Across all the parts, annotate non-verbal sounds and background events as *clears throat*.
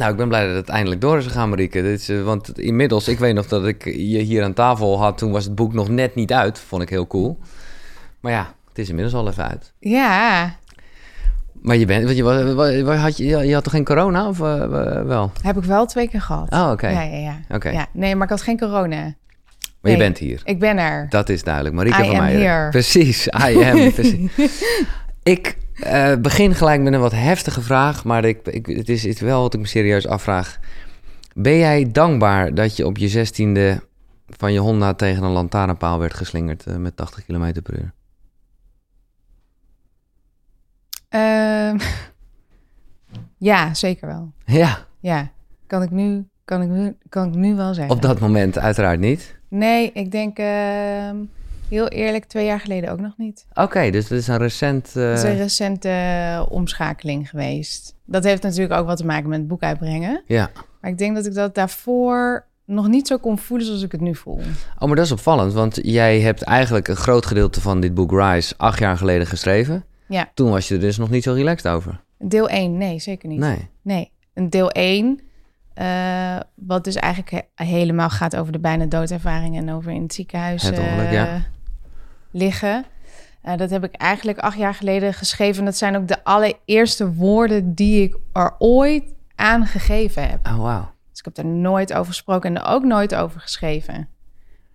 Nou, ik ben blij dat het eindelijk door is gegaan, Marieke. Dit is, eh, want inmiddels, ik weet nog dat ik je hier aan tafel had. Toen was het boek nog net niet uit. Vond ik heel cool. Maar ja, het is inmiddels al even uit. Ja, Maar je bent, want je, had je, je had toch geen corona of eh, wel? heb ik wel twee keer gehad. Oh, oké. Ja, ja, ja. Oké. ja. Nee, maar ik had geen corona. Maar Nee. je bent hier. Ik ben er. Dat is duidelijk. Marieke I van here. Precies, I am. *laughs* precies. Ik eh, begin gelijk met een wat heftige vraag, maar ik, ik, het is iets wel wat ik me serieus afvraag. Ben jij dankbaar dat je op je zestiende van je Honda tegen een lantaarnpaal werd geslingerd eh, met 80 km per uur? Ehm, *laughs* ja, zeker wel. Ja, Ja, kan ik nu, kan ik nu, kan ik nu wel zeggen. op dat moment uiteraard niet. Nee, ik denk ehm, heel eerlijk twee jaar geleden ook nog niet. Oké, dus het is een recent... Het is een recente eh, omschakeling geweest. Dat heeft natuurlijk ook wat te maken met het boek uitbrengen. Ja. Maar ik denk dat ik dat daarvoor nog niet zo kon voelen zoals ik het nu voel. Oh, maar dat is opvallend, want jij hebt eigenlijk een groot gedeelte van dit boek Rise acht jaar geleden geschreven. Ja. Toen was je er dus nog niet zo relaxed over. Deel 1, nee, zeker niet. Nee. Nee, een deel 1, eh, wat dus eigenlijk he- helemaal gaat over de bijna doodervaring en over in het ziekenhuis Het ongeluk, ja. Liggen. Eh, dat heb ik eigenlijk acht jaar geleden geschreven. Dat zijn ook de allereerste woorden die ik er ooit aan gegeven heb. Oh, wauw. Dus ik heb er nooit over gesproken en er ook nooit over geschreven.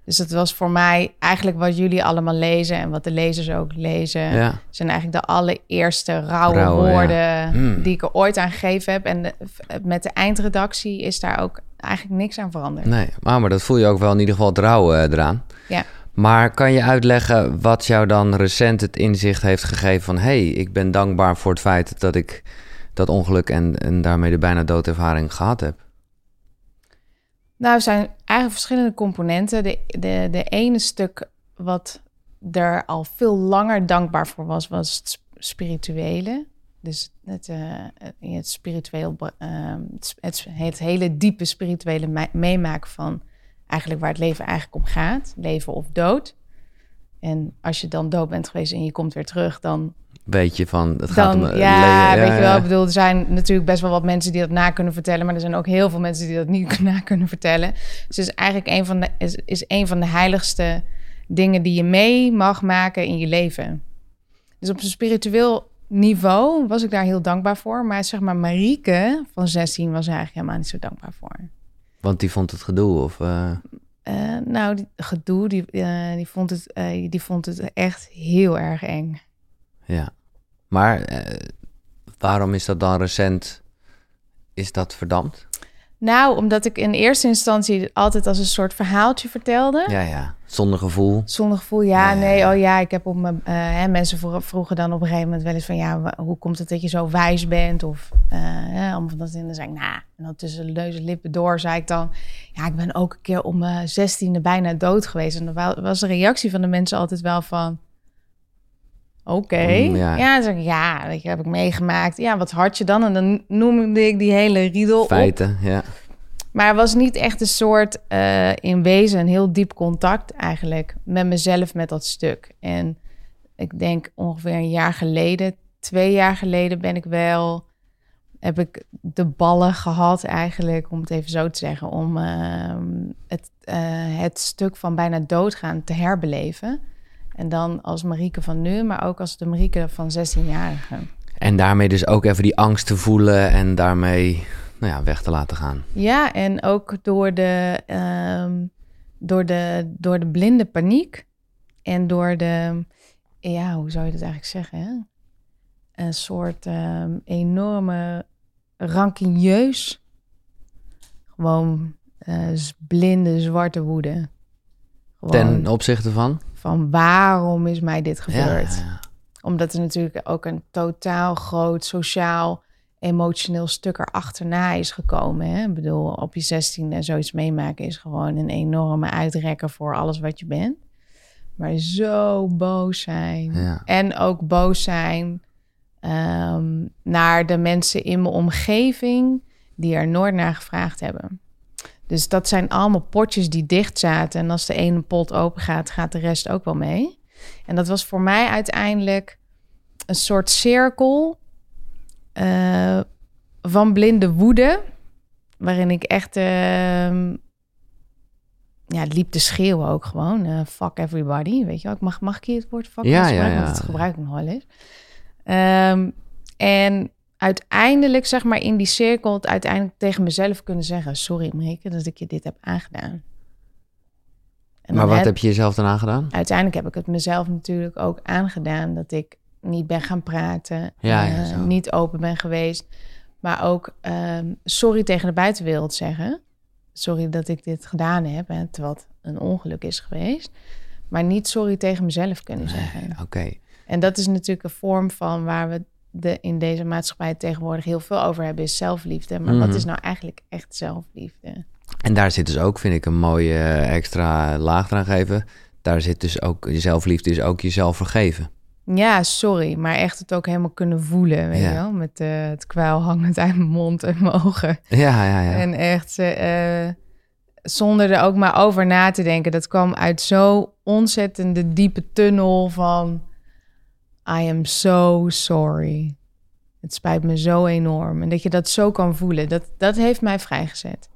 Dus dat was voor mij eigenlijk wat jullie allemaal lezen en wat de lezers ook lezen. Ja. zijn eigenlijk de allereerste rauwe, Rauwe, ja. woorden Hmm. die ik er ooit aan gegeven heb. En de- met de eindredactie is daar ook eigenlijk niks aan veranderd. Nee, maar, maar dat voel je ook wel in ieder geval trouw eh, eraan. Ja. Maar kan je uitleggen wat jou dan recent het inzicht heeft gegeven van... hey, ik ben dankbaar voor het feit dat ik dat ongeluk en, en daarmee de bijna doodervaring gehad heb? Nou, er zijn eigenlijk verschillende componenten. De, de, de ene stuk wat er al veel langer dankbaar voor was, was het sp- spirituele. Dus het, eh, het spiritueel, eh, het, hele diepe spirituele me- meemaken van eigenlijk waar het leven eigenlijk om gaat. Leven of dood. En als je dan dood bent geweest en je komt weer terug, dan Weet je van, het gaat dan, om... eh, ja, leven- weet je wel. ja. Ik bedoel, er zijn natuurlijk best wel wat mensen die dat na kunnen vertellen, maar er zijn ook heel veel mensen die dat niet *laughs* na kunnen vertellen. Dus het is eigenlijk een van de, is, is een van de heiligste dingen die je mee mag maken in je leven. Dus op een spiritueel niveau was ik daar heel dankbaar voor. Maar zeg maar, Marieke van 16 was er eigenlijk helemaal niet zo dankbaar voor. Want die vond het gedoe of... eh, Eh, nou, die gedoe, die, eh, die, vond het, die vond het echt heel erg eng. ja. Maar waarom is dat dan recent... Is dat verdampt? Nou, omdat ik in eerste instantie altijd als een soort verhaaltje vertelde. Ja, ja. Zonder gevoel. Zonder gevoel, ja, nee, ja. oh ja, ik heb op mijn... eh, hè, mensen vro- vroegen dan op een gegeven moment wel eens van... ja, hoe komt het dat je zo wijs bent? Of eh, hè, allemaal van dat en dan zei ik, nou... en dan tussen de neus en lippen door zei ik dan... ja, ik ben ook een keer om mijn zestiende bijna dood geweest. En dan wa- was de reactie van de mensen altijd wel van... Oké, Mm, ja. zeg ja, je, heb ik meegemaakt. Ja, wat had je dan? En dan noemde ik die hele riedel op. Feiten, ja. Maar er was niet echt een soort, eh, in wezen, een heel diep contact eigenlijk met mezelf, met dat stuk. En ik denk ongeveer een jaar geleden, twee jaar geleden ben ik wel, heb ik de ballen gehad eigenlijk, om het even zo te zeggen, om ehm, het, eh, het stuk van bijna doodgaan te herbeleven. En dan als Marieke van nu, maar ook als de Marieke van 16-jarige. En daarmee dus ook even die angst te voelen en daarmee nou ja, weg te laten gaan. Ja, en ook door de, ehm, door de, door de blinde paniek en door de, ja, hoe zou je dat eigenlijk zeggen? Hè? Een soort ehm, enorme rankineus, gewoon eh, blinde zwarte woede. Gewoon Ten opzichte van? Van waarom is mij dit gebeurd? Ja, ja. Omdat er natuurlijk ook een totaal groot sociaal, emotioneel stuk erachterna is gekomen. Hè? Ik bedoel, op je zestiende zoiets meemaken is gewoon een enorme uitrekker voor alles wat je bent. Maar zo boos zijn. Ja. En ook boos zijn ehm, naar de mensen in mijn omgeving die er nooit naar gevraagd hebben. Dus dat zijn allemaal potjes die dicht zaten. En als de ene pot open gaat, gaat de rest ook wel mee. En dat was voor mij uiteindelijk een soort cirkel eh, van blinde woede. waarin ik echt... ehm, ja, het liep te schreeuwen ook gewoon. eh, fuck everybody, weet je wel. Ik mag, mag ik hier het woord fuck Ja, gebruiken? ja. Want dat gebruik ik nog wel eens. Ehm, en uiteindelijk, zeg maar, in die cirkel... het uiteindelijk tegen mezelf kunnen zeggen... sorry, Marieke, dat ik je dit heb aangedaan. En maar wat heb- heb je jezelf dan aangedaan? uiteindelijk heb ik het mezelf natuurlijk ook aangedaan dat ik niet ben gaan praten, Ja, eh, ja, niet open ben geweest, maar ook ehm, sorry tegen de buitenwereld zeggen. Sorry dat ik dit gedaan heb, hè, terwijl het een ongeluk is geweest. Maar niet sorry tegen mezelf kunnen zeggen. Oké. En dat is natuurlijk een vorm van waar we de, in deze maatschappij tegenwoordig heel veel over hebben, is zelfliefde. Maar Mhm. wat is nou eigenlijk echt zelfliefde? En daar zit dus ook, vind ik, een mooie eh, extra laag eraan geven. Daar zit dus ook, je zelfliefde is ook jezelf vergeven. Ja, sorry, maar echt het ook helemaal kunnen voelen, weet Ja. je wel? Met eh, het kwijl hangend uit mijn mond en mijn ogen. Ja, ja, ja. En echt eh, zonder er ook maar over na te denken. Dat kwam uit zo ontzettende diepe tunnel van... I am so sorry. Het spijt me zo enorm. En dat je dat zo kan voelen, dat, dat heeft mij vrijgezet.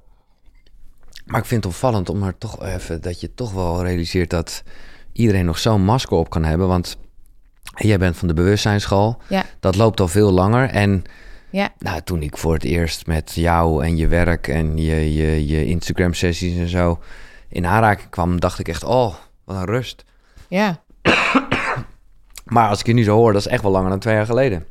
Maar ik vind het opvallend om er toch even dat je toch wel realiseert dat iedereen nog zo'n masker op kan hebben. Want jij bent van de bewustzijnsschool. Ja. Dat loopt al veel langer. En Ja, nou, toen ik voor het eerst met jou en je werk en je, je, je Instagram sessies en zo in aanraking kwam, dacht ik echt, oh, wat een rust. ja. *coughs* Maar als ik je nu zo hoor, dat is echt wel langer dan twee jaar geleden.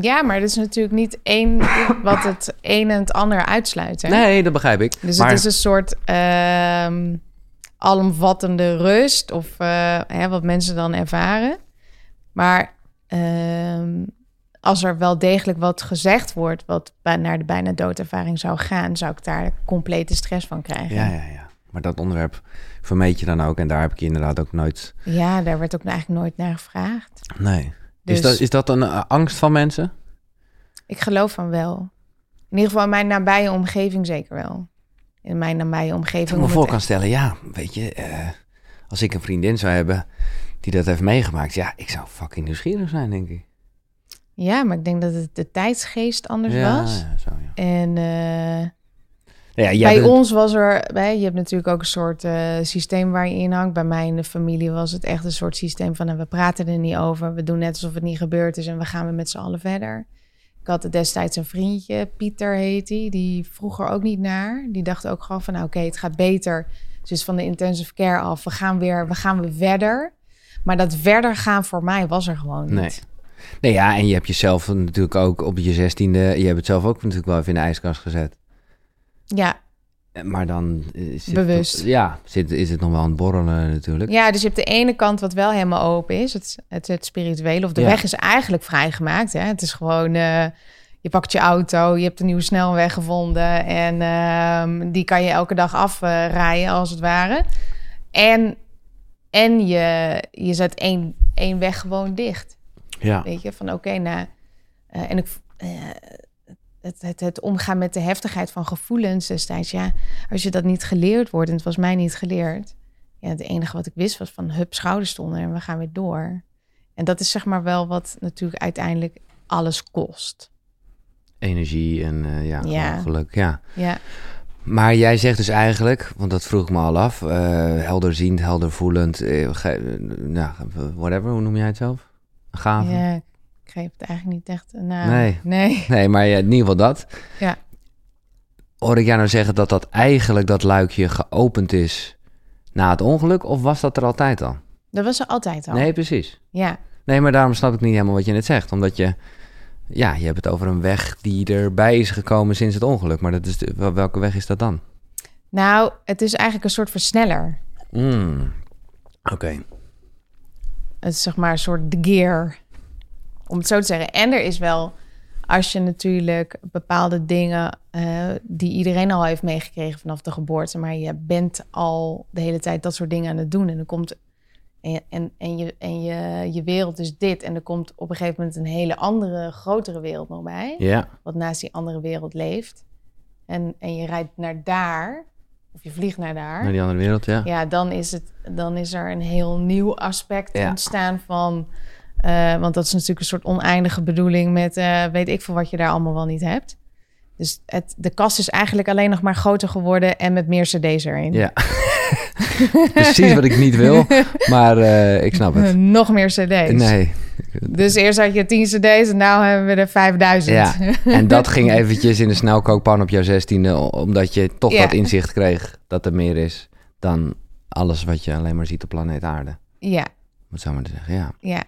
Ja, maar dat is natuurlijk niet één *coughs* wat het een en het ander uitsluit. Hè? Nee, dat begrijp ik. Dus maar, het is een soort ehm, alomvattende rust, of eh, hè, wat mensen dan ervaren. Maar ehm, als er wel degelijk wat gezegd wordt, wat naar de bijna doodervaring zou gaan, zou ik daar complete stress van krijgen. Ja, ja, ja. Maar dat onderwerp vermeed je dan ook. En daar heb ik je inderdaad ook nooit... Ja, daar werd ook eigenlijk nooit naar gevraagd. Nee. Dus Is, dat, is dat een eh, angst van mensen? ik geloof van wel. In ieder geval in mijn nabije omgeving zeker wel. In mijn nabije omgeving. Dat ik me voor kan stellen, ja, weet je... eh, als ik een vriendin zou hebben die dat heeft meegemaakt... Ja, ik zou fucking nieuwsgierig zijn, denk ik. Ja, maar ik denk dat het de tijdsgeest anders ja, was. Ja, zo, ja. En ja bij bent- ons was er, je hebt natuurlijk ook een soort eh, systeem waar je in hangt. Bij mij in de familie was het echt een soort systeem van nou, we praten er niet over. We doen net alsof het niet gebeurd is en we gaan weer met z'n allen verder. Ik had destijds een vriendje, Pieter heet hij, die vroeg er ook niet naar. Die dacht ook gewoon van nou, oké, het gaat beter. Dus van de intensive care af, we gaan weer, we gaan weer verder. Maar dat verder gaan voor mij was er gewoon niet. Nee. Nee, ja, en je hebt jezelf natuurlijk ook op je zestiende... Je hebt het zelf ook natuurlijk wel even in de ijskast gezet. Ja, Eh, Maar dan... eh, Zit Bewust. ja, zit, is het nog wel aan het borrelen natuurlijk. Ja, dus je hebt de ene kant wat wel helemaal open is, het, het, het spirituele. Of de Ja. weg is eigenlijk vrijgemaakt. Hè? Het is gewoon, eh, je pakt je auto, je hebt een nieuwe snelweg gevonden... en ehm, die kan je elke dag afrijden, als het ware. En, en je, je zet één, één weg gewoon dicht. Ja. Weet je, van oké, nou... en ik, het, het, het omgaan met de heftigheid van gevoelens destijds. Ja, als je dat niet geleerd wordt, en het was mij niet geleerd. Ja, het enige wat ik wist was van hup, schouders stonden en we gaan weer door. En dat is zeg maar wel wat natuurlijk uiteindelijk alles kost. Energie en eh, ja, geluk, ja. Ja, Maar jij zegt dus eigenlijk, want dat vroeg ik me al af, eh helderziend, heldervoelend, ge- eh, nou, whatever, hoe noem jij het zelf? Gave? ja ik greep het eigenlijk niet echt. Nou, Nee. nee. Nee, maar in ieder geval dat. Ja. Hoor ik jou nou zeggen dat dat eigenlijk dat luikje geopend is na het ongeluk, of was dat er altijd al? Dat was er altijd al. Nee, precies. Ja, Nee, maar daarom snap ik niet helemaal wat je net zegt. Omdat je, ja, je hebt het over een weg die erbij is gekomen sinds het ongeluk. Maar dat is de- wel- welke weg is dat dan? nou, het is eigenlijk een soort versneller. Mm. Oké. Het is zeg maar een soort de gear, om het zo te zeggen. En er is wel, als je natuurlijk bepaalde dingen eh, die iedereen al heeft meegekregen vanaf de geboorte, maar je bent al de hele tijd dat soort dingen aan het doen en dan komt en, en, en, je, en je, je wereld is dit en er komt op een gegeven moment een hele andere, grotere wereld nog bij, Ja. wat naast die andere wereld leeft. En, en je rijdt naar daar, of je vliegt naar daar Naar die andere wereld, ja. ja, dan is, het, dan is er een heel nieuw aspect Ja. ontstaan van... eh, want dat is natuurlijk een soort oneindige bedoeling met... eh, weet ik veel wat je daar allemaal wel niet hebt. Dus het, de kast is eigenlijk alleen nog maar groter geworden en met meer cd's erin. Ja. *laughs* Precies wat ik niet wil, maar uh, ik snap het. *laughs* Nog meer cd's. Nee. Dus eerst had je 10 cd's en nu hebben we er 5000. Ja, *laughs* en dat ging eventjes in de snelkookpan op jouw zestiende... omdat je toch Ja. dat inzicht kreeg dat er meer is... dan alles wat je alleen maar ziet op planeet aarde. Ja, Wat zou maar te zeggen, ja. ja.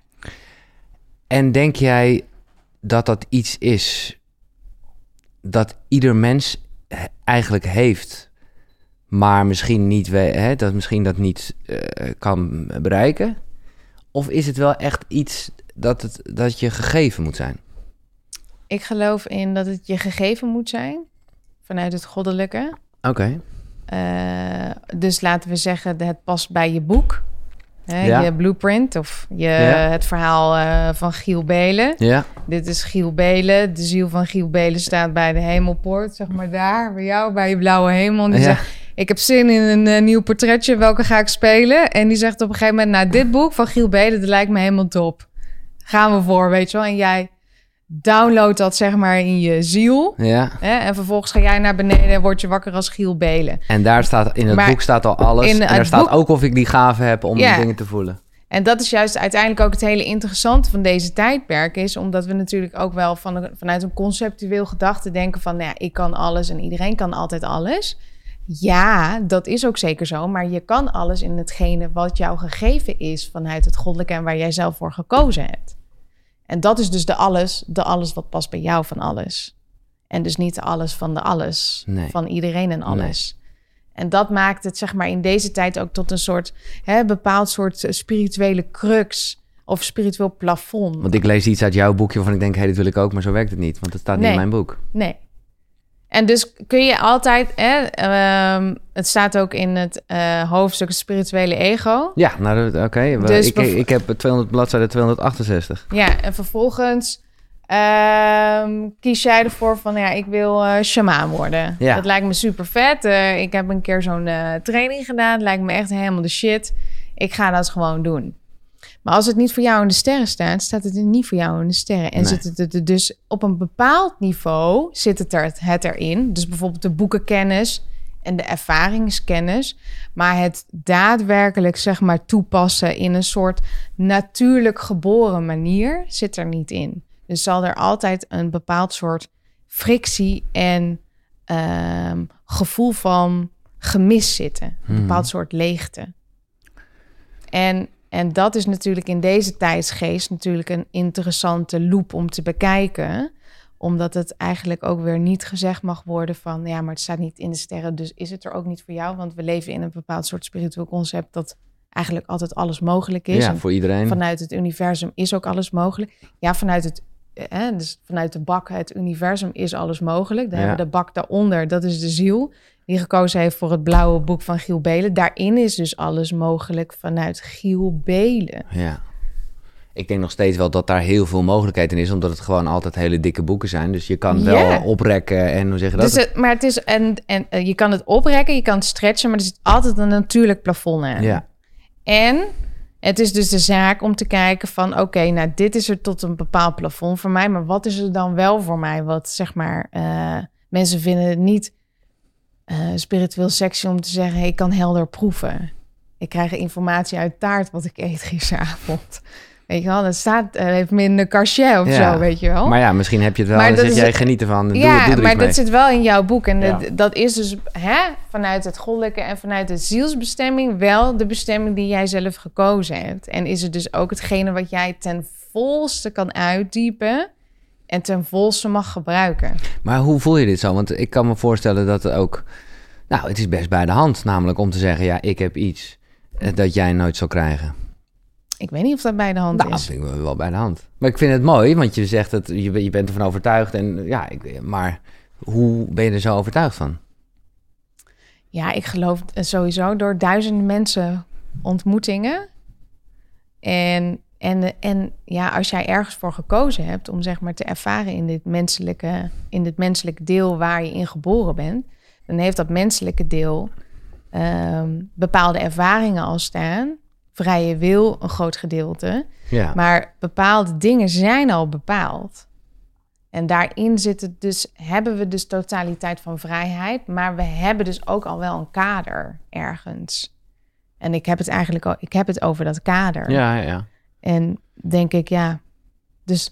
En denk jij dat dat iets is dat ieder mens eigenlijk heeft, maar misschien niet, we- hè, dat misschien dat niet eh, kan bereiken? Of is het wel echt iets dat, het, dat je gegeven moet zijn? Ik geloof in dat het je gegeven moet zijn vanuit het goddelijke. Oké. Eh, dus laten we zeggen, het past bij je boek. Hè, Ja. Je blueprint of je, Ja. het verhaal eh, van Giel Belen. Ja, Dit is Giel Belen. De ziel van Giel Belen staat bij de hemelpoort, zeg maar daar, bij jou, bij je blauwe hemel. En die zegt, ik heb zin in een eh, nieuw portretje, welke ga ik spelen? En die zegt op een gegeven moment, nou, dit boek van Giel Belen, dat lijkt me helemaal top. Gaan we voor, weet je wel. En jij downloadt dat, zeg maar, in je ziel. ja. Hè? En vervolgens ga jij naar beneden en word je wakker als Giel Belen. En daar staat, in het Maar boek staat al alles. in en er het staat boek- ook of ik die gave heb om Ja. die dingen te voelen. En dat is juist uiteindelijk ook het hele interessante van deze tijdperk is, omdat we natuurlijk ook wel van, vanuit een conceptueel gedachte denken van, nou ja, ik kan alles en iedereen kan altijd alles. Ja, dat is ook zeker zo, maar je kan alles in hetgene wat jou gegeven is vanuit het goddelijke en waar jij zelf voor gekozen hebt. En dat is dus de alles, de alles wat past bij jou van alles. En dus niet de alles van de alles, Nee. van iedereen en alles. En dat maakt het zeg maar in deze tijd ook tot een soort hè, bepaald soort eh, spirituele crux of spiritueel plafond. Want ik lees iets uit jouw boekje waarvan ik denk, hé, hey, dit wil ik ook, maar zo werkt het niet. Want het staat niet Nee. in mijn boek. Nee. En dus kun je altijd, hè, ehm, het staat ook in het eh, hoofdstuk het spirituele ego. Ja, nou, dat- oké. Dus ik, ik heb 200 bladzijde 268. Ja, en vervolgens ehm, kies jij ervoor van, ja, ik wil eh shamaan worden. Ja. Dat lijkt me super vet. ik heb een keer zo'n eh, training gedaan. Het lijkt me echt helemaal de shit. Ik ga dat gewoon doen. Maar als het niet voor jou in de sterren staat, staat het er niet voor jou in de sterren. En Nee. zit het er dus op een bepaald niveau zit het, er, het erin. Dus bijvoorbeeld de boekenkennis en de ervaringskennis. Maar het daadwerkelijk zeg maar toepassen in een soort natuurlijk geboren manier zit er niet in. Dus zal er altijd een bepaald soort frictie en ehm, gevoel van gemis zitten. Een Hmm. bepaald soort leegte. En, en dat is natuurlijk in deze tijdsgeest natuurlijk een interessante loop om te bekijken. Omdat het eigenlijk ook weer niet gezegd mag worden van... ja, maar het staat niet in de sterren, dus is het er ook niet voor jou. Want we leven in een bepaald soort spiritueel concept... dat eigenlijk altijd alles mogelijk is. Ja, voor iedereen. vanuit het universum is ook alles mogelijk. Ja, vanuit het... eh, dus vanuit de bak, het universum is alles mogelijk. Dan Ja. hebben we de bak daaronder, dat is de ziel die gekozen heeft voor het blauwe boek van Giel Belen. Daarin is dus alles mogelijk vanuit Giel Belen. Ja. Ik denk nog steeds wel dat daar heel veel mogelijkheid in is, omdat het gewoon altijd hele dikke boeken zijn. Dus je kan wel oprekken en hoe zeg je dat? Dus het, maar het is, en, en eh, je kan het oprekken, je kan het stretchen, maar er zit altijd een natuurlijk plafond aan. ja. En het is dus de zaak om te kijken van... oké, nou, dit is er tot een bepaald plafond voor mij... maar wat is er dan wel voor mij? Wat, zeg maar, eh, mensen vinden het niet eh, spiritueel sexy om te zeggen... Hey, ik kan helder proeven. Ik krijg informatie uit taart wat ik eet gisteravond. *laughs* Weet je wel, dat staat, eh, heeft minder cachet of Ja. zo, weet je wel. Maar ja, misschien heb je het wel Maar en is- jij geniet ervan. Doe, ja, doe maar mee. dat zit wel in jouw boek. En Ja. dat, dat is dus hè, vanuit het goddelijke en vanuit de zielsbestemming wel de bestemming die jij zelf gekozen hebt. En is het dus ook hetgene wat jij ten volste kan uitdiepen en ten volste mag gebruiken. Maar hoe voel je dit zo? Want ik kan me voorstellen dat het ook... Nou, het is best bij de hand, namelijk om te zeggen... ja, ik heb iets eh, dat jij nooit zal krijgen. Ik weet niet of dat bij de hand Nou, dat is. vind ik wel- wel bij de hand. Maar ik vind het mooi, want je zegt dat je, je bent ervan overtuigd. En ja, ik, maar hoe ben je er zo overtuigd van? Ja, ik geloof sowieso door duizenden mensen ontmoetingen. En, en, en ja, als jij ergens voor gekozen hebt om zeg maar te ervaren in dit menselijke, in dit menselijke deel waar je in geboren bent, dan heeft dat menselijke deel ehm, bepaalde ervaringen al staan. Vrije wil, een groot gedeelte. Ja, Maar bepaalde dingen zijn al bepaald. En daarin zit het dus, hebben we dus totaliteit van vrijheid, maar we hebben dus ook al wel een kader ergens. En ik heb het eigenlijk al, ik heb het over dat kader. Ja, ja. En denk ik, ja, dus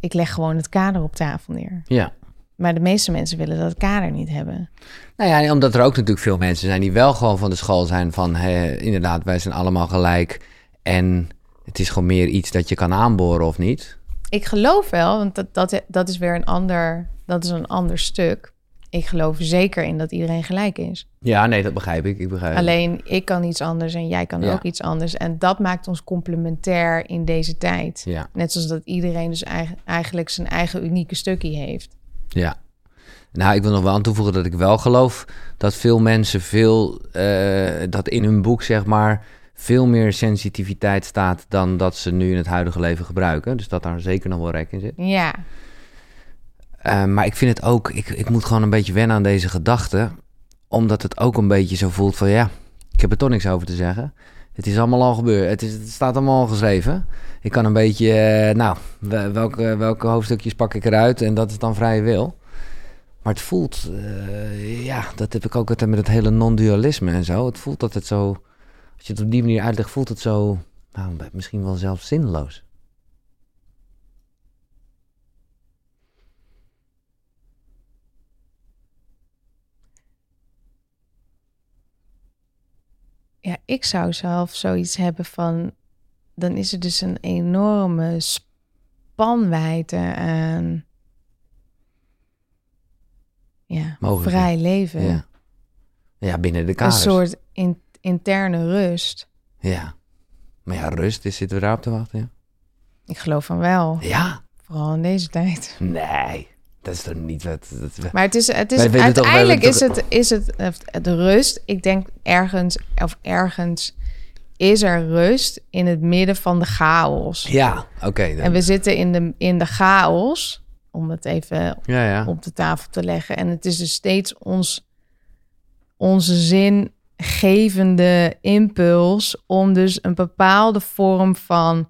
ik leg gewoon het kader op tafel neer. Ja. Maar de meeste mensen willen dat kader niet hebben. Nou ja, omdat er ook natuurlijk veel mensen zijn die wel gewoon van de school zijn van inderdaad, wij zijn allemaal gelijk. En het is gewoon meer iets dat je kan aanboren of niet. Ik geloof wel, want dat, dat, dat is weer een ander, dat is een ander stuk. Ik geloof zeker in dat iedereen gelijk is. Ja, nee, dat begrijp ik. ik begrijp Alleen ik kan iets anders en jij kan Ja. ook iets anders. En dat maakt ons complementair in deze tijd. Ja, Net zoals dat iedereen dus eigen- eigenlijk zijn eigen unieke stukje heeft. ja. Nou, ik wil nog wel aan toevoegen dat ik wel geloof dat veel mensen veel, eh, dat in hun boek zeg maar, veel meer sensitiviteit staat dan dat ze nu in het huidige leven gebruiken. Dus dat daar zeker nog wel rek in zit. Ja, Eh, maar ik vind het ook, ik, ik moet gewoon een beetje wennen aan deze gedachte. Omdat het ook een beetje zo voelt van ja, ik heb er toch niks over te zeggen. Het is allemaal al gebeurd. Het, is, het staat allemaal al geschreven. Ik kan een beetje, eh, nou, wel- welke, welke hoofdstukjes pak ik eruit en dat is dan vrije wil. Maar het voelt, eh, ja, dat heb ik ook altijd met het hele non-dualisme en zo. Het voelt dat het zo, als je het op die manier uitlegt, voelt het zo, nou, misschien wel zelfs zinloos. Ja, ik zou zelf zoiets hebben van... Dan is er dus een enorme spanwijdte aan... Ja, Mogelijk, vrij leven. Ja, ja binnen de Een kaders. soort in- interne rust. Ja. Maar ja, rust, is zitten we daarop te wachten? Ja. Ik geloof van wel. ja. Vooral in deze tijd. Nee, dat is toch niet wat... Dat, Maar het is, het is toch- uiteindelijk is, het, is het eh, de rust. Ik denk ergens, of ergens is er rust in het midden van de chaos. ja, oké. En we zitten in de, in de chaos, om het even ja, ja. op de tafel te leggen. En het is dus steeds ons, onze zingevende impuls om dus een bepaalde vorm van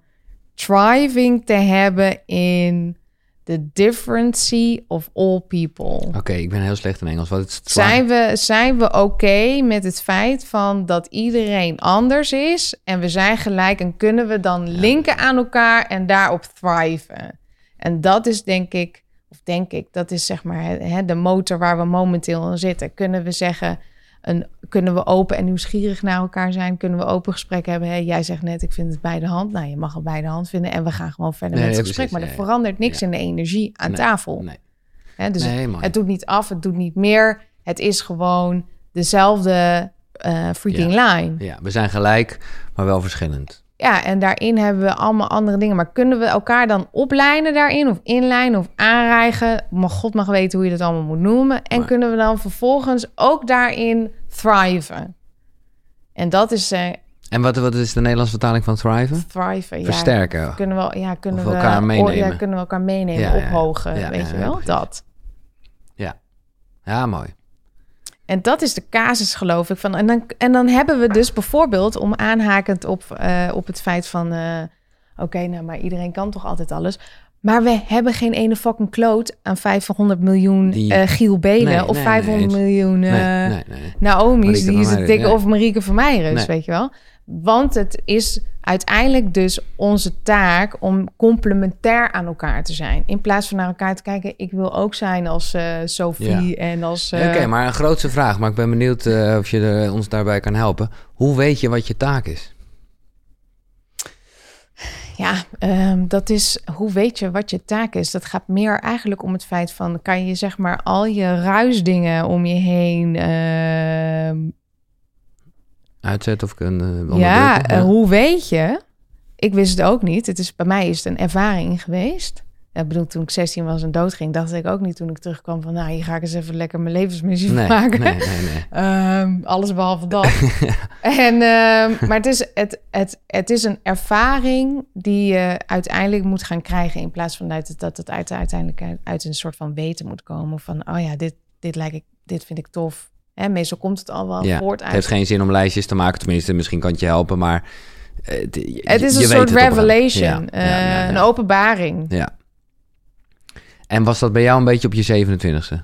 thriving te hebben in the differency of all people. Oké, ik ben heel slecht in Engels. Wat is het? Zijn we, zijn we oké met het feit van dat iedereen anders is en we zijn gelijk en kunnen we dan linken aan elkaar en daarop thriven? En dat is denk ik, of denk ik, dat is zeg maar hè, de motor waar we momenteel in zitten. Kunnen we zeggen, een, kunnen we open en nieuwsgierig naar elkaar zijn? Kunnen we open gesprek hebben? Hè, jij zegt net, ik vind het bij de hand. Nou, je mag het bij de hand vinden en we gaan gewoon verder Nee, met het ja, gesprek. precies, maar er verandert niks in de energie aan Nee, tafel. Nee, Hè, dus nee mooi. het doet niet af, het doet niet meer. Het is gewoon dezelfde eh freaking line. Ja, we zijn gelijk, maar wel verschillend. Ja, en daarin hebben we allemaal andere dingen. Maar kunnen we elkaar dan oplijnen daarin? Of inlijnen of aanrijgen? Maar God mag weten hoe je dat allemaal moet noemen. En Maar- kunnen we dan vervolgens ook daarin thriven? En dat is eh En wat, wat is de Nederlandse vertaling van thriven? thriven. Ja, Versterken. kunnen we, ja, kunnen we elkaar meenemen. Ja, kunnen we elkaar meenemen, Ja, ja, ja. ophogen, Ja, weet ja, je ja, wel? precies. dat. Ja, mooi. En dat is de casus, geloof ik. Van, en, dan, en dan hebben we dus bijvoorbeeld, om aanhakend op, eh, op het feit van... eh, oké, nou, maar iedereen kan toch altijd alles. Maar we hebben geen ene fucking kloot aan 500 miljoen Die- eh Giel Belen... Nee, of nee, 500 nee, miljoen nee. Naomi's, die is het dikke of Marieke van Meijeren, weet je wel. Want het is uiteindelijk dus onze taak om complementair aan elkaar te zijn. In plaats van naar elkaar te kijken, ik wil ook zijn als eh, Sophie en als... eh, Oké, maar een grootste vraag. Maar ik ben benieuwd eh, of je er, ons daarbij kan helpen. Hoe weet je wat je taak is? Ja, ehm, dat is hoe weet je wat je taak is. Dat gaat meer eigenlijk om het feit van kan je zeg maar al je ruisdingen om je heen. Uitzetten of kunnen ja, onderdrukken? eh, hoe weet je? Ik wist het ook niet. Het is, bij mij is het een ervaring geweest. Ja, bedoel, toen ik 16 was en doodging, dacht ik ook niet toen ik terugkwam van, nou, hier ga ik eens even lekker mijn levensmissie nee, maken. nee, nee, nee. *laughs* Ehm, alles behalve dat. *laughs* en, ehm, maar het is, het, het, het is een ervaring die je uiteindelijk moet gaan krijgen. In plaats van dat het, dat het uit, uiteindelijk uit, uit een soort van weten moet komen. Van, oh ja, dit, dit, lijkt ik, dit vind ik tof. Hè, meestal komt het al wel Ja, voort Het uit. heeft geen zin om lijstjes te maken. Tenminste, misschien kan het je helpen, maar... eh, het- je- het is een soort het revelation. Ja, eh. Een openbaring. Ja. En was dat bij jou een beetje op je 27e?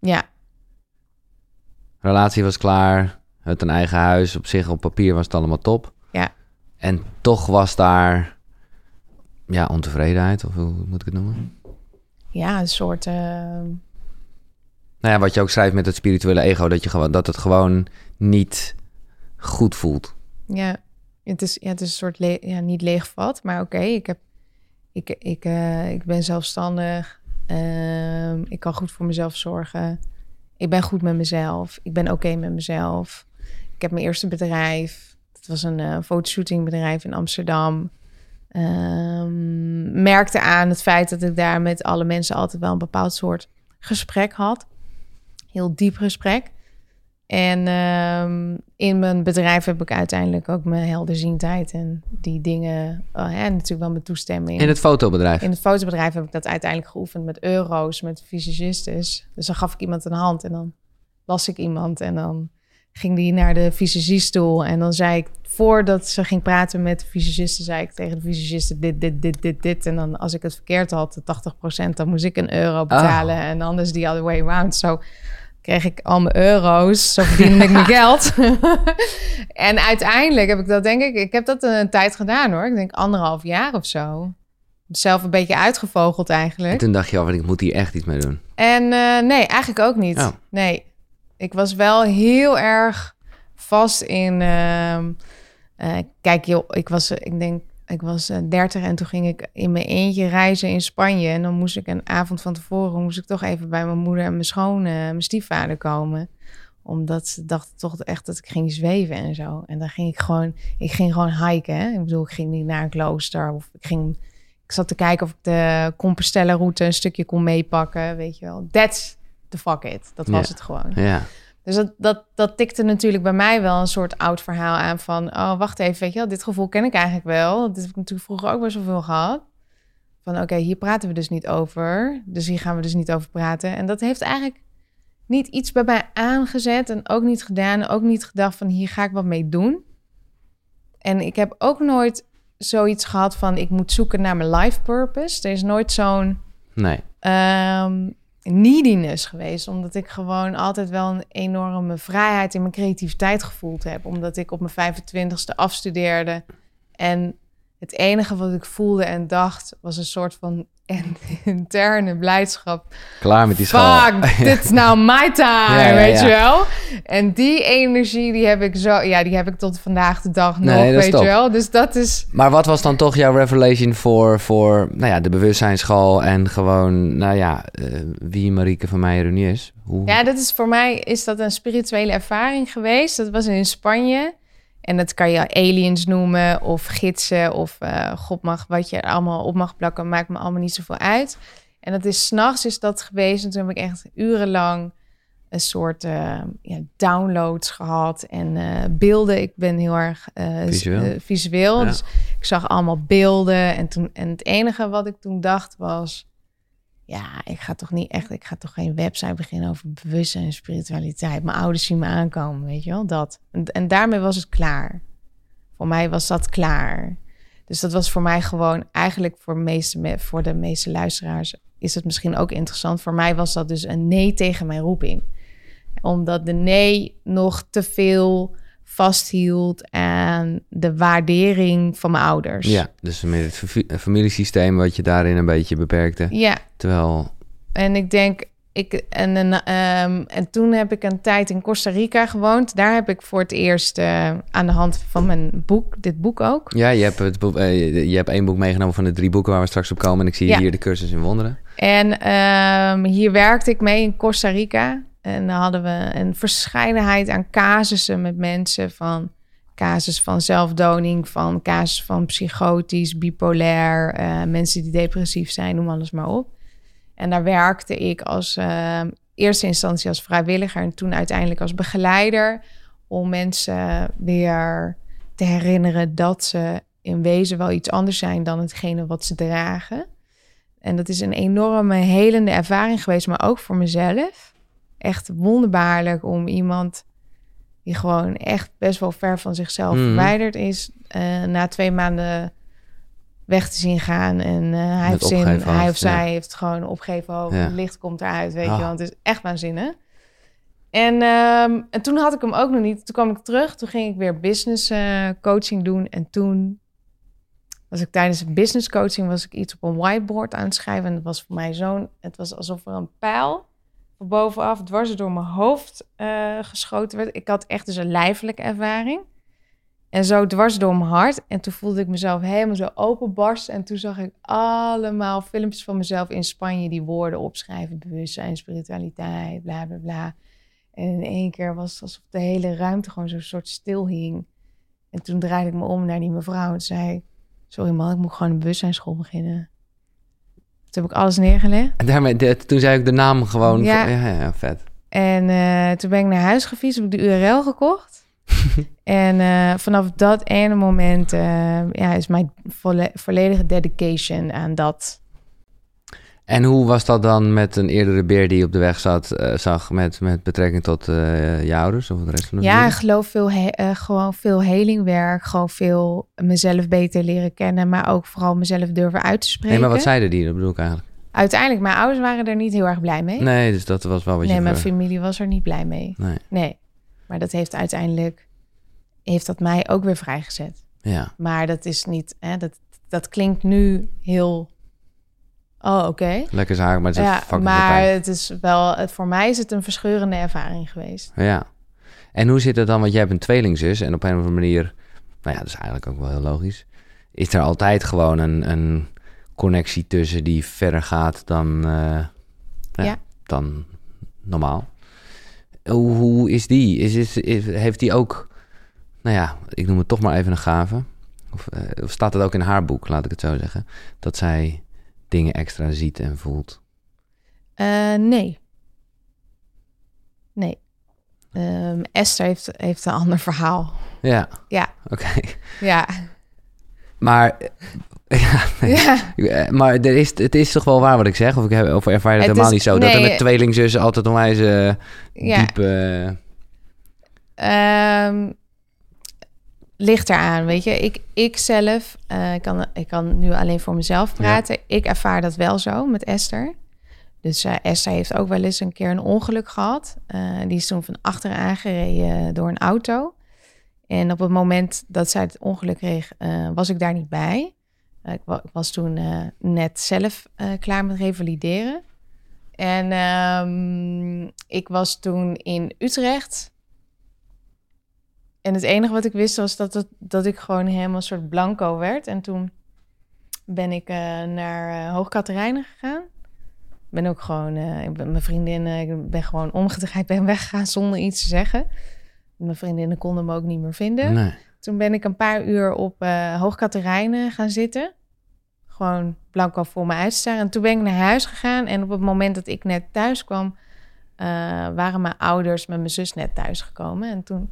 Ja, Relatie was klaar, het een eigen huis. Op zich, op papier was het allemaal top. Ja. En toch was daar, ja, ontevredenheid, of hoe moet ik het noemen? ja een soort... eh, Nou ja, wat je ook schrijft met het spirituele ego, dat, je gewoon, dat het gewoon niet goed voelt. Ja, het is, ja, het is een soort ja, niet leegvat, maar oké, ik heb, ik, ik, eh, ik ben zelfstandig, Ehm, ik kan goed voor mezelf zorgen, ik ben goed met mezelf, ik ben oké met mezelf. Ik heb mijn eerste bedrijf, het was een eh fotoshootingbedrijf in Amsterdam. Ehm, merkte aan het feit dat ik daar met alle mensen altijd wel een bepaald soort gesprek had, heel diep gesprek. En ehm, in mijn bedrijf heb ik uiteindelijk ook mijn helderziendheid en die dingen. Oh, natuurlijk wel met toestemming. In het fotobedrijf. In het fotobedrijf heb ik dat uiteindelijk geoefend met euro's, met fysicistes. Dus dan gaf ik iemand een hand en dan las ik iemand en dan ging die naar de fysiciststoel. En dan zei ik, voordat ze ging praten met de fysicisten, zei ik tegen de fysicisten dit, dit, dit, dit, dit. En dan als ik het verkeerd had, de 80%, dan moest ik een euro betalen. En anders die other way around. Zo kreeg ik al mijn euro's, zo verdiende ik mijn *laughs* geld. *laughs* en uiteindelijk heb ik dat, denk ik, ik heb dat een tijd gedaan hoor. Ik denk anderhalf jaar of zo. Zelf een beetje uitgevogeld En eigenlijk. toen dacht je, oh, ik moet hier echt iets mee doen. En eh, nee, eigenlijk ook niet. Oh. Nee, ik was wel heel erg vast in. ehm, eh, kijk, joh, ik was, eh, ik denk, ik was eh, 30 en toen ging ik in mijn eentje reizen in Spanje. En dan moest ik een avond van tevoren, moest ik toch even bij mijn moeder en mijn schoon, eh, mijn stiefvader komen omdat ze dachten toch echt dat ik ging zweven en zo. En dan ging ik gewoon, ik ging gewoon hiken. Hè? Ik bedoel, ik ging niet naar een klooster of ik ging, ik zat te kijken of ik de Compostela route een stukje kon meepakken, weet je wel. That's the fuck it. Dat was Ja. het gewoon. Ja. Dus dat, dat, dat tikte natuurlijk bij mij wel een soort oud verhaal aan van... oh, wacht even, weet je wel, dit gevoel ken ik eigenlijk wel. Dit heb ik natuurlijk vroeger ook best wel veel gehad. Van oké, hier praten we dus niet over. Dus hier gaan we dus niet over praten. En dat heeft eigenlijk niet iets bij mij aangezet en ook niet gedaan. Ook niet gedacht van hier ga ik wat mee doen. En ik heb ook nooit zoiets gehad van ik moet zoeken naar mijn life purpose. Er is nooit zo'n Nee. ehm, neediness geweest. Omdat ik gewoon altijd wel een enorme vrijheid in mijn creativiteit gevoeld heb. Omdat ik op mijn 25ste afstudeerde. En het enige wat ik voelde en dacht was een soort van *laughs* interne blijdschap. Klaar met die school. Fuck, *laughs* dit is nou my *laughs* time, Ja, ja, weet ja. je wel? En die energie, die heb ik zo... Ja, die heb ik tot vandaag de dag nog, Nee, weet top. je wel? Dus dat is... Maar wat was dan toch jouw revelation voor, voor nou ja, de bewustzijnsschool en gewoon, nou ja, eh, wie Marieke van Meijer nu is? Hoe? Ja, dat is voor mij is dat een spirituele ervaring geweest. Dat was in Spanje. En dat kan je aliens noemen of gidsen of eh, god mag wat je er allemaal op mag plakken, maakt me allemaal niet zoveel uit. En dat is s'nachts is dat geweest. En toen heb ik echt urenlang een soort eh, ja, downloads gehad en eh, beelden. Ik ben heel erg Visueel. visueel. Ja. Dus ik zag allemaal beelden. En, toen, en het enige wat ik toen dacht was... Ja, ik ga toch niet echt... Ik ga toch geen website beginnen over bewustzijn en spiritualiteit. Mijn ouders zien me aankomen, weet je wel? Dat. En, daarmee was het klaar. Voor mij was dat klaar. Dus dat was voor mij gewoon... Eigenlijk voor, meeste, me- voor de meeste luisteraars is het misschien ook interessant. Voor mij was dat dus een nee tegen mijn roeping. Omdat de nee nog te veel vasthield aan de waardering van mijn ouders. Ja, dus met het fa- familiesysteem wat je daarin een beetje beperkte. Ja, Terwijl, en ik denk, ik, en, en, ehm, en toen heb ik een tijd in Costa Rica gewoond. Daar heb ik voor het eerst eh, aan de hand van mijn boek, dit boek ook. ja, je hebt, het, boek- eh, je- hebt één boek meegenomen van de drie boeken waar we straks op komen. En ik zie Ja. hier de cursus in wonderen. En ehm, hier werkte ik mee in Costa Rica. En dan hadden we een verscheidenheid aan casussen met mensen van casus van zelfdoning, van casus van psychotisch, bipolair, eh, mensen die depressief zijn, noem alles maar op. En daar werkte ik als ehm, eerste instantie als vrijwilliger en toen uiteindelijk als begeleider om mensen weer te herinneren dat ze in wezen wel iets anders zijn dan hetgene wat ze dragen. En dat is een enorme helende ervaring geweest, maar ook voor mezelf. Echt wonderbaarlijk om iemand die gewoon echt best wel ver van zichzelf Mhm. verwijderd is. eh, na twee maanden weg te zien gaan. En eh, hij, heeft zin, hij of zij ja. heeft gewoon opgeven hoofd. Ja. Het licht komt eruit, weet Ah. je wel. Het is echt waanzinnig. En, ehm, en toen had ik hem ook nog niet. Toen kwam ik terug. Toen ging ik weer business eh, coaching doen. En toen was ik tijdens business coaching... was ik iets op een whiteboard aan het schrijven. En het was voor mij zo'n... Het was alsof er een pijl bovenaf dwars door mijn hoofd eh, geschoten werd. Ik had echt dus een lijfelijke ervaring. En zo dwars door mijn hart. En toen voelde ik mezelf helemaal zo openbarsten. En toen zag ik allemaal filmpjes van mezelf in Spanje... die woorden opschrijven. Bewustzijn, spiritualiteit, bla, bla, bla. En in één keer was het alsof de hele ruimte gewoon zo'n soort stil hing. En toen draaide ik me om naar die mevrouw en zei... Sorry man, ik moet gewoon een bewustzijnsschool beginnen. Toen heb ik alles neergelegd. En daarmee, de- toen zei ik de naam gewoon. Ja, ja, ja, vet. En eh, toen ben ik naar huis gefietst, heb ik de URL gekocht. *laughs* en eh, vanaf dat ene moment eh, ja, is mijn volle- volledige dedication aan dat. En hoe was dat dan met een eerdere beer die op de weg zat, eh, zag met, met betrekking tot eh, je ouders of de rest van de Ja, ik geloof veel, eh, gewoon veel helingwerk, gewoon veel mezelf beter leren kennen, maar ook vooral mezelf durven uit te spreken. Nee, maar wat zeiden die? Dat bedoel ik eigenlijk. Uiteindelijk, mijn ouders waren er niet heel erg blij mee. Nee, dus dat was wel wat nee, je... mijn ver- familie was er niet blij mee. Nee, Nee, maar dat heeft uiteindelijk, heeft dat mij ook weer vrijgezet. ja. Maar dat is niet, hè, dat, dat klinkt nu heel, oh oké. Lekker zaak, maar het is Ja, fucking maar het is wel, het, voor mij is het een verscheurende ervaring geweest. Ja. En hoe zit het dan? Want jij hebt een tweelingzus en op een of andere manier... Nou ja, dat is eigenlijk ook wel heel logisch. Is er altijd gewoon een, een connectie tussen die verder gaat dan, eh, ja, Ja. dan normaal? Hoe, hoe is die? Is, is, is- heeft die ook... Nou ja, ik noem het toch maar even een gave. Of, eh, of staat het ook in haar boek, laat ik het zo zeggen. Dat zij dingen extra ziet en voelt. Eh, nee. Nee. Ehm, Esther heeft, heeft een ander verhaal. Ja, Ja, oké. ja, Maar... *laughs* Ja, nee. ja. Eh, Maar er is, het is toch wel waar wat ik zeg? Of, ik heb, of ervaar je Het helemaal is- niet zo? dat er met tweelingzussen altijd onwijs eh Ja. diep... eh, Ehm, ligt eraan, weet je. Ik, ik zelf, eh, ik, kan, ik kan nu alleen voor mezelf praten. Ik ervaar dat wel zo met Esther. Dus eh, Esther heeft ook wel eens een keer een ongeluk gehad. Eh, die is toen van achteren aangereden door een auto. En op het moment dat zij het ongeluk kreeg, was ik daar niet bij. Ik, wa- ik was toen net zelf klaar met revalideren. En ehm, ik was toen in Utrecht. En het enige wat ik wist was dat, het, dat ik gewoon helemaal een soort blanco werd. En toen ben ik eh, naar uh, Hoogkaterijnen gegaan. Ben ook gewoon, eh, ik ben mijn vriendinnen, ik ben gewoon omgedraaid, ben weggegaan zonder iets te zeggen. Mijn vriendinnen konden me ook niet meer vinden. nee. Toen ben ik een paar uur op uh, Hoogkaterijnen gaan zitten. Gewoon blanco voor me uitstaan. En toen ben ik naar huis gegaan. En op het moment dat ik net thuis kwam, waren mijn ouders met mijn zus net thuis gekomen. En toen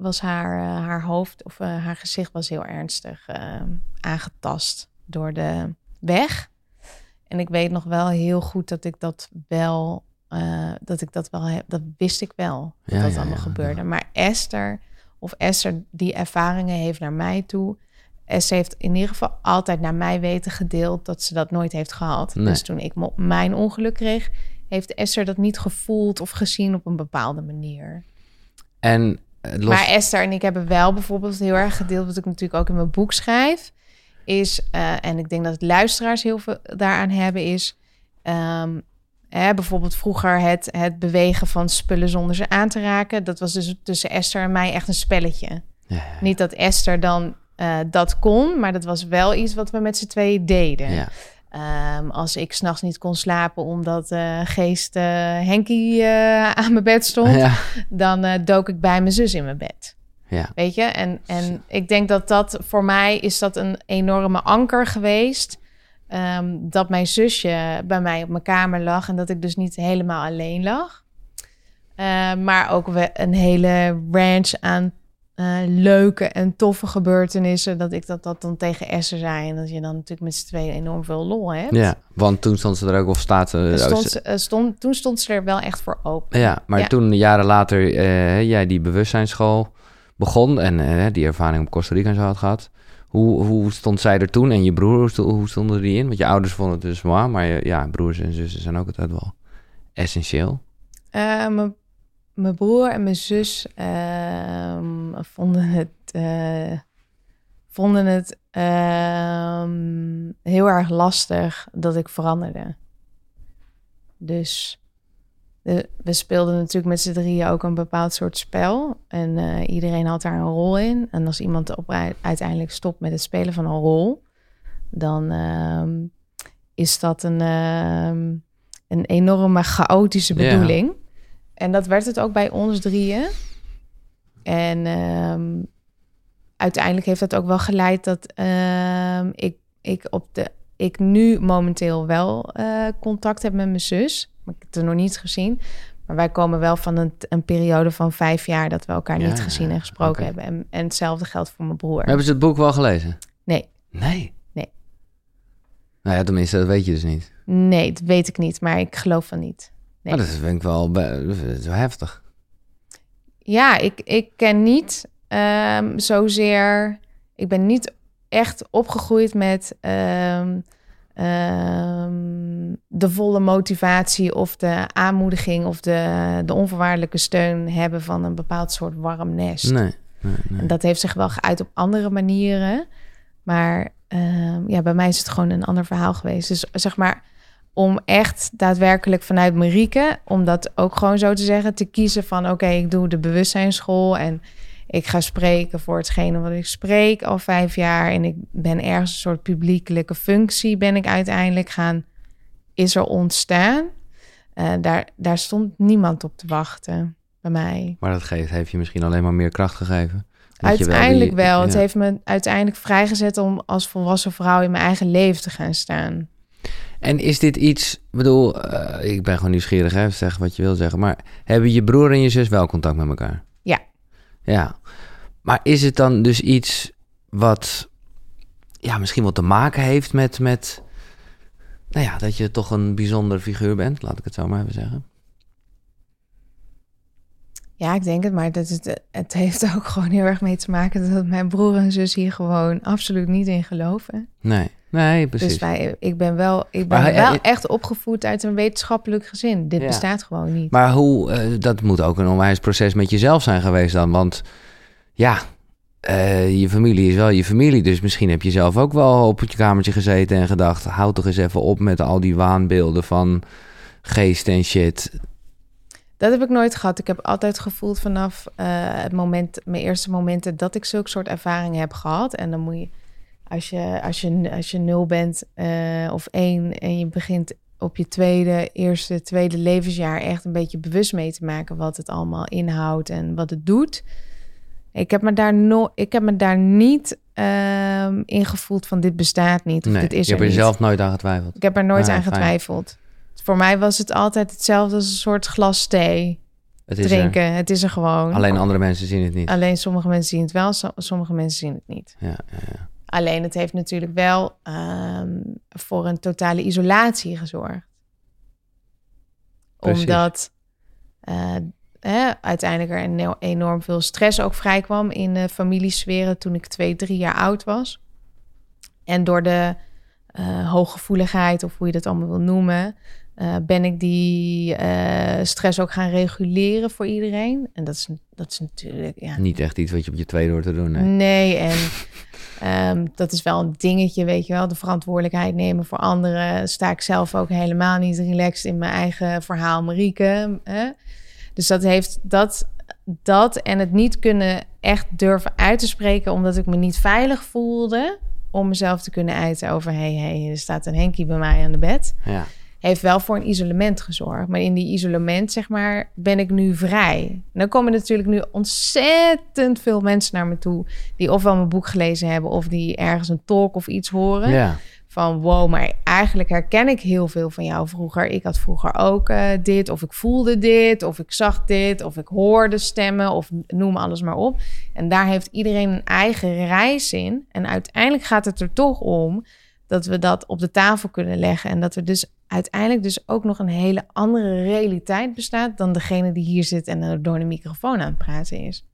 was haar, uh, haar hoofd of uh, haar gezicht was heel ernstig uh, aangetast door de weg. En ik weet nog wel heel goed dat ik dat wel, dat ik dat wel, heb, dat wist ik wel dat Ja, dat ja, allemaal ja, gebeurde. Maar Esther of Esther die ervaringen heeft naar mij toe. Esther heeft in ieder geval altijd naar mij weten gedeeld dat ze dat nooit heeft gehad. Nee. Dus toen ik mijn ongeluk kreeg, heeft Esther dat niet gevoeld of gezien op een bepaalde manier. En eh, los... Maar Esther en ik hebben wel bijvoorbeeld heel erg gedeeld, wat ik natuurlijk ook in mijn boek schrijf, is, uh, en ik denk dat luisteraars heel veel daaraan hebben, is um, hè, bijvoorbeeld vroeger het, het bewegen van spullen zonder ze aan te raken. Dat was dus tussen Esther en mij echt een spelletje. Ja, Niet dat Esther dan uh, dat kon, maar dat was wel iets wat we met z'n tweeën deden. ja. Um, als ik s'nachts niet kon slapen omdat uh, geest uh, Henkie uh, aan mijn bed stond, Ja. dan dook ik bij mijn zus in mijn bed. Ja. Weet je? En, en ik denk dat dat voor mij is dat een enorme anker geweest. Um, dat mijn zusje bij mij op mijn kamer lag en dat ik dus niet helemaal alleen lag. Uh, maar ook een hele ranch aan uh, leuke en toffe gebeurtenissen. Dat ik dat, dat dan tegen Esther zei. En dat je dan natuurlijk met z'n tweeën enorm veel lol hebt. ja, want toen stond ze er ook of staat... Uh, stond, ze- uh, stond, toen stond ze er wel echt voor open. Ja, maar Ja. toen jaren later jij die bewustzijnsschool begon en die ervaring op Costa Rica en zo had gehad. Hoe, hoe stond zij er toen en je broer, hoe sto- hoe stonden die in? Want je ouders vonden het dus zwaar, maar je, ja, broers en zussen zijn ook altijd wel essentieel. Eh, mijn- mijn broer en mijn zus ehm, vonden het, eh, vonden het ehm, heel erg lastig dat ik veranderde. Dus de- we speelden natuurlijk met z'n drieën ook een bepaald soort spel. En eh, iedereen had daar een rol in. En als iemand op, uiteindelijk stopt met het spelen van een rol, dan ehm, is dat een, een enorme chaotische bedoeling. En dat werd het ook bij ons drieën. En ehm, uiteindelijk heeft dat ook wel geleid dat ehm, ik, ik, op de, ik nu momenteel wel eh, contact heb met mijn zus. Maar ik heb het er nog niet gezien. Maar wij komen wel van een, een periode van vijf jaar dat we elkaar Ja, niet gezien en gesproken hebben. En, en hetzelfde geldt voor mijn broer. Hebben ze het boek wel gelezen? Nee. Nee? Nee. Nou ja, tenminste, dat weet je dus niet. Nee, dat weet ik niet, maar ik geloof van niet. Nee. Maar dat vind ik wel, wel heftig. Ja, ik, ik ken niet ehm, zozeer. Ik ben niet echt opgegroeid met ehm, ehm, de volle motivatie of de aanmoediging of de, de onvoorwaardelijke steun hebben van een bepaald soort warm nest. Nee. nee, nee. En dat heeft zich wel geuit op andere manieren. Maar ja, bij mij is het gewoon een ander verhaal geweest. Dus zeg maar, om echt daadwerkelijk vanuit Marieke, om dat ook gewoon zo te zeggen, te kiezen van oké, ik doe de bewustzijnsschool en ik ga spreken voor hetgene wat ik spreek al vijf jaar. En ik ben ergens een soort publiekelijke functie, ben ik uiteindelijk gaan, is er ontstaan. Eh, daar, daar stond niemand op te wachten bij mij. Maar dat geeft, heeft je misschien alleen maar meer kracht gegeven. Uiteindelijk die- wel. Het heeft me uiteindelijk vrijgezet om als volwassen vrouw in mijn eigen leven te gaan staan. En is dit iets, ik bedoel, eh, ik ben gewoon nieuwsgierig, hè, zeg wat je wil zeggen. Maar hebben je broer en je zus wel contact met elkaar? Ja. Ja. Maar is het dan dus iets wat, ja, misschien wat te maken heeft met, met, nou ja, dat je toch een bijzonder figuur bent, laat ik het zo maar even zeggen. Ja, ik denk het, maar dat het, het heeft ook gewoon heel erg mee te maken dat mijn broer en zus hier gewoon absoluut niet in geloven. Nee, nee, precies. Dus wij, ik ben wel, ik ben hij- wel hij- echt opgevoed uit een wetenschappelijk gezin. Dit Ja. bestaat gewoon niet. Maar hoe, eh, dat moet ook een onwijs proces met jezelf zijn geweest dan. Want ja, eh, je familie is wel je familie. Dus misschien heb je zelf ook wel op je kamertje gezeten en gedacht... houd toch eens even op met al die waanbeelden van geest en shit. Dat heb ik nooit gehad. Ik heb altijd gevoeld vanaf eh, het moment, mijn eerste momenten dat ik zulke soort ervaringen heb gehad. En dan moet je, als je, als je, als je nul bent eh, of één en je begint op je tweede, eerste, tweede levensjaar echt een beetje bewust mee te maken wat het allemaal inhoudt en wat het doet. Ik heb me daar, no ik heb me daar niet ehm in gevoeld van dit bestaat niet of Nee, dit is je er hebt er zelf nooit aan getwijfeld. Ik heb er nooit aan fijn. getwijfeld. Voor mij was het altijd hetzelfde als een soort glas thee Het is drinken. Het is er gewoon. er. Alleen andere mensen zien het niet. Alleen sommige mensen zien het wel, so- sommige mensen zien het niet. Ja, ja, ja. Alleen het heeft natuurlijk wel ehm, voor een totale isolatie gezorgd. Precies. Omdat eh, uiteindelijk er eno- enorm veel stress ook vrijkwam in de familiesferen toen ik twee, drie jaar oud was. En door de eh, hooggevoeligheid, of hoe je dat allemaal wil noemen, eh, ben ik die eh, stress ook gaan reguleren voor iedereen. En dat is, dat is natuurlijk, ja, Niet echt iets wat je op je tweede hoort te doen. Nee. Nee, en *laughs* ehm, dat is wel een dingetje, weet je wel. De verantwoordelijkheid nemen voor anderen. Sta ik zelf ook helemaal niet relaxed in mijn eigen verhaal, Marieke. Hè? Dus dat heeft dat, dat en het niet kunnen echt durven uit te spreken, omdat ik me niet veilig voelde om mezelf te kunnen uiten over... hey, hey, er staat een Henkie bij mij aan de bed Ja. Heeft wel voor een isolement gezorgd. Maar in die isolement, zeg maar, ben ik nu vrij. En dan komen natuurlijk nu ontzettend veel mensen naar me toe... die ofwel mijn boek gelezen hebben... of die ergens een talk of iets horen. ja. Van wow, maar eigenlijk herken ik heel veel van jou vroeger. Ik had vroeger ook eh, dit, of ik voelde dit, of ik zag dit... of ik hoorde stemmen, of noem alles maar op. En daar heeft iedereen een eigen reis in. En uiteindelijk gaat het er toch om dat we dat op de tafel kunnen leggen. En dat er dus uiteindelijk dus ook nog een hele andere realiteit bestaat dan degene die hier zit en er door de microfoon aan het praten is.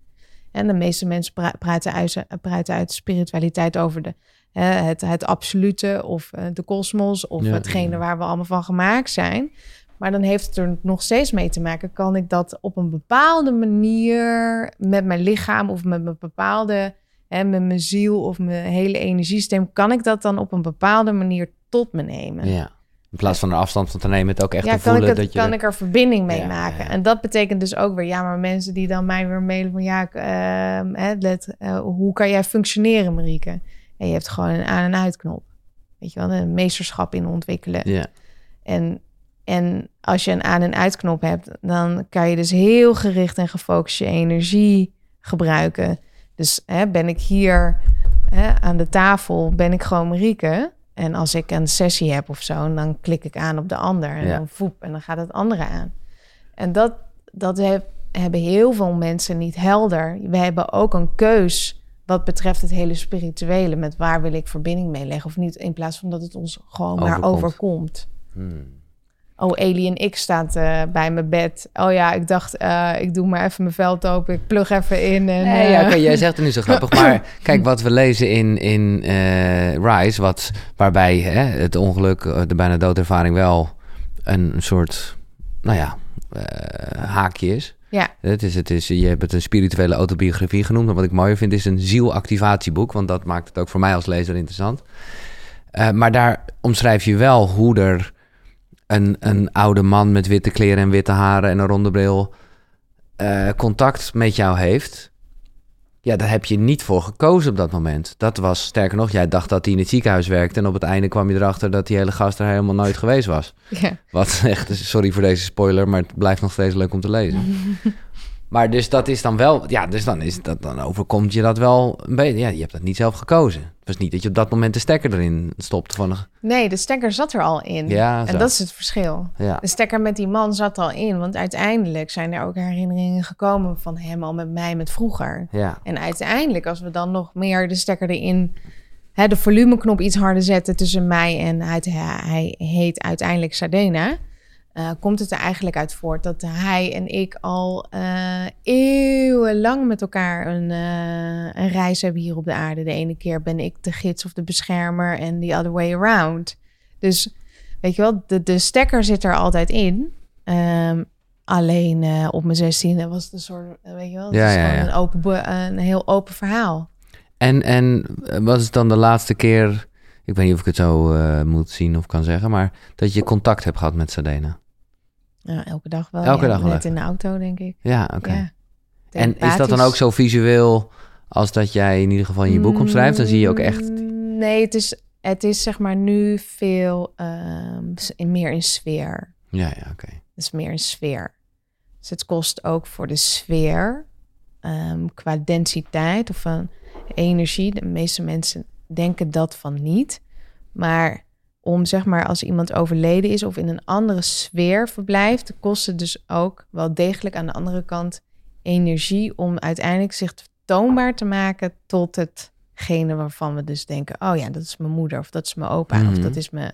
En de meeste mensen pra praten, uit, praten uit spiritualiteit over de, hè, het, het absolute of uh, de kosmos of Ja, hetgene ja. waar we allemaal van gemaakt zijn. Maar dan heeft het er nog steeds mee te maken. Kan ik dat op een bepaalde manier met mijn lichaam of met mijn bepaalde, hè, met mijn ziel of mijn hele energiesysteem, kan ik dat dan op een bepaalde manier tot me nemen? Ja. In plaats van er afstand van te nemen, het ook echt ja, te kan, ik, voelen het, dat je... kan ik er verbinding mee Ja, maken? ja. En dat betekent dus ook weer, ja, maar mensen die dan mij weer mailen van, ja, hè, let, eh, hoe kan jij functioneren, Marieke? En je hebt gewoon een aan- en uitknop. Weet je wel, een meesterschap in ontwikkelen. Ja. En, en als je een aan- en uitknop hebt, dan kan je dus heel gericht en gefocust je energie gebruiken. Dus hè, ben ik hier hè, aan de tafel, ben ik gewoon Marieke. En als ik een sessie heb of zo, dan klik ik aan op de ander. En Ja. dan voep, en dan gaat het andere aan. En dat, dat heb- hebben heel veel mensen niet helder. We hebben ook een keus wat betreft het hele spirituele. Met waar wil ik verbinding mee leggen of niet. In plaats van dat het ons gewoon maar Overkomt. overkomt. Hmm. Oh, Alien X staat eh, bij mijn bed. Oh ja, ik dacht, eh, ik doe maar even mijn veld open. Ik plug even in. En, Nee, ja, eh, oké, jij zegt het nu zo *laughs* grappig. Maar kijk, wat we lezen in, in Rise, wat, waarbij hè, het ongeluk, de bijna doodervaring wel een soort, nou ja, haakje is. Ja. Het is, het is, je hebt het een spirituele autobiografie genoemd. En wat ik mooier vind is een zielactivatieboek. Want dat maakt het ook voor mij als lezer interessant. Maar daar omschrijf je wel hoe er een, een oude man met witte kleren en witte haren en een ronde bril eh, contact met jou heeft. Ja, daar heb je niet voor gekozen op dat moment. Dat was, sterker nog, jij dacht dat hij in het ziekenhuis werkte. En op het einde kwam je erachter dat die hele gast er helemaal nooit geweest was. ja. Wat echt, sorry voor deze spoiler, maar het blijft nog steeds leuk om te lezen. *laughs* maar dus dat is dan wel, ja, dus dan, is dat, dan overkomt je dat wel een beetje. Ja, je hebt dat niet zelf gekozen. Het was niet dat je op dat moment de stekker erin stopte van een, Nee, de stekker zat er al in. Ja, zo. en dat is het verschil. ja. De stekker met die man zat al in. Want uiteindelijk zijn er ook herinneringen gekomen van hem al met mij met vroeger. Ja, En uiteindelijk, als we dan nog meer de stekker erin, hè, de volumeknop iets harder zetten tussen mij en hij, hij heet uiteindelijk Sardena, eh, komt het er eigenlijk uit voort dat hij en ik al eh, eeuwenlang met elkaar een, eh, een reis hebben hier op de aarde. De ene keer ben ik de gids of de beschermer en the other way around. Dus weet je wel, de, de stekker zit er altijd in. Ehm, alleen op mijn zestiende was het een soort, weet je wel, het Ja. Een, open, een heel open verhaal. En, en wat is dan de laatste keer, ik weet niet of ik het zo moet zien of kan zeggen, maar dat je contact hebt gehad met Sadena? Ja, elke dag wel. Elke ja. dag wel Net in de auto, denk ik. Ja, oké. Ja. En is dat dan ook zo visueel als dat jij in ieder geval in je boek omschrijft? Dan zie je ook echt... Mm, Nee, het is, het is zeg maar nu veel ehm, in, meer in sfeer. Ja, ja, oké. Het is meer een sfeer. Dus het kost ook voor de sfeer ehm, qua densiteit of van energie. De meeste mensen denken dat van niet. Maar om zeg maar als iemand overleden is of in een andere sfeer verblijft, kost het dus ook wel degelijk aan de andere kant energie om uiteindelijk zich toonbaar te maken tot hetgene waarvan we dus denken, oh ja, dat is mijn moeder of dat is mijn opa of Mhm. dat is mijn.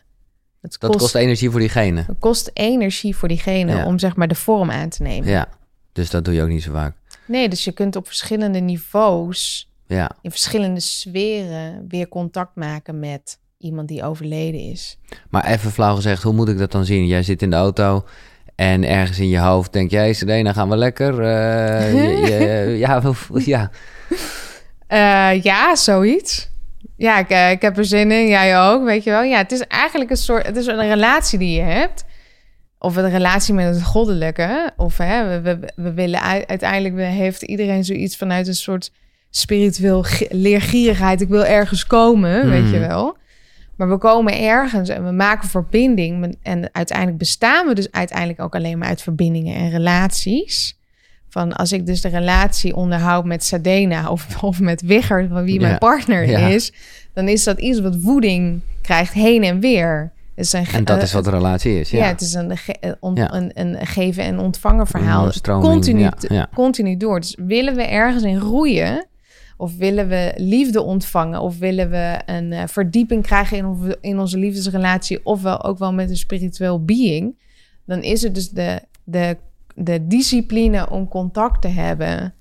Het Dat kost energie voor diegene. het kost energie voor diegene Ja. om zeg maar de vorm aan te nemen. Ja, dus dat doe je ook niet zo vaak. Nee, dus je kunt op verschillende niveaus, Ja, in verschillende sferen, weer contact maken met iemand die overleden is. maar even flauw gezegd, hoe moet ik dat dan zien? Jij zit in de auto en ergens in je hoofd denk jij, Sedena, gaan we lekker? Eh, je- je- *laughs* ja, ja, Eh, ja, zoiets. Ja, ik, eh, ik heb er zin in. Jij ook, weet je wel. Ja, het is eigenlijk een soort... Het is een relatie die je hebt. Of een relatie met het goddelijke. Of hè, we, we, we willen uiteindelijk... we- heeft iedereen zoiets vanuit een soort spiritueel gi- leergierigheid. Ik wil ergens komen, weet je Mhm. wel. Maar we komen ergens en we maken verbinding. En uiteindelijk bestaan we dus uiteindelijk ook alleen maar uit verbindingen en relaties. Van als ik dus de relatie onderhoud met Sadena *laughs* of, of met Wigger, van wie Ja. mijn partner Ja. is, dan is dat iets wat voeding krijgt heen en weer. Is een en dat eh, is wat een relatie is. ja. Ja, het is een, ge- een, on- Ja. een, een geven en ontvangen verhaal. Een stroming, Continu, ja. continu door. Dus willen we ergens in groeien, of willen we liefde ontvangen, of willen we een eh, verdieping krijgen in, in onze liefdesrelatie, ofwel ook wel met een spiritueel being, dan is het dus de, de, de discipline om contact te hebben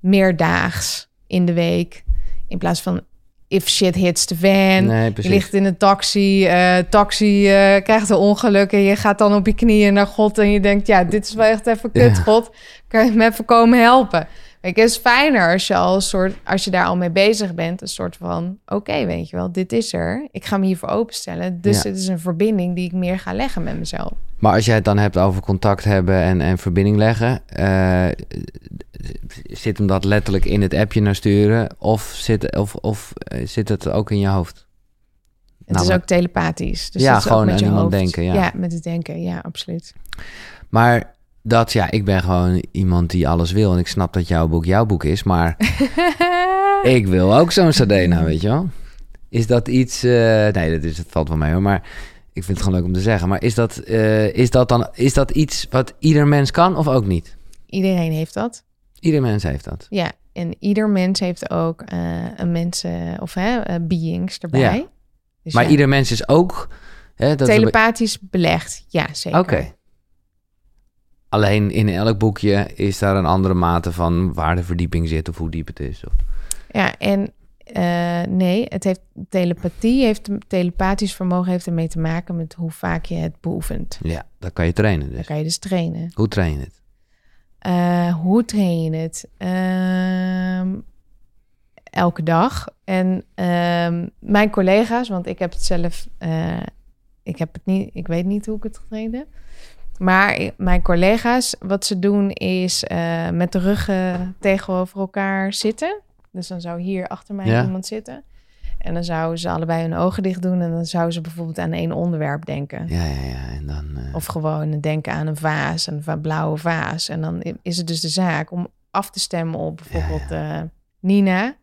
meerdaags in de week. In plaats van if shit hits the van. Nee, Je ligt in een taxi, eh, taxi eh, krijgt een ongeluk en je gaat dan op je knieën naar God en je denkt, ja, dit is wel echt even kut, Ja. God. Kan je me even komen helpen? Weet je, het is fijner als je al een soort, als je daar al mee bezig bent, een soort van, oké, weet je wel, dit is er. Ik ga me hiervoor openstellen. Dus Ja. het is een verbinding die ik meer ga leggen met mezelf. Maar als jij het dan hebt over contact hebben en, en verbinding leggen, eh, zit hem dat letterlijk in het appje naar sturen of zit, of, of eh, zit het ook in je hoofd? Het is ook telepathisch. Dus Ja, gewoon met aan je iemand hoofd. denken, ja. met het denken, ja, absoluut. Maar dat, ja, ik ben gewoon iemand die alles wil en ik snap dat jouw boek jouw boek is, maar *laughs* ik wil ook zo'n Sardena, weet je wel? Is dat iets, eh, nee, dat is, het valt wel mee hoor, maar ik vind het gewoon leuk om te zeggen. Maar is dat, eh, is dat dan, is dat iets wat ieder mens kan of ook niet? Iedereen heeft dat. Ieder mens heeft dat. Ja, en ieder mens heeft ook eh, een mensen of hè, beings erbij. Ja. Dus Maar ja, ieder mens is ook. Hè, dat is telepathisch belegd, ja, zeker. Oké. Alleen in elk boekje is daar een andere mate van waar de verdieping zit of hoe diep het is. Of... Ja, en eh, nee, het heeft telepathie, heeft telepathisch vermogen heeft ermee te maken met hoe vaak je het beoefent. Ja, dat kan je trainen Dan dus. kan je dus trainen. Hoe train je het? Eh, hoe train je het? Ehm, elke dag. En ehm, mijn collega's, want ik heb het zelf, eh, ik heb het niet, ik weet niet hoe ik het getraind heb. Maar mijn collega's, wat ze doen is eh, met de ruggen tegenover elkaar zitten. Dus dan zou hier achter mij Ja. iemand zitten. En dan zouden ze allebei hun ogen dicht doen. En dan zouden ze bijvoorbeeld aan één onderwerp denken. Ja, ja, ja. En dan. eh, Of gewoon denken aan een vaas, een blauwe vaas. En dan is het dus de zaak om af te stemmen op bijvoorbeeld eh, Nina.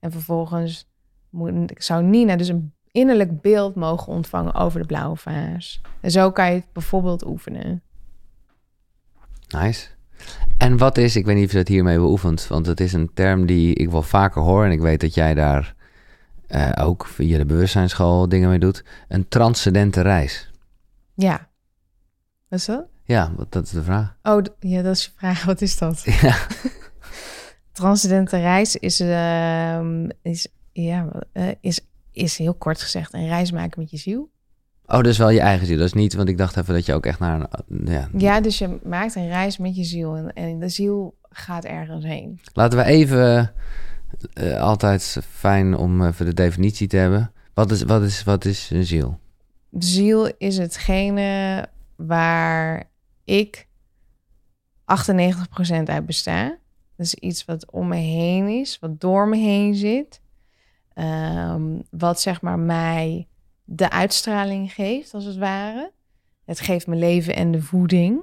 En vervolgens moet, zou Nina dus een innerlijk beeld mogen ontvangen over de blauwe vaas. En zo kan je het bijvoorbeeld oefenen. Nice. En wat is, ik weet niet of je dat hiermee beoefent, want het is een term die ik wel vaker hoor en ik weet dat jij daar eh, ook via de bewustzijnsschool dingen mee doet. Een transcendente reis. Ja. Wat is dat? Ja, wat, dat is de vraag. Oh, ja, dat is je vraag. *laughs* Wat is dat? Ja. *laughs* Transcendente reis is, ehm, is, ja, eh, is, is heel kort gezegd een reis maken met je ziel. Oh, dat is wel je eigen ziel. Dat is niet, want ik dacht even dat je ook echt naar een. Ja. Ja, dus je maakt een reis met je ziel en, en de ziel gaat ergens heen. Laten we even, eh, altijd fijn om even de definitie te hebben. Wat is, wat is, wat is een ziel? De ziel is hetgene waar ik 98% uit besta. Dat is iets wat om me heen is, wat door me heen zit. Ehm, wat zeg maar mij de uitstraling geeft, als het ware. Het geeft me leven en de voeding.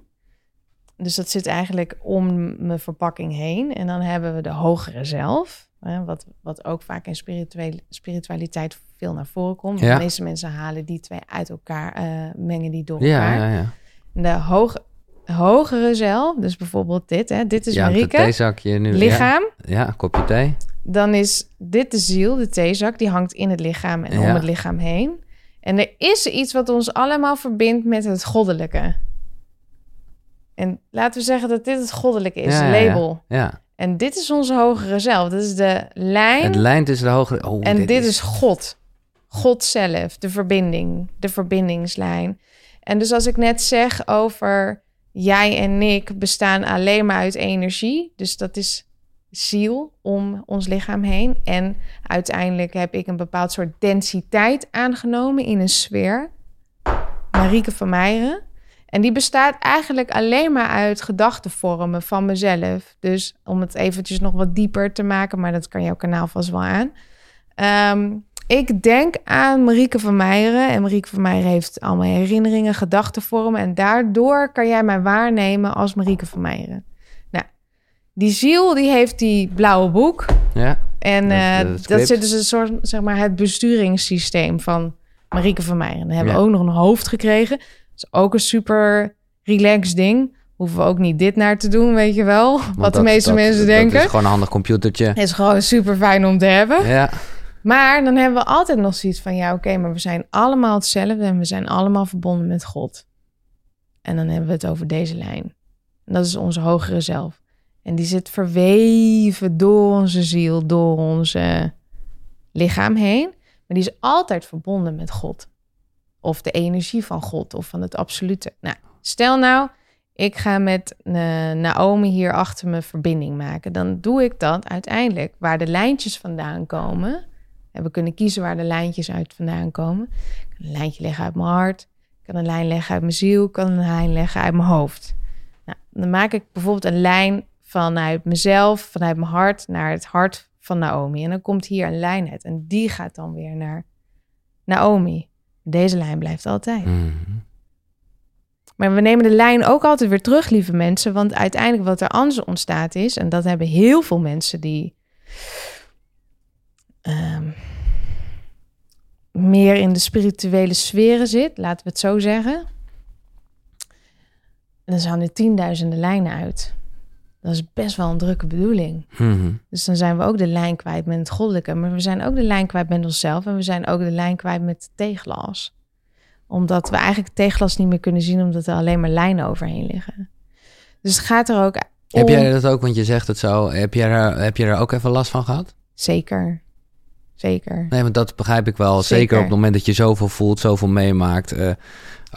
Dus dat zit eigenlijk om mijn verpakking heen. En dan hebben we de hogere zelf. Hè, wat, wat ook vaak in spirituele, spiritualiteit veel naar voren komt. Ja. De meeste mensen halen die twee uit elkaar, eh, mengen die door elkaar. ja, ja. De hoog, hogere zelf, dus bijvoorbeeld dit, hè, dit is ja, Marieke, theezakje nu. lichaam. Ja, kopje thee. Dan is dit de ziel, de theezak, die hangt in het lichaam en Ja. om het lichaam heen. En er is iets wat ons allemaal verbindt met het goddelijke. En laten we zeggen dat dit het goddelijke is, Ja, label. Ja, En dit is onze hogere zelf. Dat is de lijn. het lijn tussen de hogere... Oh, en dit, is... God. God zelf, de verbinding, de verbindingslijn. En dus als ik net zeg over jij en ik bestaan alleen maar uit energie. Dus dat is ziel om ons lichaam heen. En uiteindelijk heb ik een bepaald soort densiteit aangenomen in een sfeer. Marieke van Meijeren. En die bestaat eigenlijk alleen maar uit gedachtenvormen van mezelf. Dus om het eventjes nog wat dieper te maken, maar dat kan jouw kanaal vast wel aan. Ehm, ik denk aan Marieke van Meijeren. En Marieke van Meijeren heeft allemaal herinneringen, gedachtenvormen. En daardoor kan jij mij waarnemen als Marieke van Meijeren. Die ziel die heeft die blauwe boek. Ja, En Dat, eh, dat, het zit dus een soort, zeg maar, het besturingssysteem van Marieke van Meijeren. Dan hebben we Ja. ook nog een hoofd gekregen. Dat is ook een super relaxed ding. Hoeven we ook niet dit naar te doen, weet je wel. want wat de meeste mensen denken. is gewoon een handig computertje. is gewoon super fijn om te hebben. Ja, Maar dan hebben we altijd nog zoiets van... ja, oké, maar we zijn allemaal hetzelfde... en we zijn allemaal verbonden met God. En dan hebben we het over deze lijn. En dat is onze hogere zelf. En die zit verweven door onze ziel, door onze lichaam heen. Maar die is altijd verbonden met God. Of de energie van God of van het absolute. Nou, stel nou, ik ga met Naomi hier achter me verbinding maken. Dan doe ik dat uiteindelijk waar de lijntjes vandaan komen. En we kunnen kiezen waar de lijntjes uit vandaan komen. Ik kan een lijntje leggen uit mijn hart. Ik kan een lijn leggen uit mijn ziel. Ik kan een lijn leggen uit mijn hoofd. Nou, dan maak ik bijvoorbeeld een lijn vanuit mezelf, vanuit mijn hart, naar het hart van Naomi. En dan komt hier een lijn uit. En die gaat dan weer naar Naomi. Deze lijn blijft altijd. Mhm. Maar we nemen de lijn ook altijd weer terug, lieve mensen. Want uiteindelijk wat er anders ontstaat is... en dat hebben heel veel mensen die... ehm, meer in de spirituele sferen zit, laten we het zo zeggen. Dan zijn er tienduizenden lijnen uit. Dat is best wel een drukke bedoeling. Mhm. Dus dan zijn we ook de lijn kwijt met het goddelijke. Maar we zijn ook de lijn kwijt met onszelf. En we zijn ook de lijn kwijt met het teeglas. Omdat we eigenlijk het teeglas niet meer kunnen zien, omdat er alleen maar lijnen overheen liggen. Dus het gaat er ook om... Heb jij dat ook, want je zegt het zo, heb jij er, heb je er ook even last van gehad? Zeker. Zeker. Nee, want dat begrijp ik wel. Zeker, Zeker. op het moment dat je zoveel voelt, zoveel meemaakt. eh,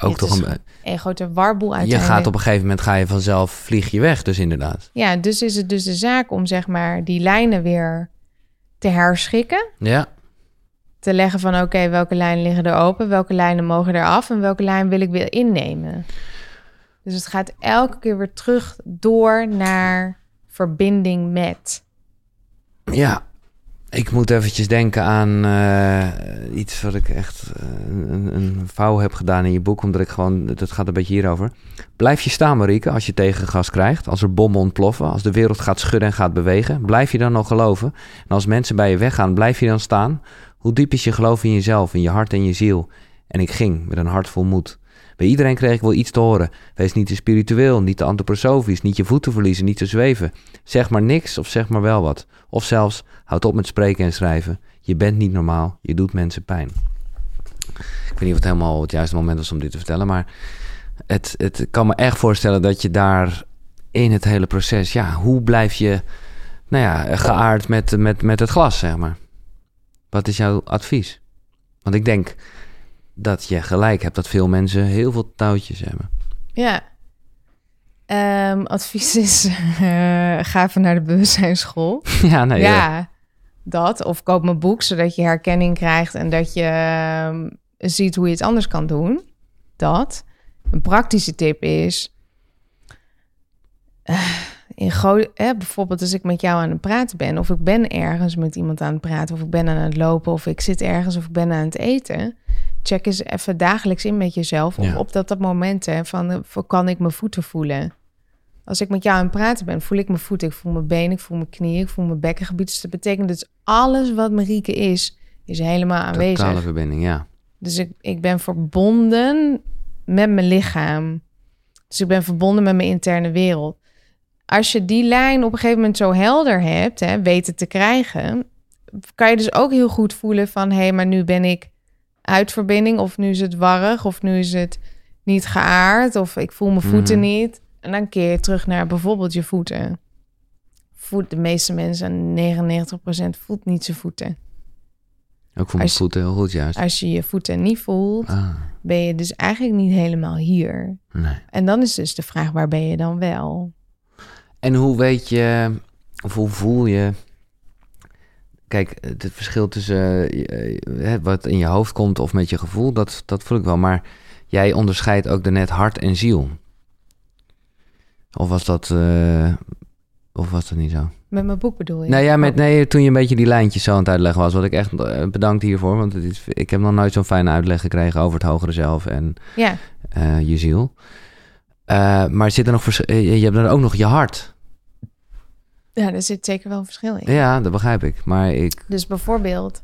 ook toch een, Een grote warboel je uiteindelijk. gaat op een gegeven moment ga je vanzelf vlieg je weg, dus inderdaad. Ja, dus is het dus de zaak om zeg maar die lijnen weer te herschikken. Ja, Te leggen van oké, welke lijnen liggen er open, welke lijnen mogen er af en welke lijn wil ik weer innemen. Dus het gaat elke keer weer terug door naar verbinding met. ja. Ik moet eventjes denken aan eh, iets wat ik echt eh, een, een vouw heb gedaan in je boek, omdat ik gewoon, dat gaat een beetje hierover. Blijf je staan, Marieke, als je tegengas krijgt, als er bommen ontploffen, als de wereld gaat schudden en gaat bewegen, blijf je dan nog geloven? En als mensen bij je weggaan, blijf je dan staan? Hoe diep is je geloof in jezelf, in je hart en je ziel? En ik ging met een hart vol moed. Bij iedereen kreeg ik wel iets te horen. Wees niet te spiritueel, niet te antroposofisch, niet je voeten verliezen, niet te zweven. Zeg maar niks of zeg maar wel wat. Of zelfs, houd op met spreken en schrijven. Je bent niet normaal, je doet mensen pijn. Ik weet niet of het helemaal het juiste moment was om dit te vertellen, maar het, het kan me echt voorstellen dat je daar in het hele proces, ja, hoe blijf je, nou ja, geaard met, met, met het glas, zeg maar. Wat is jouw advies? Want ik denk dat je gelijk hebt dat veel mensen heel veel touwtjes hebben. Ja. Ehm, advies is, *laughs* eh, ga even naar de bewustzijnsschool. *laughs* ja, nee. ja, dat. Of koop mijn boek, zodat je herkenning krijgt en dat je ehm, ziet hoe je het anders kan doen. Dat. Een praktische tip is... eh, in eh, bijvoorbeeld als ik met jou aan het praten ben... of ik ben ergens met iemand aan het praten... of ik ben aan het lopen of ik zit ergens of ik ben aan het eten... check eens even dagelijks in met jezelf... of Ja. op dat, dat moment hè, van, eh, kan ik mijn voeten voelen... Als ik met jou aan het praten ben, voel ik mijn voeten, ik voel mijn benen, ik voel mijn knieën, ik voel mijn bekkengebied. Dus dat betekent dat alles wat Marieke is, is helemaal aanwezig. Totale verbinding, ja. Dus ik, ik ben verbonden met mijn lichaam. Dus ik ben verbonden met mijn interne wereld. Als je die lijn op een gegeven moment zo helder hebt, hè, weten te krijgen, kan je dus ook heel goed voelen van, hé, hey, maar nu ben ik uit verbinding, of nu is het warrig, of nu is het niet geaard, of ik voel mijn voeten Mhm. niet. En dan keer je terug naar bijvoorbeeld je voeten. Voet, de meeste mensen, 99% voelt niet zijn voeten. Ook voor mijn voeten heel goed, juist. Als je je voeten niet voelt, Ah, ben je dus eigenlijk niet helemaal hier. nee. En dan is dus de vraag, waar ben je dan wel? En hoe weet je, of hoe voel je... Kijk, het verschil tussen eh, eh, wat in je hoofd komt of met je gevoel, dat, dat voel ik wel. Maar jij onderscheidt ook daarnet hart en ziel. Of was dat, eh, of was dat niet zo? Met mijn boek bedoel je? Nou ja, met, nee, toen je een beetje die lijntjes zo aan het uitleggen was. Wat ik echt eh, bedankt hiervoor. Want het is, ik heb nog nooit zo'n fijne uitleg gekregen over het hogere zelf en Ja, eh, je ziel. Eh, maar zit er nog eh, je hebt dan ook nog je hart. Ja, er zit zeker wel een verschil in. Ja, dat begrijp ik. Maar ik. Dus bijvoorbeeld,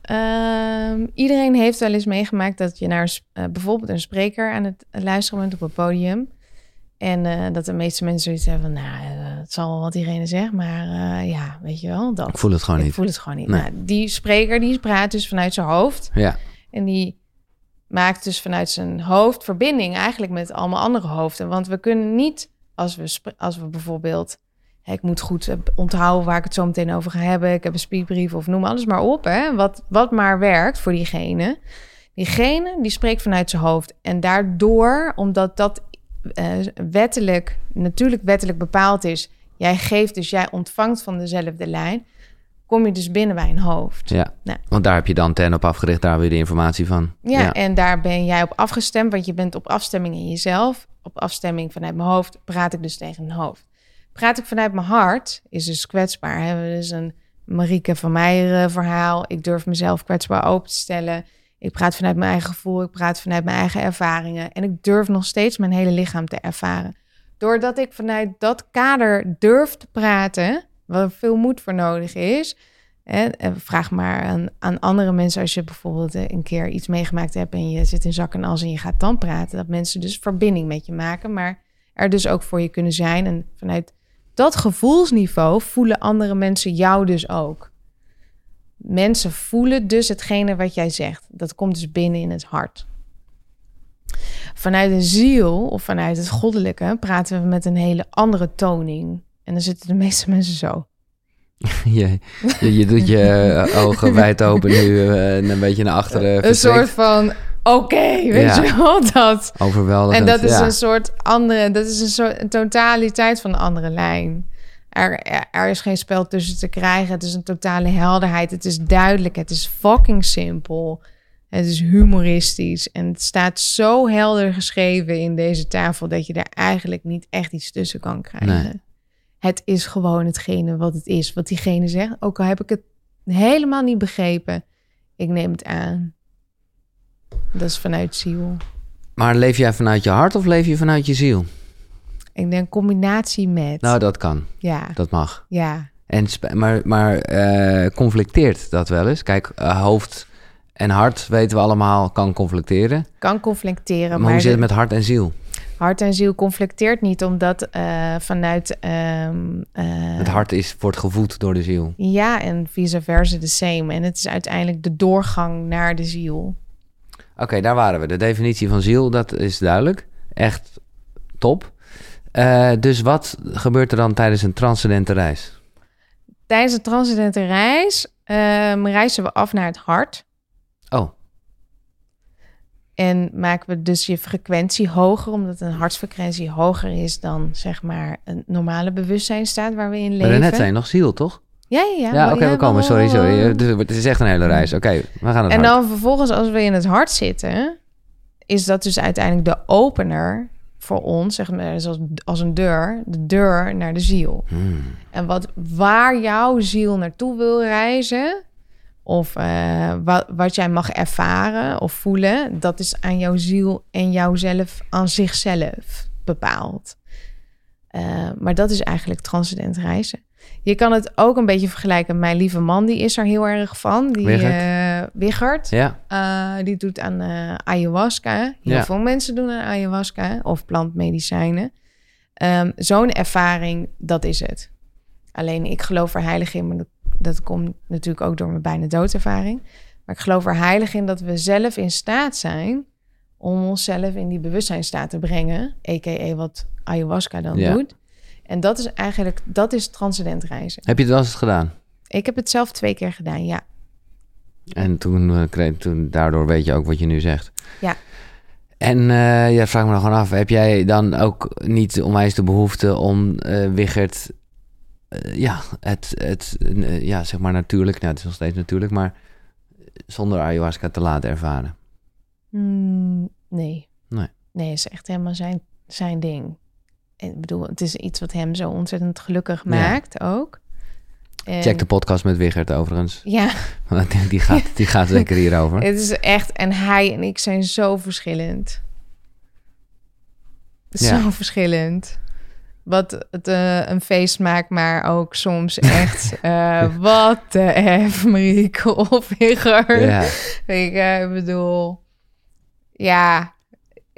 ehm, iedereen heeft wel eens meegemaakt dat je naar eh, bijvoorbeeld een spreker aan het luisteren bent op een podium. En eh, dat de meeste mensen zoiets hebben van, nou, eh, het zal wel wat diegene zegt, maar eh, ja, weet je wel, dat. Ik voel het gewoon ik niet. voel het gewoon niet. Nee. Nou, die spreker die praat dus vanuit zijn hoofd. Ja, En die maakt dus vanuit zijn hoofd verbinding eigenlijk met allemaal andere hoofden. Want we kunnen niet, als we, als we bijvoorbeeld ik moet goed eh, onthouden waar ik het zo meteen over ga hebben. Ik heb een speakbrief of noem alles maar op. Hè? Wat, wat maar werkt voor diegene. Diegene die spreekt vanuit zijn hoofd. En daardoor, omdat dat uh, wettelijk, natuurlijk wettelijk bepaald is. Jij geeft dus, jij ontvangt van dezelfde lijn. Kom je dus binnen bij een hoofd. Ja, nou. want daar heb je dan ten op afgericht, daar weer de informatie van. Ja, ja, en daar ben jij op afgestemd, want je bent op afstemming in jezelf. Op afstemming vanuit mijn hoofd praat ik dus tegen een hoofd. Praat ik vanuit mijn hart, is dus kwetsbaar. Hè? Dus een Marieke van Meijeren verhaal. Ik durf mezelf kwetsbaar open te stellen. Ik praat vanuit mijn eigen gevoel, ik praat vanuit mijn eigen ervaringen. En ik durf nog steeds mijn hele lichaam te ervaren. Doordat ik vanuit dat kader durf te praten, waar veel moed voor nodig is. En vraag maar aan, aan, andere mensen als je bijvoorbeeld een keer iets meegemaakt hebt en je zit in zak en as en je gaat dan praten. Dat mensen dus verbinding met je maken, maar er dus ook voor je kunnen zijn. En vanuit dat gevoelsniveau voelen andere mensen jou dus ook. Mensen voelen dus hetgene wat jij zegt. Dat komt dus binnen in het hart. Vanuit de ziel of vanuit het goddelijke praten we met een hele andere toning. En dan zitten de meeste *laughs* mensen zo. Je, je, je doet je eh, *laughs* ogen wijd open nu uh, een beetje naar achteren. Een soort van, oké, weet je wel, dat. Overweldigend, En dat is een soort andere, dat is een soort een totaliteit van een andere lijn. Er, er, is geen spel tussen te krijgen. Het is een totale helderheid. Het is duidelijk. Het is fucking simpel. Het is humoristisch. En het staat zo helder geschreven in deze tafel dat je daar eigenlijk niet echt iets tussen kan krijgen. Het is gewoon hetgene wat het is. Wat diegene zegt. Ook al heb ik het helemaal niet begrepen. Ik neem het aan. Dat is vanuit ziel. Maar leef jij vanuit je hart of leef je vanuit je ziel? Ik denk combinatie met. Nou, dat kan. Ja. Dat mag. Ja. En, maar maar uh, conflicteert dat wel eens? Kijk, uh, hoofd en hart weten we allemaal kan conflicteren. Kan conflicteren. Maar, maar hoe zit het met hart en ziel? Hart en ziel conflicteert niet, omdat uh, vanuit. Um, het hart is, wordt gevoed door de ziel. Ja, en vice versa de same. En het is uiteindelijk de doorgang naar de ziel. Oké, daar waren we. De definitie van ziel, dat is duidelijk. Echt top. Uh, dus wat gebeurt er dan tijdens een transcendente reis? Tijdens een transcendente reis um, reizen we af naar het hart. Oh. En maken we dus je frequentie hoger, omdat een hartsfrequentie hoger is dan zeg maar een normale bewustzijnstaat waar we in leven. Maar net zijn nog ziel, toch? Ja, ja, ja. Ja, oké, okay, we komen. Sorry, sorry. Het is echt een hele reis. Oké, okay, we gaan het En dan vervolgens, als we in het hart zitten, is dat dus uiteindelijk de opener voor ons, zeg maar, zoals als een deur, de deur naar de ziel. Hmm. En wat, waar jouw ziel naartoe wil reizen, of uh, wat, wat jij mag ervaren of voelen, dat is aan jouw ziel en jouzelf aan zichzelf bepaald. Uh, maar dat is eigenlijk transcendent reizen. Je kan het ook een beetje vergelijken. Mijn lieve man, die is er heel erg van. Die uh, Wiggert. Ja. Uh, die doet aan uh, ayahuasca. Heel Ja. veel mensen doen aan ayahuasca of plantmedicijnen. Um, Zo'n ervaring, dat is het. Alleen ik geloof er heilig in, maar dat, dat komt natuurlijk ook door mijn bijna doodervaring. Maar ik geloof er heilig in dat we zelf in staat zijn om onszelf in die bewustzijnstaat te brengen. A.k.a. wat ayahuasca dan Ja. doet. En dat is eigenlijk, dat is transcendent reizen. Heb je het wel eens gedaan? Ik heb het zelf twee keer gedaan, ja. En toen, eh, kreeg, toen, daardoor weet je ook wat je nu zegt. Ja. En eh ja, vraag me dan gewoon af, heb jij dan ook niet onwijs de behoefte om Wiggert, eh, ja, het, het ja, zeg maar natuurlijk, nou, het is nog steeds natuurlijk, maar zonder ayahuasca te laten ervaren? Mm, nee. Nee. Nee, is echt helemaal zijn, zijn ding. Ik bedoel, het is iets wat hem zo ontzettend gelukkig maakt ook. En- Check de podcast met Wiggert overigens, Ja, *laughs* want die gaat, die gaat zeker hierover. *laughs* het is echt... En hij en ik zijn zo verschillend. Ja. Zo verschillend. Wat het eh, een feest maakt, maar ook soms echt... *laughs* eh, wat de F, Marieke of Wigger. Ja, Ik eh, bedoel, ja,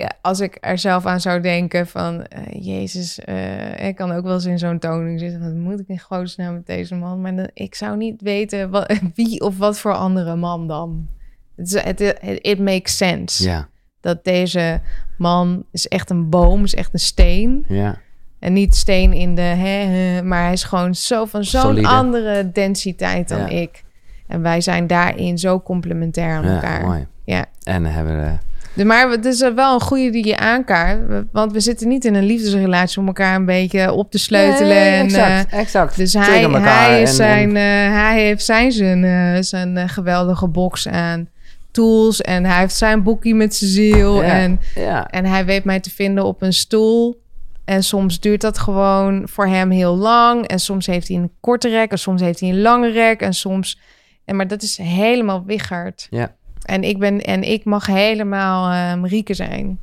ja, als ik er zelf aan zou denken van, eh, Jezus, eh, ik kan ook wel eens in zo'n toning zitten. Wat moet ik in godesnaam met deze man? Maar dan, ik zou niet weten wat, *laughs* wie of wat voor andere man dan. Het, makes sense. ja, Dat deze man is echt een boom, is echt een steen. ja. En niet steen in de hè, hè, maar hij is gewoon zo van zo'n andere densiteit dan Ja. ik. En wij zijn daarin zo complementair aan Ja, elkaar. mooi. Ja. En dan hebben we... Maar het is wel een goede die je aankaart. Want we zitten niet in een liefdesrelatie om elkaar een beetje op te sleutelen. Nee, en, eh, exact. dus hij, hij, is en- zijn, eh, hij heeft zijn, zijn, eh, zijn geweldige box aan tools. En hij heeft zijn boekje met zijn ziel. Ja, En, ja. en hij weet mij te vinden op een stoel. En soms duurt dat gewoon voor hem heel lang. En soms heeft hij een korte rek. En soms heeft hij een lange rek. En soms... En, maar dat is helemaal wiggerd. Ja. En ik, ben, en ik mag helemaal ehm Rieke zijn.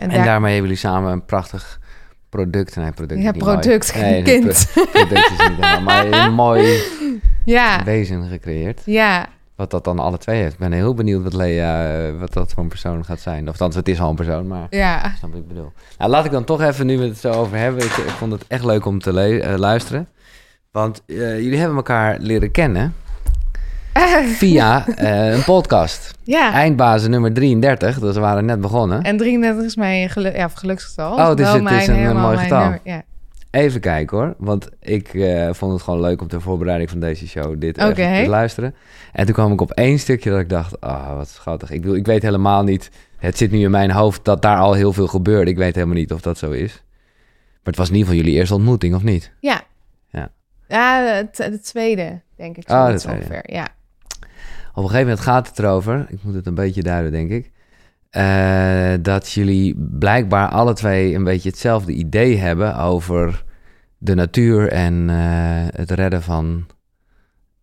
En daar- daarmee hebben jullie samen een prachtig product. Nee, product Ja, mooi. product, Nee, kind. pro- product is niet helemaal, *laughs* maar een mooi ja, wezen gecreëerd. ja, Wat dat dan alle twee heeft. Ik ben heel benieuwd wat Lea, eh, wat dat voor een persoon gaat zijn. Of althans, het is al een persoon, maar ja. snap wat ik bedoel. Nou, laat ik dan toch even, nu we het zo over hebben. Ik, ik vond het echt leuk om te eh, luisteren. Want eh, jullie hebben elkaar leren kennen *laughs* via eh, een podcast. ja. Eindbazen nummer 33, dus we waren net begonnen. En 33 is mijn gelu ja, geluksgetal. Oh, het is een, mooi getal. nummer, Ja. Even kijken hoor, want ik eh, vond het gewoon leuk om ter voorbereiding van deze show dit Oké. even te luisteren. En toen kwam ik op één stukje dat ik dacht, ah, wat schattig. Ik, bedoel, ik weet helemaal niet, het zit nu in mijn hoofd dat daar al heel veel gebeurde. Ik weet helemaal niet of dat zo is. Maar het was in ieder geval jullie eerste ontmoeting, of niet? Ja. Ja. Ja, het, de tweede, denk ik. Ah, de zoiets tweede. ongeveer. Ja. Op een gegeven moment gaat het erover, ik moet het een beetje duiden denk ik, eh, dat jullie blijkbaar alle twee een beetje hetzelfde idee hebben over de natuur en eh, het redden van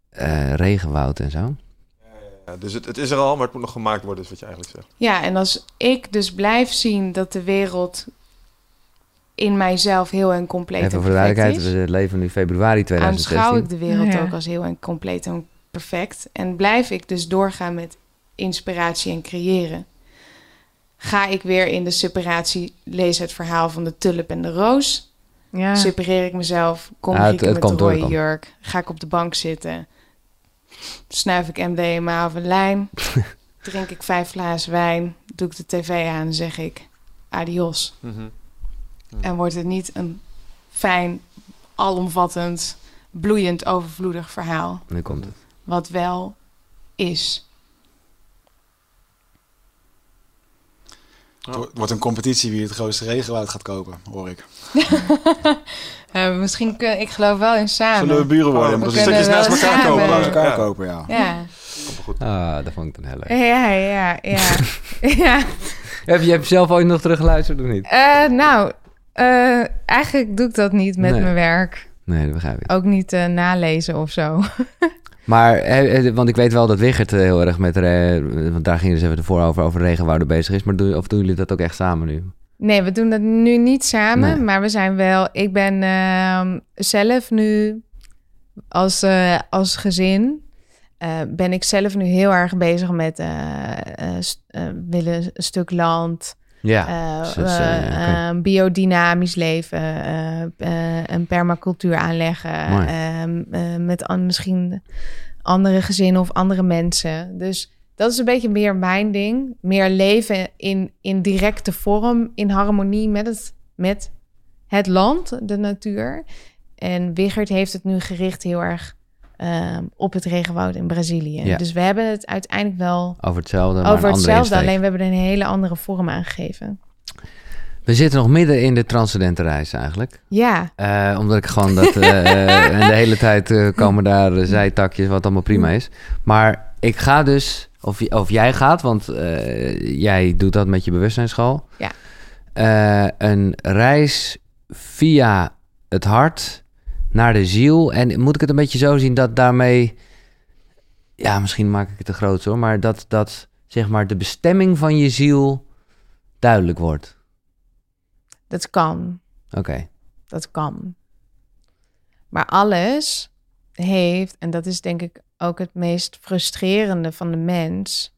eh, regenwoud en zo. Ja, dus het, het is er al, maar het moet nog gemaakt worden, is wat je eigenlijk zegt. ja, en als ik dus blijf zien dat de wereld in mijzelf heel en compleet Even en voor de duidelijkheid, we leven nu februari aanschouw 2016. ik de wereld Ja. ook als heel en compleet en perfect. En blijf ik dus doorgaan met inspiratie en creëren. Ga ik weer in de separatie, lees het verhaal van de tulp en de roos. Ja. Separeer ik mezelf, kom Ja, het- ik het met door, rode jurk. Ga ik op de bank zitten. Snuif ik MDMA of een lijn. *laughs* drink ik vijf glazen wijn. Doe ik de tv aan en zeg ik adios. En wordt het niet een fijn, alomvattend, bloeiend, overvloedig verhaal. Nu komt het. Wat wel is. Het wordt- een competitie wie het grootste regenwoud gaat kopen, hoor ik. *laughs* Eh, misschien kun ik geloof wel in samen. Zullen we buren worden? Oh, we stukjes naast elkaar samen. kopen. Naast elkaar Ja. kopen, ja. Goed. Ah, dat vond ik dan heel leuk. Ja, ja, ja. *laughs* *laughs* ja. Heb je, heb je zelf ooit nog teruggeluisterd of niet? Eh, nou, eh, eigenlijk doe ik dat niet met Nee. mijn werk. Nee, dat begrijp ik. Ook niet eh, nalezen of zo. Maar, eh, eh, want ik weet wel dat Wigert eh, heel erg met, want daar gingen ze even ervoor over, over regenwouden bezig is. Maar doen, of doen jullie dat ook echt samen nu? Nee, we doen dat nu niet samen. Nee. Maar we zijn wel... Ik ben ehm, zelf nu als, als gezin... ben ik zelf nu heel erg bezig met willen een stuk land... Ja. eh, dus, eh, eh, biodynamisch leven, een permacultuur aanleggen, ehm, eh, met an- misschien andere gezinnen of andere mensen. Dus dat is een beetje meer mijn ding. Meer leven in, in directe vorm, in harmonie met het, met het land, de natuur. En Wigert heeft het nu gericht heel erg ehm, op het regenwoud in Brazilië. Ja. Dus we hebben het uiteindelijk wel Over hetzelfde, maar over hetzelfde, alleen we hebben er een hele andere vorm aangegeven. We zitten nog midden in de transcendente reis eigenlijk. Ja, Eh, omdat ik gewoon dat... eh, *laughs* eh, en de hele tijd komen daar zijtakjes, wat allemaal prima is. Maar ik ga dus... Of, of jij gaat, want jij doet dat met je bewustzijnsschool. Ja. Een reis via het hart naar de ziel. En moet ik het een beetje zo zien dat daarmee... Ja, misschien maak ik het te groot hoor. Maar dat, dat zeg maar de bestemming van je ziel duidelijk wordt. dat kan. Oké. Dat kan. Maar alles heeft, en dat is denk ik ook het meest frustrerende van de mens,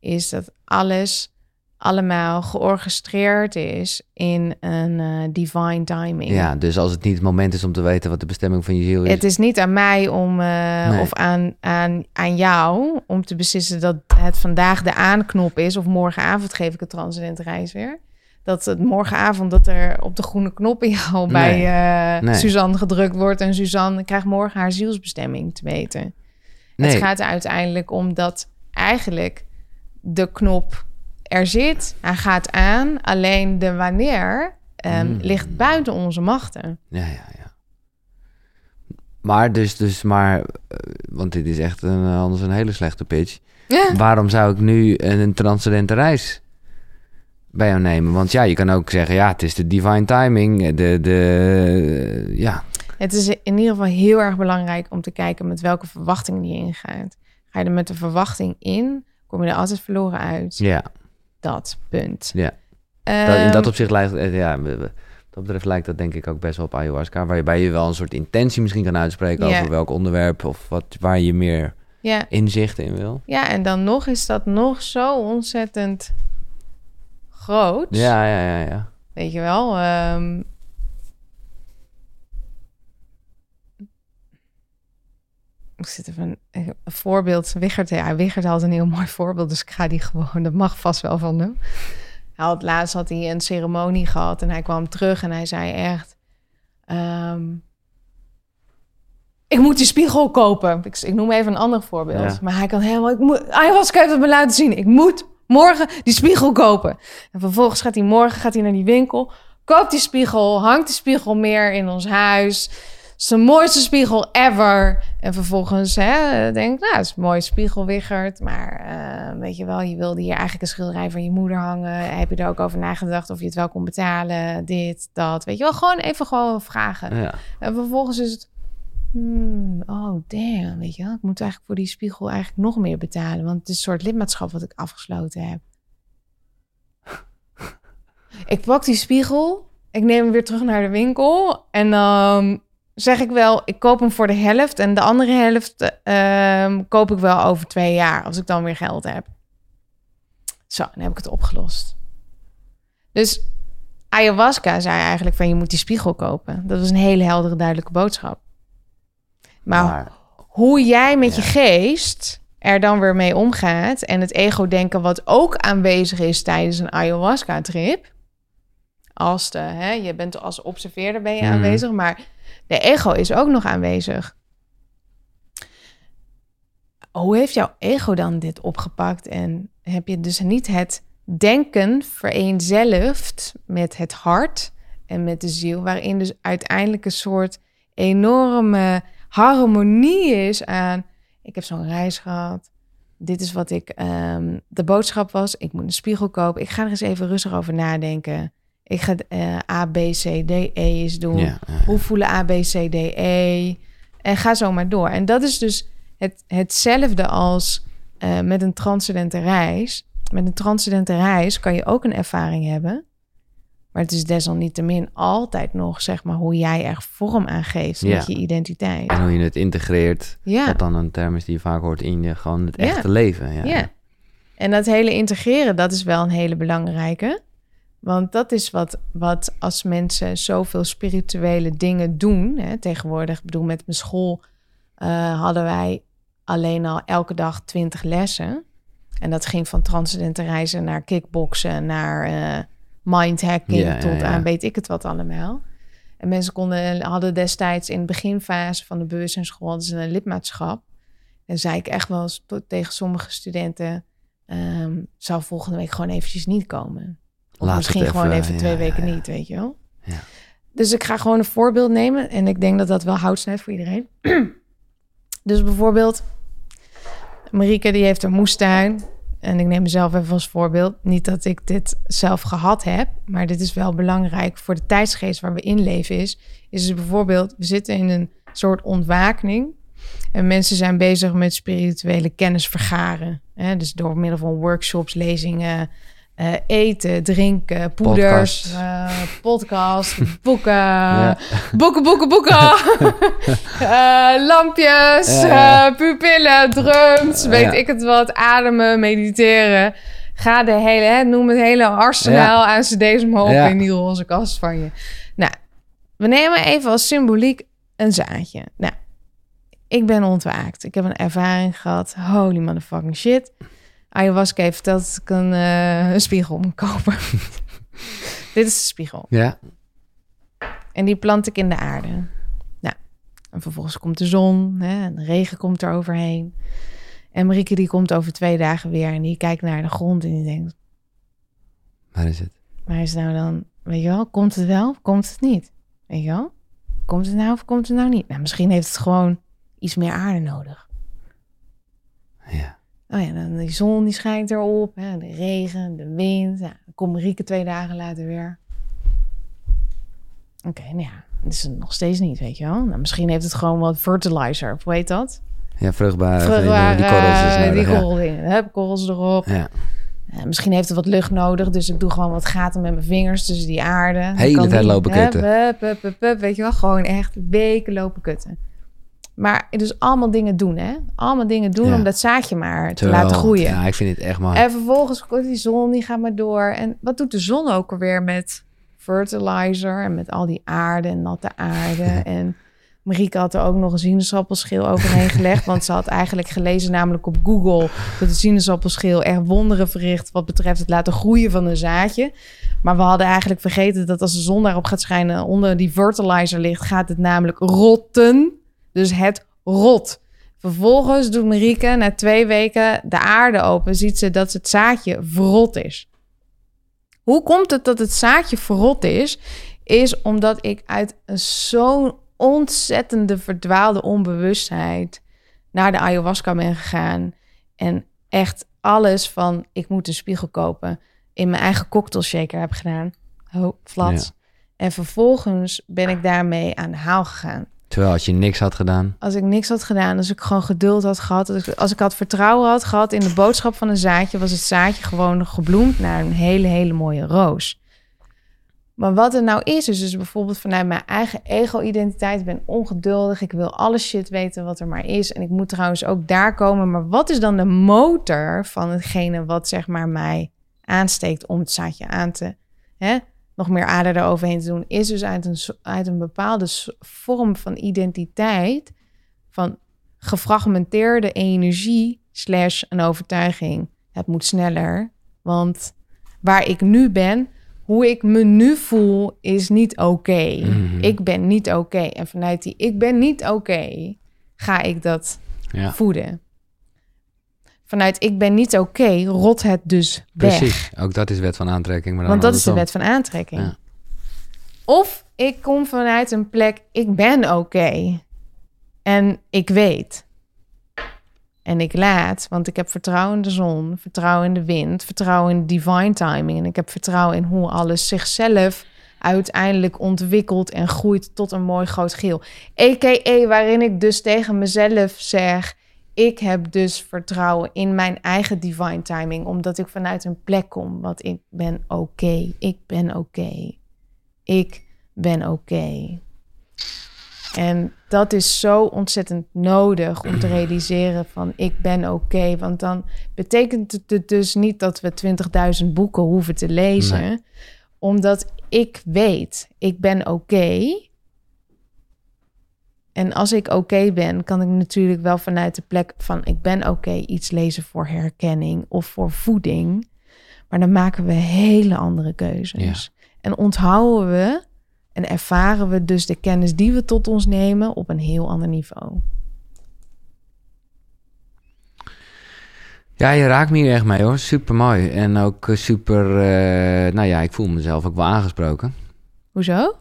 is dat alles allemaal georchestreerd is in een eh, divine timing. Ja, dus als het niet het moment is om te weten wat de bestemming van je ziel is. Het is niet aan mij om, eh, Nee. of aan, aan, aan jou om te beslissen dat het vandaag de aanknop is of morgenavond geef ik een transcendente reis weer. dat het morgenavond dat er op de groene knop in jou bij eh, Nee. Suzanne gedrukt wordt en Suzanne krijgt morgen haar zielsbestemming te weten. Nee. Het gaat er uiteindelijk om dat eigenlijk de knop er zit, hij gaat aan, alleen de wanneer ehm, Mm. ligt buiten onze machten. Ja, ja, ja. Maar dus, dus maar, eh, want dit is echt een, eh, anders een hele slechte pitch. Ja. Waarom zou ik nu een, een transcendente reis bij jou nemen? Want ja, je kan ook zeggen, ja, het is de divine timing. De, de, ja, Het is in ieder geval heel erg belangrijk om te kijken met welke verwachting je ingaat. Ga je er met de verwachting in, kom je er altijd verloren uit. ja, Dat punt. ja. Dat, in Ehm, dat opzicht lijkt, ja, dat betreft lijkt dat denk ik ook best wel op ayahuasca. Waarbij je wel een soort intentie misschien kan uitspreken over welk onderwerp of wat, waar je meer inzicht in wil. ja, en dan nog is dat nog zo ontzettend groot. Ja, ja, ja, ja. Weet je wel? ehm, ik zit even een, een voorbeeld. Wichert, ja, Wichert had een heel mooi voorbeeld, dus ik ga die gewoon, dat mag vast wel van hem. Hij had, laatst had hij een ceremonie gehad en hij kwam terug en hij zei echt... ehm, ik moet die spiegel kopen. Ik, ik noem even een ander voorbeeld. Ja. Maar hij kan helemaal... Ik moet, ayahuasca heeft het me laten zien. Ik moet morgen die spiegel kopen. En vervolgens gaat hij morgen gaat hij naar die winkel. Koopt die spiegel. Hangt die spiegel meer in ons huis. De mooiste spiegel ever. En vervolgens hè, denk ik, nou, het is een mooie spiegel, Wichert. Maar eh, weet je wel, je wilde hier eigenlijk een schilderij van je moeder hangen. Heb je er ook over nagedacht of je het wel kon betalen? Dit, dat. Weet je wel, gewoon even gewoon vragen. ja. En vervolgens is het... hmm, oh, damn, weet je wel. Ik moet eigenlijk voor die spiegel eigenlijk nog meer betalen. Want het is een soort lidmaatschap wat ik afgesloten heb. *laughs* ik pak die spiegel. Ik neem hem weer terug naar de winkel. En dan zeg ik wel, ik koop hem voor de helft. En de andere helft ehm, koop ik wel over twee jaar. Als ik dan weer geld heb. Zo, dan heb ik het opgelost. Dus ayahuasca zei eigenlijk van je moet die spiegel kopen. Dat was een hele heldere, duidelijke boodschap. Maar, Maar, hoe jij met je geest er dan weer mee omgaat en het ego-denken wat ook aanwezig is tijdens een ayahuasca-trip. Als de, hè, je bent als observeerder ben je Mhm. aanwezig, maar de ego is ook nog aanwezig. Hoe heeft jouw ego dan dit opgepakt? En heb je dus niet het denken vereenzelvigd met het hart en met de ziel, waarin dus uiteindelijk een soort enorme harmonie is aan. Ik heb zo'n reis gehad. Dit is wat ik. ehm, de boodschap was: ik moet een spiegel kopen. Ik ga er eens even rustig over nadenken. Ik ga eh, A, B, C, D, E eens doen. ja, ja. Hoe voelen A, B, C, D, E? En ga zo maar door. En dat is dus het, hetzelfde als eh, met een transcendente reis. Met een transcendente reis kan je ook een ervaring hebben. Maar het is desalniettemin altijd nog, zeg maar, hoe jij er vorm aan geeft Ja. met je identiteit. En hoe je het integreert, Ja. wat dan een term is die je vaak hoort in je, gewoon het Ja. echte leven. Ja. Ja. En dat hele integreren, dat is wel een hele belangrijke. Want dat is wat, wat als mensen zoveel spirituele dingen doen. Hè, tegenwoordig, ik bedoel, met mijn school eh, hadden wij alleen al elke dag twintig lessen. En dat ging van transcendente reizen naar kickboksen, naar eh mindhacking, Ja, tot ja. aan weet ik het wat allemaal. En mensen konden, hadden destijds in de beginfase van de bewustzijnsschool hadden ze een lidmaatschap. En zei ik echt wel eens tot- tegen sommige studenten, ehm, zou volgende week gewoon eventjes niet komen. Of Laat misschien gewoon even, twee weken niet, weet je wel. Ja. Dus ik ga gewoon een voorbeeld nemen. En ik denk dat dat wel hout snijdt voor iedereen. *clears throat* dus bijvoorbeeld, Marieke die heeft een moestuin. En ik neem mezelf even als voorbeeld. Niet dat ik dit zelf gehad heb. Maar dit is wel belangrijk voor de tijdsgeest waar we in leven is. Is dus bijvoorbeeld, we zitten in een soort ontwakening. En mensen zijn bezig met spirituele kennis vergaren. Hè? Dus door middel van workshops, lezingen, eh, eten, drinken, poeders, Podcast. eh, podcast, *laughs* boeken, Ja. boeken, boeken, boeken, *laughs* Eh, lampjes, Ja, ja. pupillen, drums, weet ik het wat, ademen, mediteren. Ga de hele, hè, noem het hele arsenaal aan cd's omhoog in die roze kast van je. Nou, we nemen even als symboliek een zaadje. Nou, ik ben ontwaakt. Ik heb een ervaring gehad. Holy motherfucking shit. Ayahuasca heeft verteld dat ik een, eh, een spiegel moet kopen. *laughs* Dit is de spiegel. Ja. En die plant ik in de aarde. Nou, en vervolgens komt de zon hè, en de regen komt er overheen. En Marieke die komt over twee dagen weer en die kijkt naar de grond en die denkt... Waar is het? Maar is nou dan, weet je wel, komt het wel of komt het niet? Weet je wel? Komt het nou of komt het nou niet? Nou, misschien heeft het gewoon iets meer aarde nodig. Ja. Oh ja, dan die zon die schijnt erop, hè, de regen, de wind. Ja, dan komt Marieke twee dagen later weer. Oké, nou ja, dat is het nog steeds niet, weet je wel. Nou, misschien heeft het gewoon wat fertilizer, of hoe heet dat? Ja, vruchtbaar. Vruchtbaar, die korrels is nodig, die ja. korrels erop. Ja. Misschien heeft het wat lucht nodig, dus ik doe gewoon wat gaten met mijn vingers tussen die aarde. Hele tijd lopen kutten. hup, hup, hup, weet je wel, gewoon echt weken lopen kutten. Maar dus allemaal dingen doen, hè? Allemaal dingen doen Ja. om dat zaadje maar te Terwijl- laten groeien. Ja, ik vind het echt mooi. En vervolgens komt die zon, die gaat maar door. En wat doet de zon ook alweer met fertilizer en met al die aarde en natte aarde? *laughs* En Marieke had er ook nog een sinaasappelschil overheen gelegd. Want ze had eigenlijk gelezen, namelijk op Google, dat de sinaasappelschil echt wonderen verricht wat betreft het laten groeien van een zaadje. Maar we hadden eigenlijk vergeten dat als de zon daarop gaat schijnen, onder die fertilizer ligt, gaat het namelijk rotten. Dus het rot. Vervolgens doet Marieke na twee weken de aarde open. Ziet ze dat het zaadje verrot is. Hoe komt het dat het zaadje verrot is? Is omdat ik uit een zo'n ontzettende verdwaalde onbewustheid naar de ayahuasca ben gegaan. En echt alles van ik moet een spiegel kopen in mijn eigen cocktail shaker heb gedaan. Oh, flats. En vervolgens ben ik daarmee aan de haal gegaan Terwijl als je niks had gedaan. als ik niks had gedaan, als ik gewoon geduld had gehad, als ik, had vertrouwen had gehad in de boodschap van een zaadje, was het zaadje gewoon gebloemd naar een hele, hele mooie roos. Maar wat er nou is, is dus bijvoorbeeld vanuit mijn eigen ego-identiteit. Ik ben ongeduldig, ik wil alle shit weten wat er maar is. En ik moet trouwens ook daar komen. Maar wat is dan de motor van hetgene wat zeg maar mij aansteekt om het zaadje aan te... Hè, nog meer aarde eroverheen te doen, is dus uit een, uit een bepaalde vorm van identiteit, van gefragmenteerde energie slash een overtuiging. Het moet sneller, want waar ik nu ben, hoe ik me nu voel, is niet oké. Mhm. Ik ben niet oké. En vanuit die ik ben niet oké, ga ik dat Ja, voeden. Vanuit ik ben niet oké, rot het dus weg. precies. Ook dat is wet van aantrekking. Maar dan Want dat is de wet van aantrekking. Ja. Of ik kom vanuit een plek, ik ben oké. En ik weet. En ik laat, want ik heb vertrouwen in de zon, vertrouwen in de wind, vertrouwen in divine timing. En ik heb vertrouwen in hoe alles zichzelf uiteindelijk ontwikkelt en groeit tot een mooi groot geel. A.k.a. waarin ik dus tegen mezelf zeg... ik heb dus vertrouwen in mijn eigen divine timing... omdat ik vanuit een plek kom wat ik ben oké. Ik ben oké. Ik ben oké. En dat is zo ontzettend nodig om te realiseren van ik ben oké. Want dan betekent het het dus niet dat we 20.000 boeken hoeven te lezen. Nee. Omdat ik weet, ik ben oké. En als ik oké ben, kan ik natuurlijk wel vanuit de plek van ik ben oké iets lezen voor herkenning of voor voeding. Maar dan maken we hele andere keuzes. En onthouden we en ervaren we dus de kennis die we tot ons nemen op een heel ander niveau. Ja, je raakt me hier echt mee hoor. Super mooi. En ook eh, super. eh, nou ja, ik voel mezelf ook wel aangesproken. Hoezo?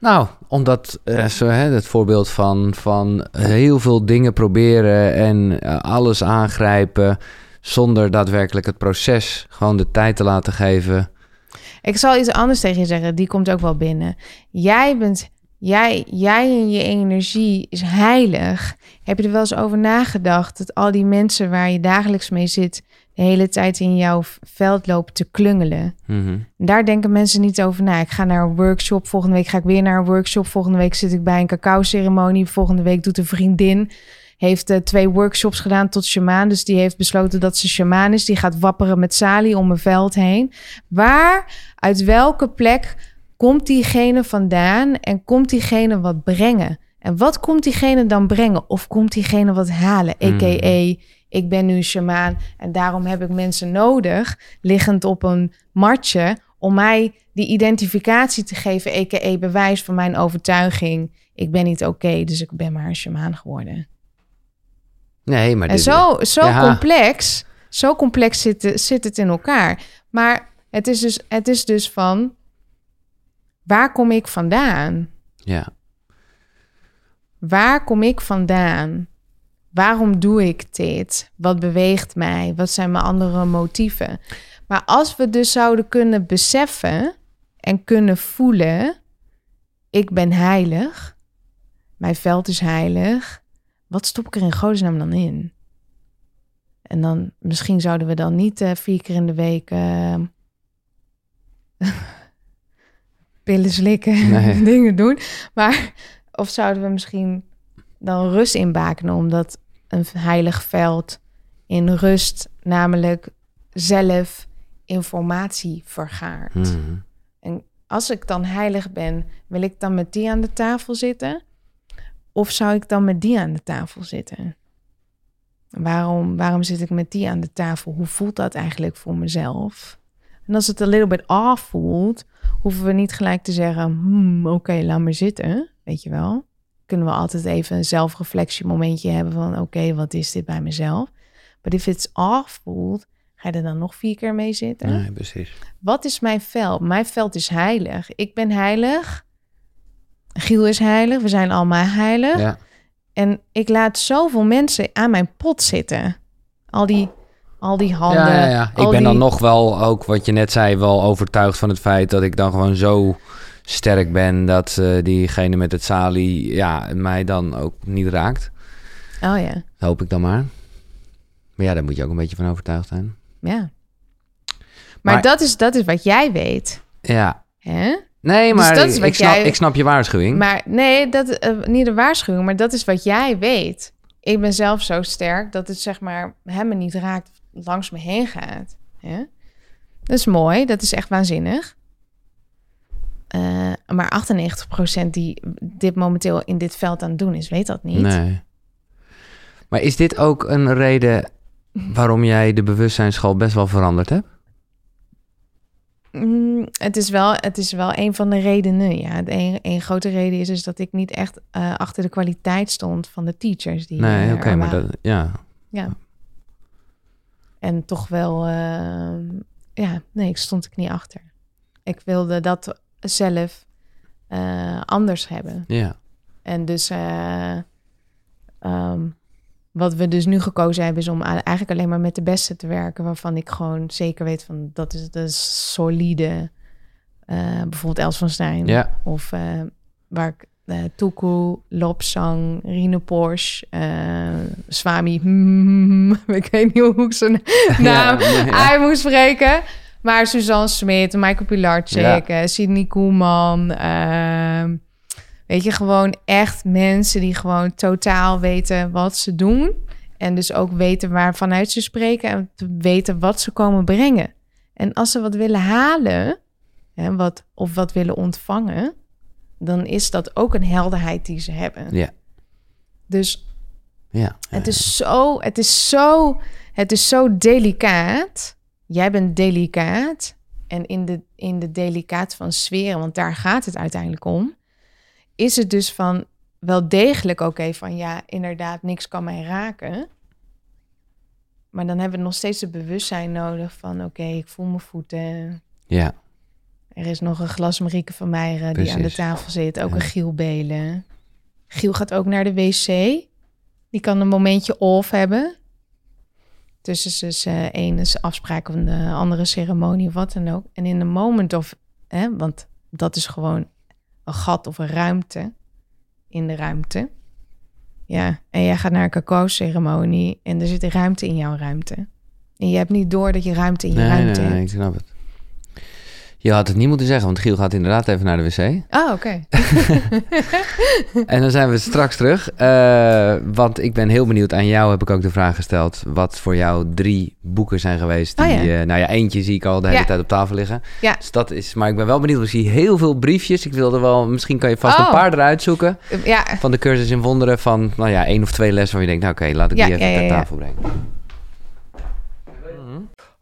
Nou, omdat eh, zo, hè, het voorbeeld van, van heel veel dingen proberen en eh, alles aangrijpen zonder daadwerkelijk het proces gewoon de tijd te laten geven. Ik zal iets anders tegen je zeggen. Die komt ook wel binnen. Jij bent, jij, jij en je energie is heilig. Heb je er wel eens over nagedacht dat al die mensen waar je dagelijks mee zit, de hele tijd in jouw veld lopen te klungelen? Mhm. Daar denken mensen niet over na. Ik ga naar een workshop. Volgende week ga ik weer naar een workshop. Volgende week zit ik bij een cacao-ceremonie. Volgende week doet een vriendin. Heeft eh, twee workshops gedaan tot shamaan. Dus die heeft besloten dat ze shamaan is. Die gaat wapperen met Sali om een veld heen. Waar, uit welke plek komt diegene vandaan? En komt diegene wat brengen? En wat komt diegene dan brengen? Of komt diegene wat halen? A.k.a. ik ben nu shamaan en daarom heb ik mensen nodig, liggend op een matje, om mij die identificatie te geven, a.k.a. bewijs van mijn overtuiging. Ik ben niet oké, dus ik ben maar een shamaan geworden. Nee, maar En dit, zo, zo Ja. complex, zo complex zit, het- zit het in elkaar. Maar het is, dus, het is dus van, waar kom ik vandaan? Ja, Waar kom ik vandaan? Waarom doe ik dit? Wat beweegt mij? Wat zijn mijn andere motieven? Maar als we dus zouden kunnen beseffen en kunnen voelen: ik ben heilig, mijn veld is heilig. Wat stop ik er in godesnaam dan in? En dan misschien zouden we dan niet eh, vier keer in de week eh, *laughs* pillen slikken, Nee. *laughs* dingen doen. Maar of zouden we misschien dan rust inbakenen, omdat een heilig veld in rust namelijk zelf informatie vergaart. Mhm. En als ik dan heilig ben, wil ik dan met die aan de tafel zitten? Of zou ik dan met die aan de tafel zitten? Waarom, waarom zit ik met die aan de tafel? Hoe voelt dat eigenlijk voor mezelf? En als het een little bit off voelt, hoeven we niet gelijk te zeggen: hmm, oké, laat maar zitten. Weet je wel? Kunnen we altijd even een zelfreflectiemomentje hebben van: oké, wat is dit bij mezelf? Maar if it's off voelt, ga je er dan nog vier keer mee zitten? Nee, precies. Wat is mijn veld? Mijn veld is heilig. Ik ben heilig. Giel is heilig. We zijn allemaal heilig. Ja. En ik laat zoveel mensen aan mijn pot zitten. Al die, al die handen. Ja, ja, ja. Ik ben dan nog wel, ook wat je net zei, wel overtuigd van het feit dat ik dan gewoon zo sterk ben dat eh, diegene met het salie ja, mij dan ook niet raakt. Oh ja, Hoop ik dan maar. Maar ja, daar moet je ook een beetje van overtuigd zijn. ja. Maar, Maar- dat, is, dat is wat jij weet. Ja. Hè? Nee, Dus maar dat is wat ik, snap, jij- ik snap je waarschuwing. Maar nee, dat, eh, niet de waarschuwing, maar dat is wat jij weet. Ik ben zelf zo sterk dat het zeg maar hem me niet raakt, langs me heen gaat. Hè? Dat is mooi, dat is echt waanzinnig. Eh, maar 98% die dit momenteel in dit veld aan het doen is, weet dat niet. Nee. Maar is dit ook een reden waarom jij de bewustzijnsschool best wel veranderd hebt? Mm, het, is wel, het is wel een van de redenen. Ja, de een, een grote reden is, is dat ik niet echt eh, achter de kwaliteit stond van de teachers die Nee, eh, oké, maar dat, ja. Ja. En toch wel, ja, nee, ik stond ik niet achter. Ik wilde dat zelf eh, anders hebben. ja. En dus eh, ehm, wat we dus nu gekozen hebben is om eigenlijk alleen maar met de beste te werken, waarvan ik gewoon zeker weet van dat is de solide, eh, bijvoorbeeld Els van Stijn Ja. of waar ik eh Tuku, Lopsang, Rine Porsche, Swami, *laughs* ik weet niet hoe ik zijn *laughs* naam Ja, ja. uit moet spreken. Maar Suzanne Smit, Michael Pilarczyk, Ja. Sidney Koeman. ehm, weet je, gewoon echt mensen die gewoon totaal weten wat ze doen. En dus ook weten waarvanuit ze spreken en te weten wat ze komen brengen. En als ze wat willen halen, hè, wat, of wat willen ontvangen, dan is dat ook een helderheid die ze hebben. Ja. Dus Ja. het is zo, het is zo, het is zo delicaat. Jij bent delicaat. En in de, in de delicaat van sferen, want daar gaat het uiteindelijk om, is het dus van wel degelijk oké van ja, inderdaad, niks kan mij raken. Maar dan hebben we nog steeds het bewustzijn nodig van oké, ik voel mijn voeten. Ja. Er is nog een glas Marieke van Meijeren die aan de tafel zit. Ook Ja. een Giel Belen. Giel gaat ook naar de wc. Die kan een momentje off hebben. Tussen dus, eh één is afspraak of een andere ceremonie of wat dan ook. En in een moment of... Hè, want dat is gewoon een gat of een ruimte in de ruimte. Ja, en jij gaat naar een cacao-ceremonie en er zit een ruimte in jouw ruimte. En je hebt niet door dat je ruimte in je Nee, nee, ruimte nee, hebt. ik snap het. Je had het niet moeten zeggen, want Giel gaat inderdaad even naar de wc. Oh, oké. *laughs* En dan zijn we straks terug. Eh, want ik ben heel benieuwd. Aan jou heb ik ook de vraag gesteld. Wat voor jou drie boeken zijn geweest. Die, Oh ja. eh, nou ja, eentje zie ik al de hele Ja. tijd op tafel liggen. Ja. Dus dat is, maar ik ben wel benieuwd. Ik zie heel veel briefjes. Ik wilde wel, misschien kan je vast Oh. een paar eruit zoeken. Ja, Van de cursus in wonderen. Van, nou ja, één of twee lessen waar je denkt, nou oké, laat ik die even ter tafel brengen.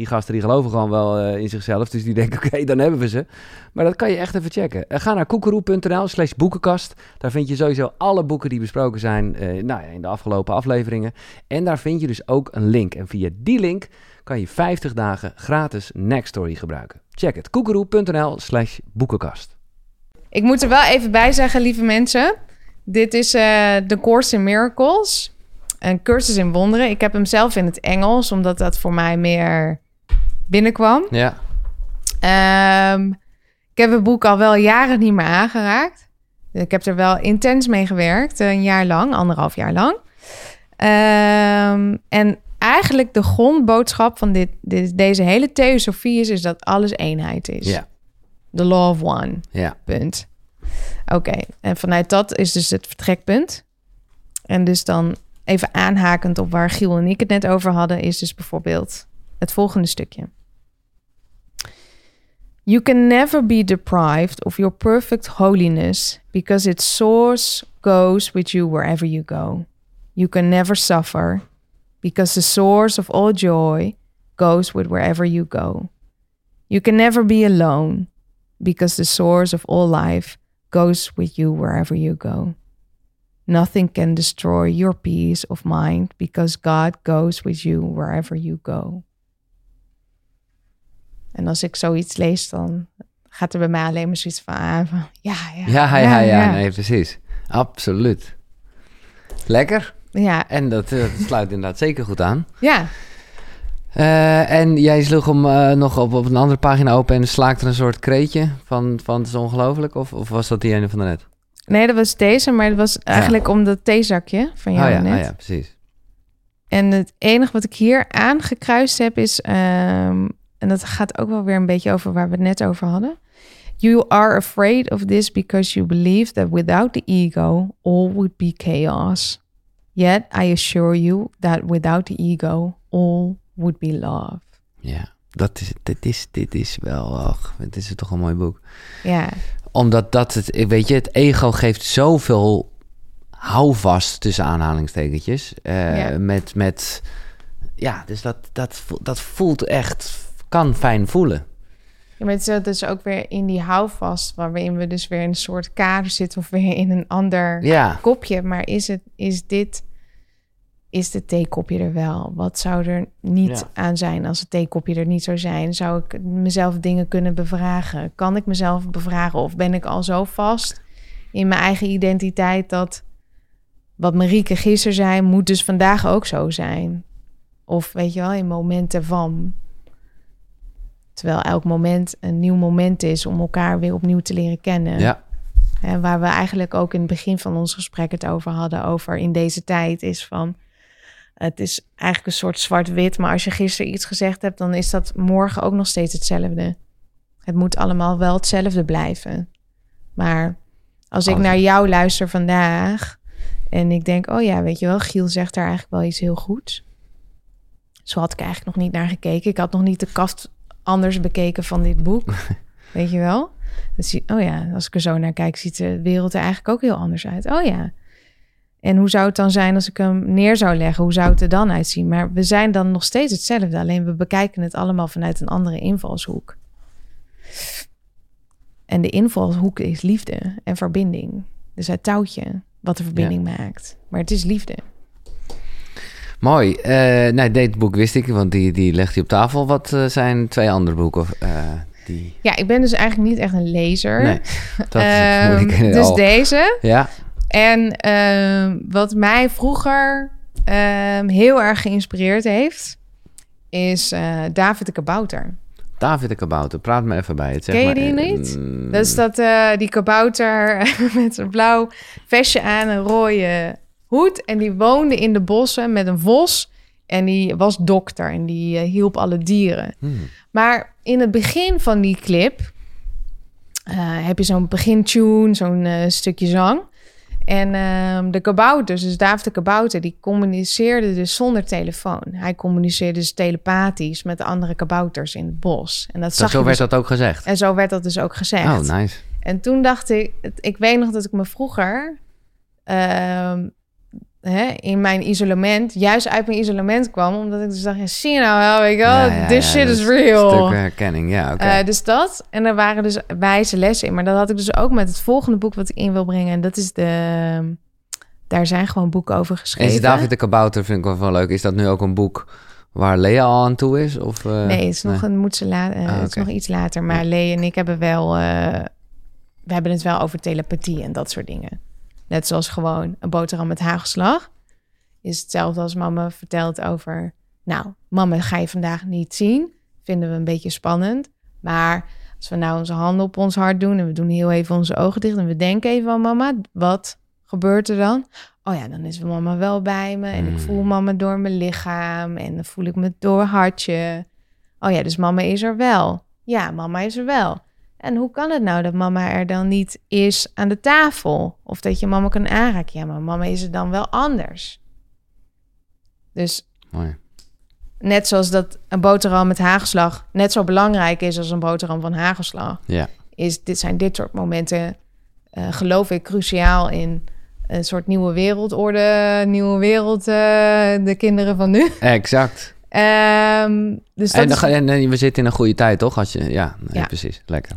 die gasten die geloven gewoon wel eh, in zichzelf. Dus die denken, *laughs* oké, dan hebben we ze. Maar dat kan je echt even checken. Eh, ga naar koekeroe.nl slash boekenkast. Daar vind je sowieso alle boeken die besproken zijn eh, nou in de afgelopen afleveringen. En daar vind je dus ook een link. En via die link kan je 50 dagen gratis Nextory gebruiken. Check het, koekeroe.nl slash boekenkast. Ik moet er wel even bij zeggen, lieve mensen. Dit is de Course in Miracles. Een cursus in wonderen. Ik heb hem zelf in het Engels, omdat dat voor mij meer binnenkwam. Ja, Ehm, ik heb het boek al wel jaren niet meer aangeraakt. Ik heb er wel intens mee gewerkt, een jaar lang, anderhalf jaar lang. Ehm, en eigenlijk de grondboodschap van dit, dit, deze hele theosofie is, is dat alles eenheid is. ja, The law of one. ja. Punt. Oké, en vanuit dat is dus het vertrekpunt. En dus dan even aanhakend op waar Giel en ik het net over hadden, is dus bijvoorbeeld het volgende stukje. You can never be deprived of your perfect holiness because its source goes with you wherever you go. You can never suffer because the source of all joy goes with wherever you go. You can never be alone because the source of all life goes with you wherever you go. Nothing can destroy your peace of mind because God goes with you wherever you go. En als ik zoiets lees, dan gaat er bij mij alleen maar zoiets van, ah, van ja, ja, Ja, ja, ja, nee, precies. Absoluut. Lekker. ja, En dat, eh, dat sluit inderdaad zeker goed aan. ja. Eh, en jij sloeg hem eh, nog op, op een andere pagina open en slaakte een soort kreetje van, van het is ongelooflijk? Of, of was dat die ene van daarnet? Nee, dat was deze, maar dat was eigenlijk om dat theezakje van jou oh, ja, net. oh ja, precies. En het enige wat ik hier aangekruist heb is, ehm, en dat gaat ook wel weer een beetje over waar we het net over hadden. You are afraid of this because you believe that without the ego, all would be chaos. Yet I assure you that without the ego, all would be love. Ja, dat is, dit, is, dit is wel, ach, het is toch een mooi boek. Ja, Omdat dat het, weet je, het ego geeft zoveel houvast tussen aanhalingstekentjes. eh, Ja. Met, met, ja, dus dat, dat, dat voelt echt, kan fijn voelen. Ja, maar het zit dus ook weer in die houvast, waarin we dus weer in een soort kader zitten of weer in een ander Ja, kopje. Maar is, het, is dit, is het theekopje er wel? Wat zou er niet Ja. aan zijn als het theekopje er niet zou zijn? Zou ik mezelf dingen kunnen bevragen? Kan ik mezelf bevragen? Of ben ik al zo vast in mijn eigen identiteit dat wat Marieke gisteren zei, moet dus vandaag ook zo zijn? Of weet je wel, in momenten van. Terwijl elk moment een nieuw moment is om elkaar weer opnieuw te leren kennen. ja, En waar we eigenlijk ook in het begin van ons gesprek het over hadden, over in deze tijd, is van. Het is eigenlijk een soort zwart-wit, maar als je gisteren iets gezegd hebt, dan is dat morgen ook nog steeds hetzelfde. Het moet allemaal wel hetzelfde blijven. Maar als ik naar jou luister vandaag en ik denk, oh ja, weet je wel, Giel zegt daar eigenlijk wel iets heel goeds. Zo had ik eigenlijk nog niet naar gekeken. Ik had nog niet de kaft anders bekeken van dit boek. *laughs* weet je wel? Zie, oh ja, als ik er zo naar kijk, ziet de wereld er eigenlijk ook heel anders uit. Oh ja. En hoe zou het dan zijn als ik hem neer zou leggen? Hoe zou het er dan uitzien? Maar we zijn dan nog steeds hetzelfde. Alleen we bekijken het allemaal vanuit een andere invalshoek. En de invalshoek is liefde en verbinding. Dus het touwtje wat de verbinding maakt. Maar het is liefde. Mooi. Eh nou, dit boek wist ik, want die, die legt hij op tafel. Wat eh, zijn twee andere boeken? Of, eh, die... Ja, ik ben dus eigenlijk niet echt een lezer. Nee, *laughs* dat moeilijke dus al. deze. Ja, En ehm, wat mij vroeger ehm, heel erg geïnspireerd heeft, is David de Kabouter. David de Kabouter, praat me even bij. Het, zeg Ken je maar, die eh, niet? mm, Dat is dat die kabouter *laughs* met een blauw vestje aan, een rode hoed. En die woonde in de bossen met een vos En die was dokter en die eh, hielp alle dieren. Hmm. Maar in het begin van die clip eh, heb je zo'n begintune, zo'n eh, stukje zang. En ehm, de kabouters, dus David de kabouter, die communiceerde dus zonder telefoon. Hij communiceerde dus telepathisch met de andere kabouters in het bos. En dat Zo, zag zo werd dus- dat ook gezegd. En zo werd dat dus ook gezegd. Oh, nice. En toen dacht ik, ik weet nog dat ik me vroeger ehm, hè, in mijn isolement, juist uit mijn isolement kwam, omdat ik dus dacht, ja, zie je nou wel, weet je wel, Ja, ja, this shit is real. stuk herkenning, ja. Eh, dus dat. En er waren dus wijze lessen in. Maar dat had ik dus ook met het volgende boek wat ik in wil brengen. En dat is de... Daar zijn gewoon boeken over en geschreven. is David de Kabouter, vind ik wel wel leuk. Is dat nu ook een boek waar Lea al aan toe is? Of, eh, Nee, het is nog, een, moet ze eh, Ah, het is nog iets later. Maar Lee en ik hebben wel... we hebben het wel over telepathie en dat soort dingen. Net zoals gewoon een boterham met hagelslag. Is hetzelfde als mama vertelt over... Nou, mama ga je vandaag niet zien. Vinden we een beetje spannend. Maar als we nou onze handen op ons hart doen... en we doen heel even onze ogen dicht... en we denken even aan mama, wat gebeurt er dan? Oh ja, dan is mama wel bij me. En ik Hmm. voel mama door mijn lichaam. En dan voel ik me door hartje. Oh ja, dus mama is er wel. Ja, mama is er wel. En hoe kan het nou dat mama er dan niet is aan de tafel? Of dat je mama kan aanraken? Ja, maar mama is er dan wel anders. Dus Mooi. net zoals dat een boterham met hagelslag net zo belangrijk is als een boterham van hagelslag, Ja. is dit zijn dit soort momenten, eh, geloof ik, cruciaal in een soort nieuwe wereldorde, nieuwe wereld, eh, de kinderen van nu. Exact. Ehm, dus dat En, is- dan- en, en we zitten in een goede tijd, toch? Als je, ja, nee, Ja. precies. Lekker.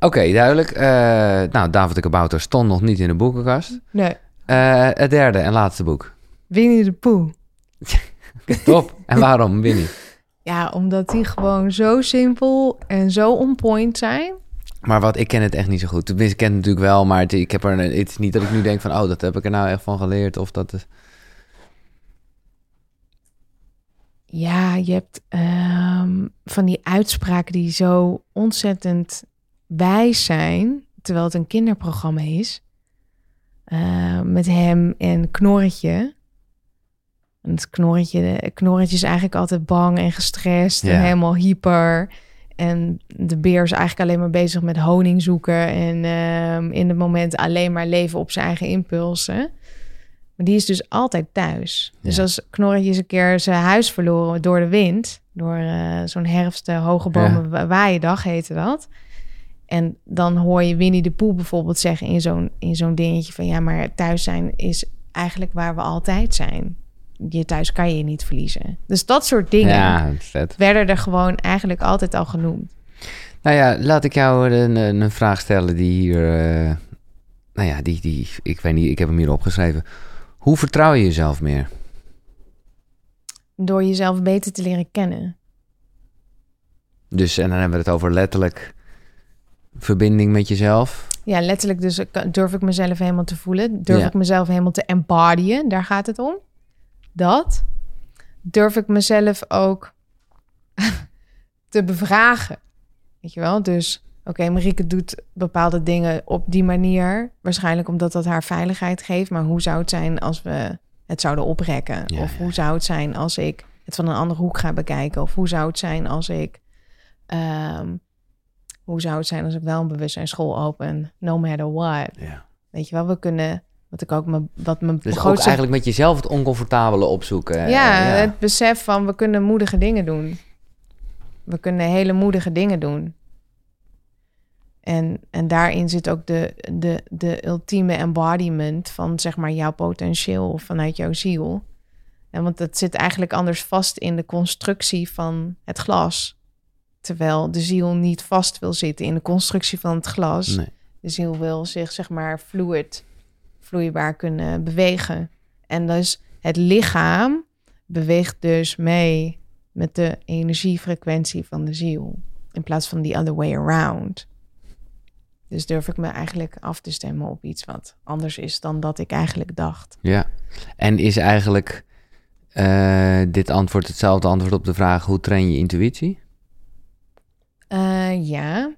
Oké, duidelijk. Eh, nou, David de Kabouter stond nog niet in de boekenkast. nee, Eh, het derde en laatste boek. Winnie de Pooh. *laughs* Top. en waarom, Winnie? Ja, omdat die gewoon zo simpel en zo on point zijn. Maar wat, ik ken het echt niet zo goed. Tenminste, ik ken het natuurlijk wel, maar het, ik heb er, het is niet dat ik nu denk van... oh, dat heb ik er nou echt van geleerd. Of dat is... Ja, je hebt ehm, van die uitspraken die zo ontzettend wijs zijn, terwijl het een kinderprogramma is. Eh, met hem en Knorretje. En het Knorretje, Knorretje is eigenlijk altijd bang en gestrest en helemaal hyper. En de beer is eigenlijk alleen maar bezig met honing zoeken en ehm, in het moment alleen maar leven op zijn eigen impulsen. Maar die is dus altijd thuis. Dus Ja. als Knorretje eens een keer zijn huis verloren door de wind, door eh, zo'n herfst hoge bomen wa- waaiendag heette dat. En dan hoor je Winnie de Poel bijvoorbeeld zeggen in zo'n, in zo'n dingetje van ja, maar thuis zijn is eigenlijk waar we altijd zijn. Je thuis kan je niet verliezen. Dus dat soort dingen Ja, vet. werden er gewoon eigenlijk altijd al genoemd. Nou ja, laat ik jou een, een, vraag stellen die hier... eh, nou ja, die, die... Ik weet niet, ik heb hem hier opgeschreven. Hoe vertrouw je jezelf meer? Door jezelf beter te leren kennen. Dus, en dan hebben we het over letterlijk... verbinding met jezelf. Ja, letterlijk dus durf ik mezelf helemaal te voelen. Durf Ja. ik mezelf helemaal te embodyen. Daar gaat het om. Dat. Durf ik mezelf ook *laughs* te bevragen. Weet je wel? Dus, oké, Marieke doet bepaalde dingen op die manier. Waarschijnlijk omdat dat haar veiligheid geeft. Maar hoe zou het zijn als we het zouden oprekken? Ja, of ja, hoe zou het zijn als ik het van een andere hoek ga bekijken? Of hoe zou het zijn als ik... ehm, hoe zou het zijn als ik wel een bewustzijnsschool open? No matter what. Ja. Weet je wel, we kunnen... Wat ik ook mijn, wat mijn Dus ook eigenlijk met jezelf het oncomfortabele opzoeken. eh, ja, het besef van we kunnen moedige dingen doen. We kunnen hele moedige dingen doen. En, en daarin zit ook de, de, de ultieme embodiment van zeg maar jouw potentieel vanuit jouw ziel. En want het zit eigenlijk anders vast in de constructie van het glas. Terwijl de ziel niet vast wil zitten in de constructie van het glas. Nee. De ziel wil zich, zeg maar, fluid, vloeibaar kunnen bewegen. En dus het lichaam beweegt dus mee met de energiefrequentie van de ziel. In plaats van the other way around. Dus durf ik me eigenlijk af te stemmen op iets wat anders is dan dat ik eigenlijk dacht. Ja. En is eigenlijk eh, dit antwoord hetzelfde antwoord op de vraag... hoe train je intuïtie? Eh, ja,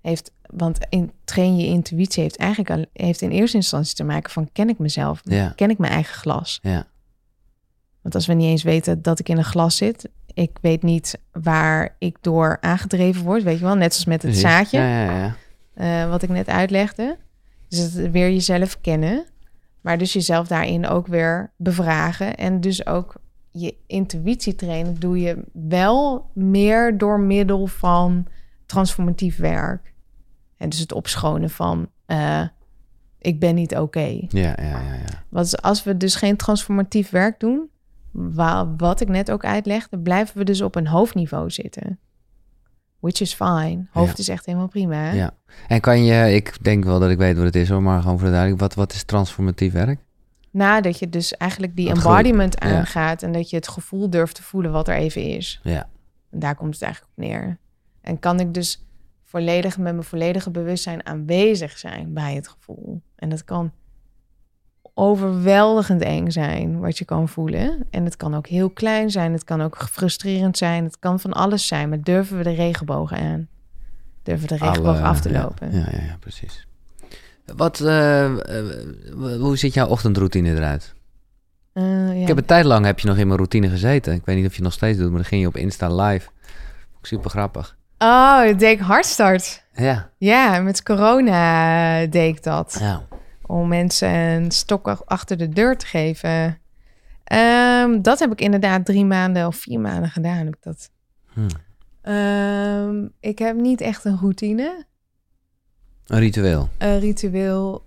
heeft, want in, train je intuïtie heeft eigenlijk al, heeft in eerste instantie te maken van ken ik mezelf? Ja. Ken ik mijn eigen glas? Ja. Want als we niet eens weten dat ik in een glas zit, ik weet niet waar ik door aangedreven word, weet je wel, net als met het Precies. zaadje, Ja, ja, ja. Eh, wat ik net uitlegde. Dus het weer jezelf kennen, maar dus jezelf daarin ook weer bevragen en dus ook je intuïtie trainen doe je wel meer door middel van transformatief werk. En dus het opschonen van eh, ik ben niet oké. Ja, ja, ja, ja. Want als we dus geen transformatief werk doen, wa- wat ik net ook uitlegde, blijven we dus op een hoofdniveau zitten. Which is fine. Hoofd Ja. is echt helemaal prima. hè? Ja. En kan je, ik denk wel dat ik weet wat het is hoor, maar gewoon voor de duidelijkheid, wat, wat is transformatief werk? Nadat je dus eigenlijk die Dat embodiment aangaat en dat je het gevoel durft te voelen wat er even is. Ja. En daar komt het eigenlijk op neer. En kan ik dus volledig met mijn volledige bewustzijn aanwezig zijn bij het gevoel. En dat kan overweldigend eng zijn wat je kan voelen. En het kan ook heel klein zijn. Het kan ook frustrerend zijn. Het kan van alles zijn. Maar durven we de regenbogen aan? Durven we de regenboog af te lopen? Ja, ja, ja, precies. Wat, eh, eh, hoe ziet jouw ochtendroutine eruit? Eh, ja. Ik heb een tijd lang heb je nog in mijn routine gezeten. Ik weet niet of je het nog steeds doet, maar dan ging je op Insta live. Super grappig. Oh, deed ik hardstart. Ja. Ja, met corona deed ik dat. ja. Om mensen een stok ach- achter de deur te geven. Ehm, dat heb ik inderdaad drie maanden of vier maanden gedaan. Heb ik, dat. Hm. Ehm, ik heb niet echt een routine, Een ritueel. een ritueel.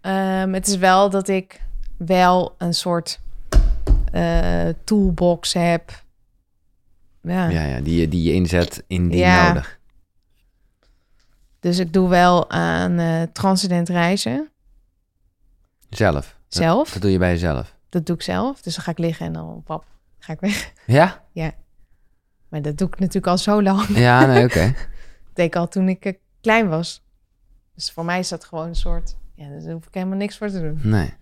Ehm, het is wel dat ik wel een soort eh, toolbox heb. Ja. Ja, ja, die, je- die je inzet indien Ja. nodig. Dus ik doe wel aan eh transcendent reizen Zelf. Dat, zelf. dat doe je bij jezelf. Dat doe ik zelf. Dus dan ga ik liggen en dan pap, ga ik weg. Ja? Maar dat doe ik natuurlijk al zo lang. Ja, nee, oké. *laughs* Dat deed ik al toen ik eh, klein was. Dus voor mij is dat gewoon een soort... Ja, daar hoef ik helemaal niks voor te doen. Nee.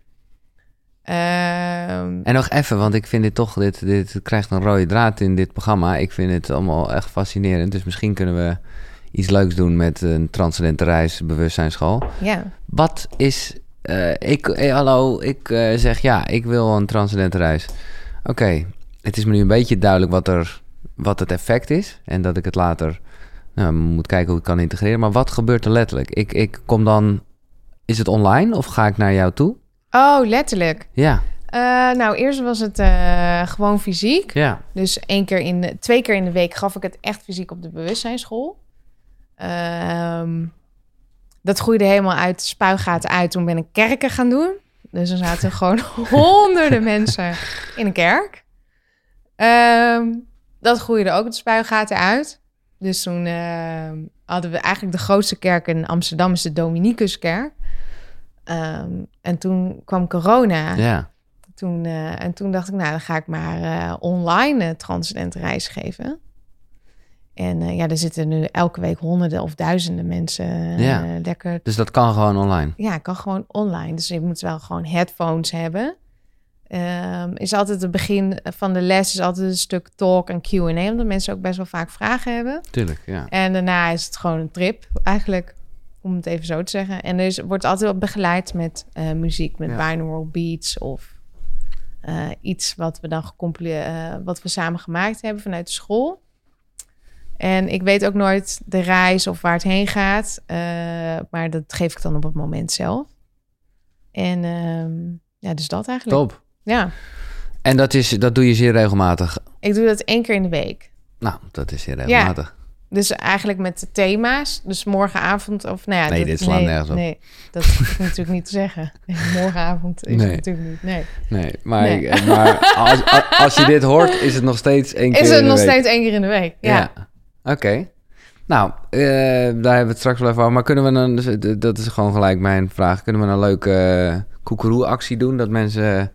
Ehm, En nog even, want ik vind dit toch, dit, dit krijgt een rode draad in dit programma. Ik vind het allemaal echt fascinerend. Dus misschien kunnen we iets leuks doen met een transcendente reis bewustzijnsschool. ja, Wat is, eh, ik, eh, hallo, ik eh, zeg ja, ik wil een transcendente reis. Oké, het is me nu een beetje duidelijk wat, er, wat het effect is. En dat ik het later nou, moet kijken hoe ik kan integreren. Maar wat gebeurt er letterlijk? Ik, ik kom dan, is het online of ga ik naar jou toe? Oh, letterlijk. Ja, nou, eerst was het gewoon fysiek. ja. Dus één keer in de, twee keer in de week gaf ik het echt fysiek op de bewustzijnsschool. Ehm, dat groeide helemaal uit spuigaten uit. Toen ben ik kerken gaan doen. Dus er zaten *laughs* gewoon honderden mensen in een kerk. Ehm, dat groeide ook de spuigaten uit. Dus toen ehm, hadden we eigenlijk de grootste kerk in Amsterdam, is de Dominicuskerk. Ehm, en toen kwam corona. ja. Toen, eh, en toen dacht ik, nou, dan ga ik maar eh, online uh, transcendente reis geven. En uh, ja, er zitten nu elke week honderden of duizenden mensen uh, Ja. lekker. Dus dat kan gewoon online. Ja, kan gewoon online. Dus je moet wel gewoon headphones hebben. Um, is altijd het begin van de les is altijd een stuk talk en Q&A, omdat mensen ook best wel vaak vragen hebben. Tuurlijk, ja. En daarna is het gewoon een trip, eigenlijk, om het even zo te zeggen. En er is, wordt altijd wel begeleid met uh, muziek, met Ja. binaural beats of iets wat we dan uh, wat we samen gemaakt hebben vanuit de school. En ik weet ook nooit de reis of waar het heen gaat, uh, maar dat geef ik dan op het moment zelf. En um, ja, dus dat eigenlijk. Top. Ja. En dat, is, dat doe je zeer regelmatig? Ik doe dat één keer in de week. Nou, dat is zeer regelmatig. Ja. Dus eigenlijk met de thema's. Dus morgenavond of... Nou ja, nee, dat, dit slaat nee, nergens op. Nee, dat is natuurlijk niet te zeggen. *laughs* Nee, morgenavond is Nee. het natuurlijk niet. Nee. Nee, maar. Ik, maar als, als, je dit hoort, is het nog steeds één keer Is in het de nog week. steeds één keer in de week? Ja. Ja. Oké. Nou, eh, daar hebben we het straks wel even over. Maar kunnen we dan, dus, dat is gewoon gelijk mijn vraag, kunnen we een leuke uh, koekeroe-actie doen? Dat mensen...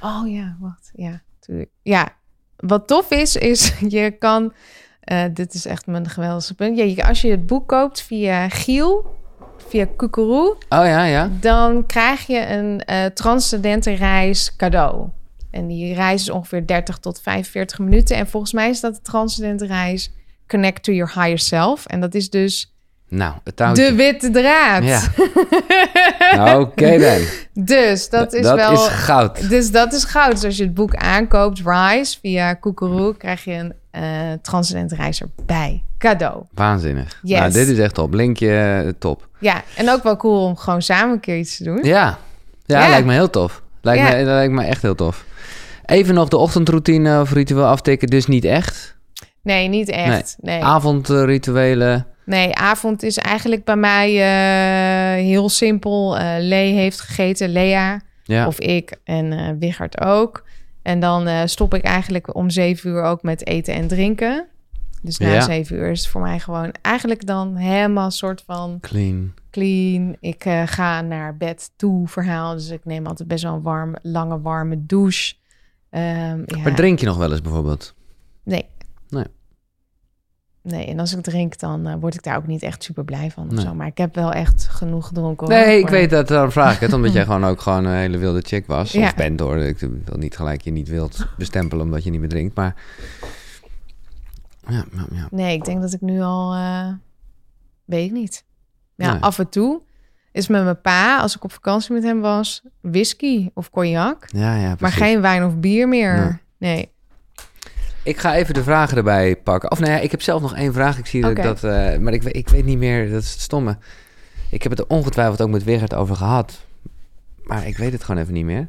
Oh ja, wacht. Ja, tuurlijk. Ja, wat tof is, is *laughs* je kan... eh, dit is echt mijn geweldigste punt. Ja, als je het boek koopt via Giel, via Koekeroe... Oh ja, ja. dan krijg je een transcendente reis cadeau. En die reis is ongeveer 30 tot 45 minuten. En volgens mij is dat de transcendente reis Connect to Your Higher Self. En dat is dus Nou, het touwtje. De witte draad. Ja. *laughs* Nou, Oké dan. Dus dat is dat wel... is goud. Dus dat is goud. Dus als je het boek aankoopt, Rise, via Koekeroe, krijg je een eh Transcendent Reizer bij. Cadeau. Waanzinnig. Yes. Nou, dit is echt top. Linkje, eh, top. Ja, en ook wel cool om gewoon samen een keer iets te doen. Ja. Ja, Ja. lijkt me heel tof. Lijkt, Ja. me, dat lijkt me echt heel tof. Even nog de ochtendroutine of ritueel aftikken. Dus niet echt. Nee, niet echt. Nee, Avondrituelen. nee avond is eigenlijk bij mij eh, heel simpel. Eh Lee heeft gegeten, Lea. Ja. Of ik en Wichert ook. En dan stop ik eigenlijk om zeven uur ook met eten en drinken. Dus na Ja. zeven uur is het voor mij gewoon eigenlijk dan helemaal soort van Clean. clean. Ik ga naar bed toe verhaal. Dus ik neem altijd best wel een warm, lange warme douche. Ehm, ja, Maar drink je nog wel eens bijvoorbeeld? Nee. Nee. Nee, en als ik drink, dan eh, word ik daar ook niet echt super blij van. Of Nee. zo. Maar ik heb wel echt genoeg gedronken. hoor. Nee, ik weet dat, daarom vraag ik het. Omdat jij *laughs* gewoon ook gewoon een hele wilde chick was. Ja. Of bent hoor. Ik wil niet gelijk je niet wilt bestempelen omdat je niet meer drinkt. Maar ja, ja, ja. Nee, ik denk dat ik nu al... eh, weet ik niet. Ja, Nee. af en toe is met mijn pa, als ik op vakantie met hem was... whisky of cognac. ja, ja Maar geen wijn of bier meer. Nee. Ik ga even de vragen erbij pakken. Of nou ja, ik heb zelf nog één vraag. Ik zie dat eh, maar ik, weet- ik weet niet meer, dat is het stomme. Ik heb het er ongetwijfeld ook met Wigert over gehad. Maar ik weet het gewoon even niet meer.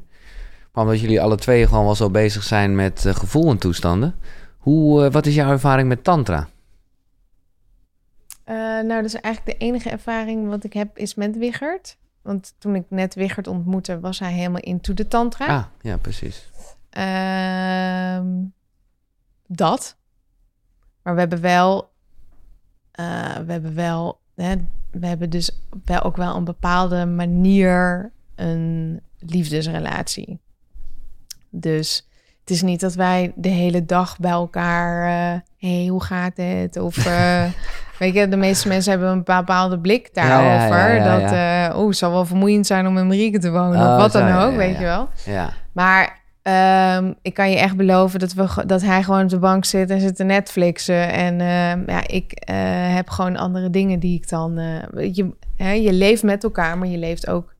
Maar omdat jullie alle twee gewoon wel zo bezig zijn met eh, gevoel en toestanden. Hoe, eh, wat is jouw ervaring met tantra? Nou, dat is eigenlijk de enige ervaring wat ik heb is met Wiggert. Want toen ik net Wiggert ontmoette, was hij helemaal into de tantra. Ah, ja, precies. Ehm, dat. Maar we hebben wel, eh, we hebben wel, hè, we hebben dus wel ook wel een bepaalde manier een liefdesrelatie. Dus het is niet dat wij de hele dag bij elkaar, eh hey, hoe gaat het? Of *laughs* eh, weet je, de meeste mensen hebben een bepaalde blik ja, daarover. ja, ja, dat, oeh, het zal wel vermoeiend zijn om in Marieke te wonen Oh, of wat dan ook, weet je wel. Ja, Maar ehm, ik kan je echt beloven dat, we, dat hij gewoon op de bank zit en zit te Netflixen. En ehm, ja, ik eh, heb gewoon andere dingen die ik dan... eh, je, hè, je leeft met elkaar, maar je leeft ook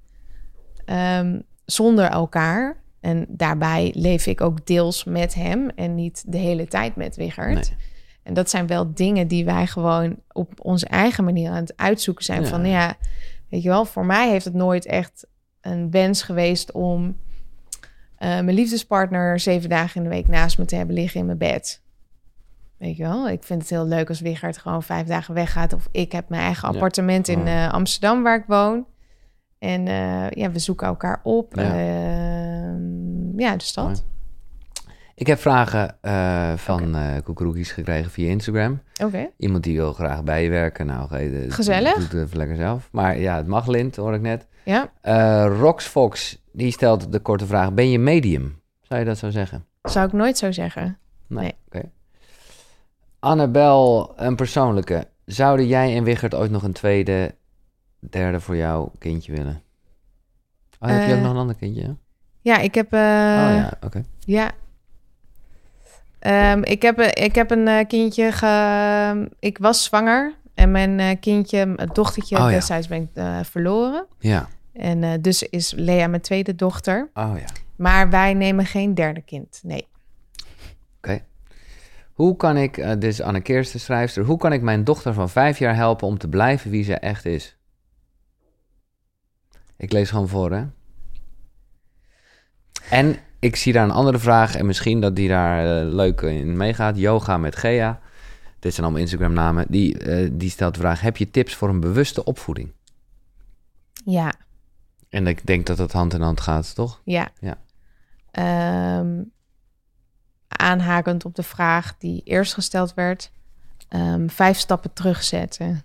ehm, zonder elkaar. En daarbij leef ik ook deels met hem en niet de hele tijd met Wiggert. nee. En dat zijn wel dingen die wij gewoon op onze eigen manier aan het uitzoeken zijn. Ja. Van ja, weet je wel, voor mij heeft het nooit echt een wens geweest om eh, mijn liefdespartner zeven dagen in de week naast me te hebben liggen in mijn bed. Weet je wel, ik vind het heel leuk als Wiggert gewoon vijf dagen weggaat. Of ik heb mijn eigen Ja. appartement in eh, Amsterdam waar ik woon. En eh, ja, we zoeken elkaar op. Ja. Ja, ja dus dat. Mooi. Ik heb vragen van eh koekeroekies gekregen via Instagram. Oké. Iemand die wil graag bij je werken. Nou, de- Gezellig. Doe het even lekker zelf. Maar ja, het mag lint, hoor ik net. Ja, Eh Rox Fox, die stelt de korte vraag. Ben je medium? Zou je dat zo zeggen? zou ik nooit zo zeggen. Nee. Oké. Annabel, een persoonlijke. Zouden jij en Wiggert ooit nog een tweede, derde voor jouw kindje willen? Oh, heb je ook Eh, nog een ander kindje? hè? Ja, ik heb... eh, oh ja, oké. Ja. Ehm, ik, heb, eh, ik heb een kindje ge... Ik was zwanger. En mijn kindje, mijn dochtertje Oh ja. destijds ben ik verloren. Ja. En eh, dus is Lea mijn tweede dochter. Oh ja. Maar wij nemen geen derde kind. Nee. Oké. Hoe kan ik, eh, dit is Anne Keersten, schrijfster, hoe kan ik mijn dochter van vijf jaar helpen om te blijven wie ze echt is? Ik lees gewoon voor, hè? En ik zie daar een andere vraag en misschien dat die daar eh, leuk in meegaat. Yoga met Gea. Dit zijn allemaal Instagram-namen. Die, eh, die stelt de vraag: heb je tips voor een bewuste opvoeding? Ja. En ik denk dat dat hand in hand gaat, toch? Ja. Ja. Ehm, aanhakend op de vraag die eerst gesteld werd. ehm, vijf stappen terugzetten.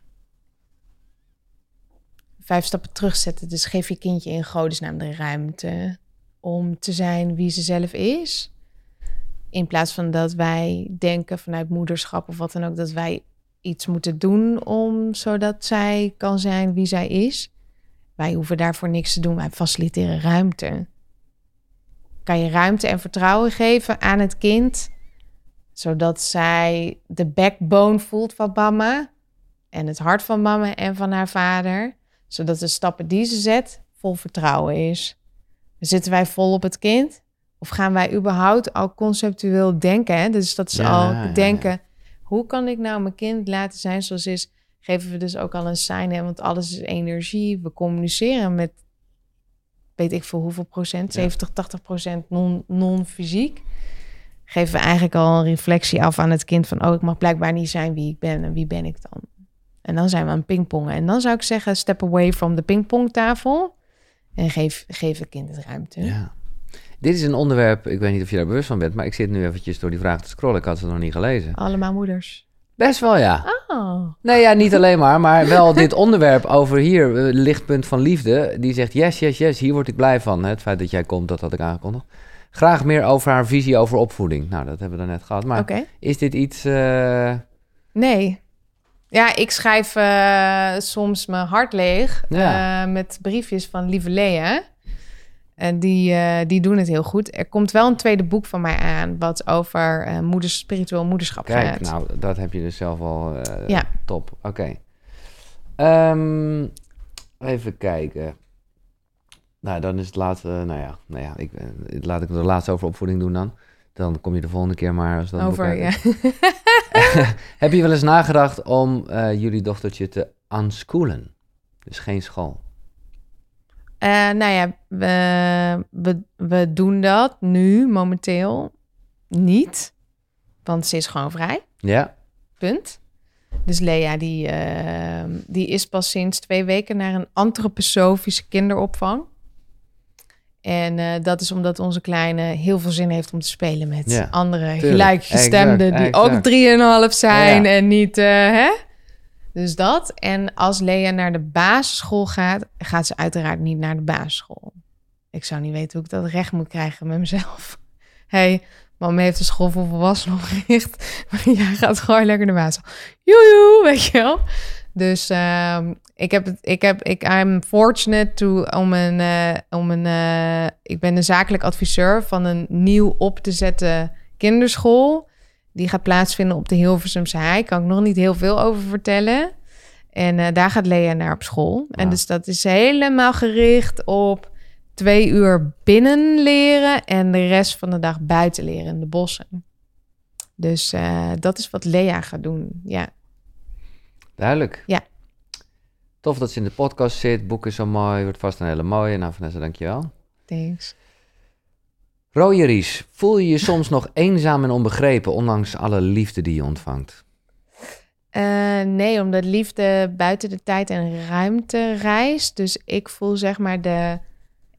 Vijf stappen terugzetten. Dus geef je kindje in godesnaam de ruimte om te zijn wie ze zelf is. In plaats van dat wij denken vanuit moederschap of wat dan ook, dat wij iets moeten doen om zodat zij kan zijn wie zij is. Wij hoeven daarvoor niks te doen. Wij faciliteren ruimte. Kan je ruimte en vertrouwen geven aan het kind, zodat zij de backbone voelt van mama. en het hart van mama en van haar vader. Zodat de stappen die ze zet vol vertrouwen is. Zitten wij vol op het kind? Of gaan wij überhaupt al conceptueel denken? Hè? Dus dat is Ja, al ja. denken, hoe kan ik nou mijn kind laten zijn zoals is? Geven we dus ook al een sign, hè? want alles is energie. We communiceren met, weet ik veel hoeveel procent, Ja. 70, 80 procent non- non-fysiek. Geven we eigenlijk al een reflectie af aan het kind van, oh, ik mag blijkbaar niet zijn wie ik ben en wie ben ik dan? En dan zijn we aan pingpongen. En dan zou ik zeggen, step away from de pingpongtafel en geef, geef het kind het ruimte. Ja. Dit is een onderwerp, ik weet niet of je daar bewust van bent, maar ik zit nu eventjes door die vraag te scrollen. Ik had ze nog niet gelezen. Allemaal moeders. Best wel, ja. Oh, Nee, ja, niet alleen maar, maar wel dit onderwerp over hier, eh, lichtpunt van liefde. Die zegt, yes, yes, yes, hier word ik blij van. Het feit dat jij komt, dat had ik aangekondigd. Graag meer over haar visie over opvoeding. Nou, dat hebben we net gehad. Maar is dit iets... eh, Nee. Ja, ik schrijf eh, soms mijn hart leeg Ja. met briefjes van lieve Lea. En die, eh, die doen het heel goed. Er komt wel een tweede boek van mij aan... wat over eh, moeders, spiritueel moederschap Kijk, gaat. nou, dat heb je dus zelf al eh, Ja. top. Oké. Ehm, even kijken. Nou, dan is het laatste... Nou ja, nou ja ik, eh, laat ik de laatste over opvoeding doen dan. Dan kom je de volgende keer maar... Als dat over, ja. *laughs* Heb je wel eens nagedacht om eh, jullie dochtertje te unschoolen? Dus geen school. Eh, nou ja, we, we, we doen dat nu momenteel niet. Want ze is gewoon vrij. Ja? Punt. Dus Lea, die, eh, die is pas sinds twee weken naar een antroposofische kinderopvang. En eh, dat is omdat onze kleine heel veel zin heeft om te spelen met Ja, andere gelijkgestemden die Exact, ook exact. drieënhalf zijn Ja. en niet, eh, hè? Dus dat. En als Lea naar de basisschool gaat, gaat ze uiteraard niet naar de basisschool. Ik zou niet weten hoe ik dat recht moet krijgen met mezelf. *laughs* hey, mama heeft de school voor volwassenen opgericht. *laughs* Maar jij gaat gewoon lekker naar de basisschool. Joejoe, weet je wel. Dus ehm, ik heb het, ik heb, ik, I'm fortunate to, om een, eh, om een, eh, ik ben een zakelijk adviseur van een nieuw op te zetten kinderschool. Die gaat plaatsvinden op de Hilversumse Hei. Kan ik nog niet heel veel over vertellen. En eh, daar gaat Lea naar op school. En Wauw. dus dat is helemaal gericht op twee uur binnen leren en de rest van de dag buiten leren in de bossen. Dus eh, dat is wat Lea gaat doen. Ja, Duidelijk. Ja. Tof dat ze in de podcast zit. Boek is zo mooi. Wordt vast een hele mooie. Nou, Vanessa, dankjewel. thanks. Rooie Ries, voel je je soms nog eenzaam en onbegrepen, ondanks alle liefde die je ontvangt? Eh, nee, omdat liefde buiten de tijd en ruimte reist. Dus ik voel zeg maar de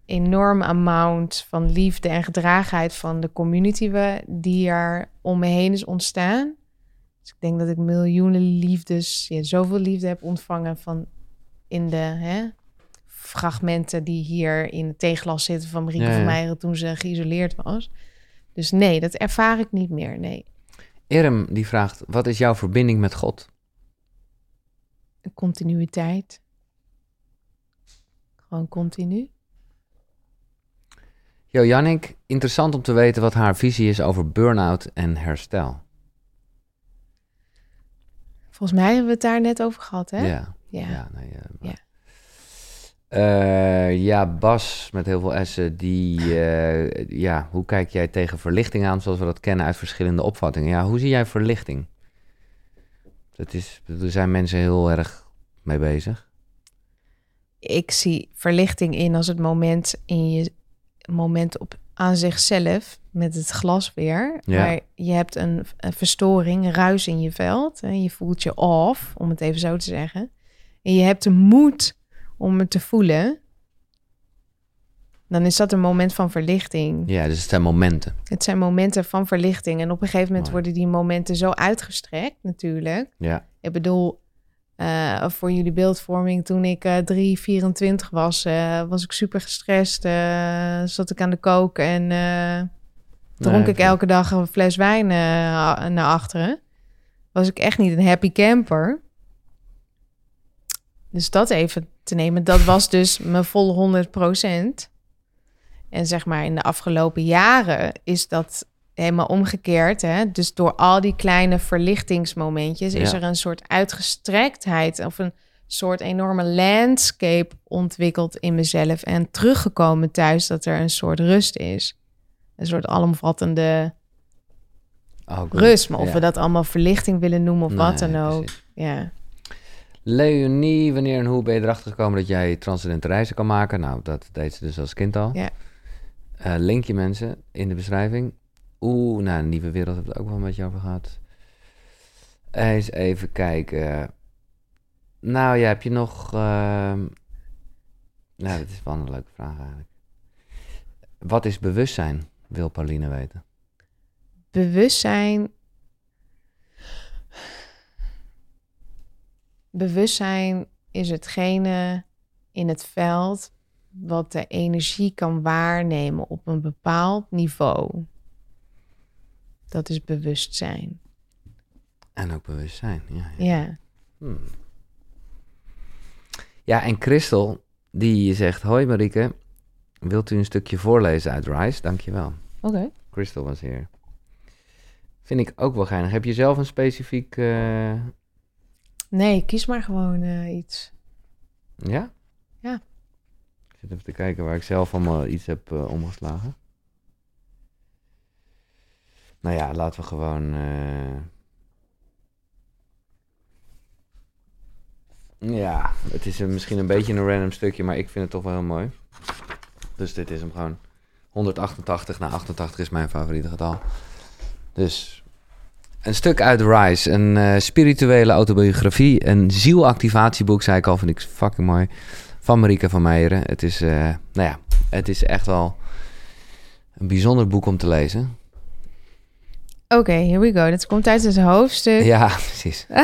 enorme amount van liefde en gedragenheid van de community die er om me heen is ontstaan. Dus ik denk dat ik miljoenen liefdes, ja, zoveel liefde heb ontvangen van in de hè, fragmenten die hier in het teeglas zitten van Marieke Ja, ja. van Meijeren toen ze geïsoleerd was. Dus nee, dat ervaar ik niet meer, nee. Irm die vraagt, wat is jouw verbinding met God? continuïteit. Gewoon continu. Jo, Jannik, interessant om te weten wat haar visie is over burn-out en herstel. Volgens mij hebben we het daar net over gehad, hè? Ja, Ja. ja, nee, eh, Ja. Eh, ja, Bas met heel veel S'en, die, eh, ja, hoe kijk jij tegen verlichting aan, zoals we dat kennen uit verschillende opvattingen? Ja, hoe zie jij verlichting? Dat is, er zijn mensen heel erg mee bezig. Ik zie verlichting in als het moment in je moment op aan zichzelf met het glas weer. Ja. Maar je hebt een, een verstoring, een ruis in je veld. En je voelt je off, om het even zo te zeggen. En je hebt de moed om het te voelen. Dan is dat een moment van verlichting. Ja, dus het zijn momenten. Het zijn momenten van verlichting. En op een gegeven moment Mooi. worden die momenten zo uitgestrekt, natuurlijk. Ja, Ik bedoel, eh, voor jullie beeldvorming, toen ik eh 3, 24 was, eh, was ik super gestrest. eh, zat ik aan de kook en dronk Nee, ik elke dag een fles wijn naar achteren. Was ik echt niet een happy camper. Dus dat even te nemen, dat was dus mijn volle 100% En zeg maar in de afgelopen jaren is dat helemaal omgekeerd. Hè? Dus door al die kleine verlichtingsmomentjes is er een soort uitgestrektheid of een soort enorme landscape ontwikkeld in mezelf. En teruggekomen thuis dat er een soort rust is. Een soort alomvattende Oh, rust. Maar of Ja. we dat allemaal verlichting willen noemen of wat dan ook. precies. Ja. Leonie, wanneer en hoe ben je erachter gekomen dat jij transcendente reizen kan maken? Nou, dat deed ze dus als kind al. Ja. Eh, link je mensen in de beschrijving. Oeh, nou, Nieuwe Wereld hebben we het ook wel met je over gehad. Eens even kijken. Nou ja, heb je nog... ehm, Nou, dat is wel een leuke vraag eigenlijk. Wat is bewustzijn, wil Pauline weten. bewustzijn. Bewustzijn is hetgene in het veld wat de energie kan waarnemen op een bepaald niveau. Dat is bewustzijn. En ook bewustzijn, ja. ja. Ja. Hmm. Ja, en Christel, die zegt... Hoi Marieke, wilt u een stukje voorlezen uit Rise? Dankjewel. Oké. Crystal was hier. Vind ik ook wel geinig. Heb je zelf een specifiek... eh, Nee, kies maar gewoon eh, iets. Ja? Ja. Ik zit even te kijken waar ik zelf allemaal iets heb eh, omgeslagen. Nou ja, laten we gewoon... eh, Ja, het is misschien een beetje een random stukje, maar ik vind het toch wel heel mooi. Dus dit is hem gewoon. 188 naar 88 is mijn favoriete getal. Dus een stuk uit Rise, een eh, spirituele autobiografie, een zielactivatieboek, zei ik al, vind ik fucking mooi. Van Marieke van Meijeren. Het is, eh, nou ja, het is echt wel een bijzonder boek om te lezen. Oké, here we go. Dit komt uit het hoofdstuk. Ja, *laughs* precies. *laughs*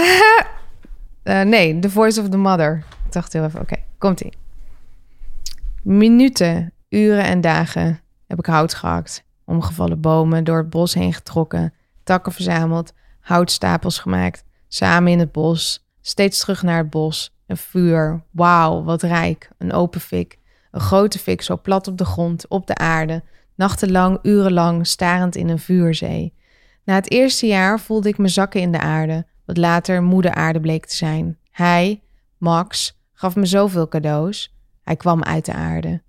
Eh, nee, The Voice of the Mother. Ik dacht heel even, oké, komt-ie. Minuten, uren en dagen heb ik hout gehakt. Omgevallen bomen, door het bos heen getrokken. Takken verzameld, houtstapels gemaakt. Samen in het bos, steeds terug naar het bos. Een vuur, wauw, wat rijk. Een open fik, een grote fik zo plat op de grond, op de aarde. Nachtenlang, urenlang, starend in een vuurzee. Na het eerste jaar voelde ik me zakken in de aarde, wat later moeder aarde bleek te zijn. Hij, Max, gaf me zoveel cadeaus. Hij kwam uit de aarde.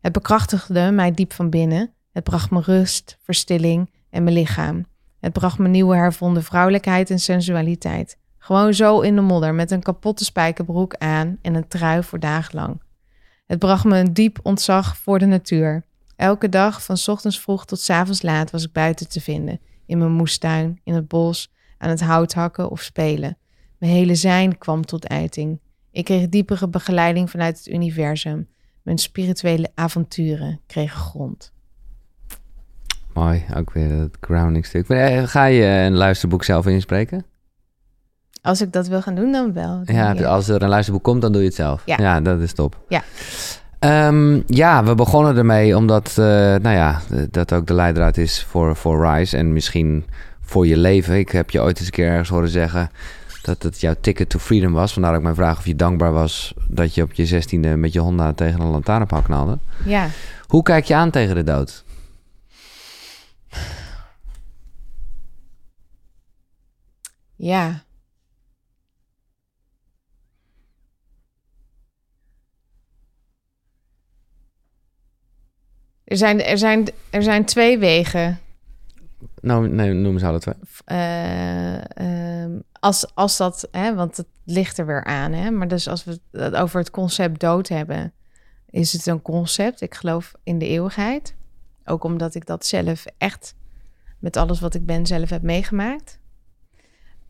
Het bekrachtigde mij diep van binnen. Het bracht me rust, verstilling en mijn lichaam. Het bracht me nieuwe hervonden vrouwelijkheid en sensualiteit. Gewoon zo in de modder met een kapotte spijkerbroek aan en een trui voor dagenlang. Het bracht me een diep ontzag voor de natuur. Elke dag, van ochtends vroeg tot avonds laat, was ik buiten te vinden. In mijn moestuin, in het bos, aan het hout hakken of spelen. Mijn hele zijn kwam tot uiting. Ik kreeg diepere begeleiding vanuit het universum. Mijn spirituele avonturen kregen grond. Mooi, ook weer het grounding stuk. Maar, eh, Ga je een luisterboek zelf inspreken? Als ik dat wil gaan doen, dan wel. Ja, als er een luisterboek komt, dan doe je het zelf. Ja. dat is top. Ja. Ehm, ja, we begonnen ermee omdat, eh, nou ja, dat ook de leidraad is voor, voor Rise en misschien voor je leven. Ik heb je ooit eens een keer ergens horen zeggen dat het jouw ticket to freedom was. Vandaar ook mijn vraag of je dankbaar was dat je op je zestiende met je Honda tegen een lantaarnpaal knalde. Ja. Hoe kijk je aan tegen de dood? Ja. Er zijn, er, zijn, er zijn twee wegen. Nou, nee, noem eens alle twee. Eh, ehm, als, als dat, hè, want het ligt er weer aan. Hè, maar dus als we het over het concept dood hebben, is het een concept. Ik geloof in de eeuwigheid. Ook omdat ik dat zelf echt met alles wat ik ben zelf heb meegemaakt.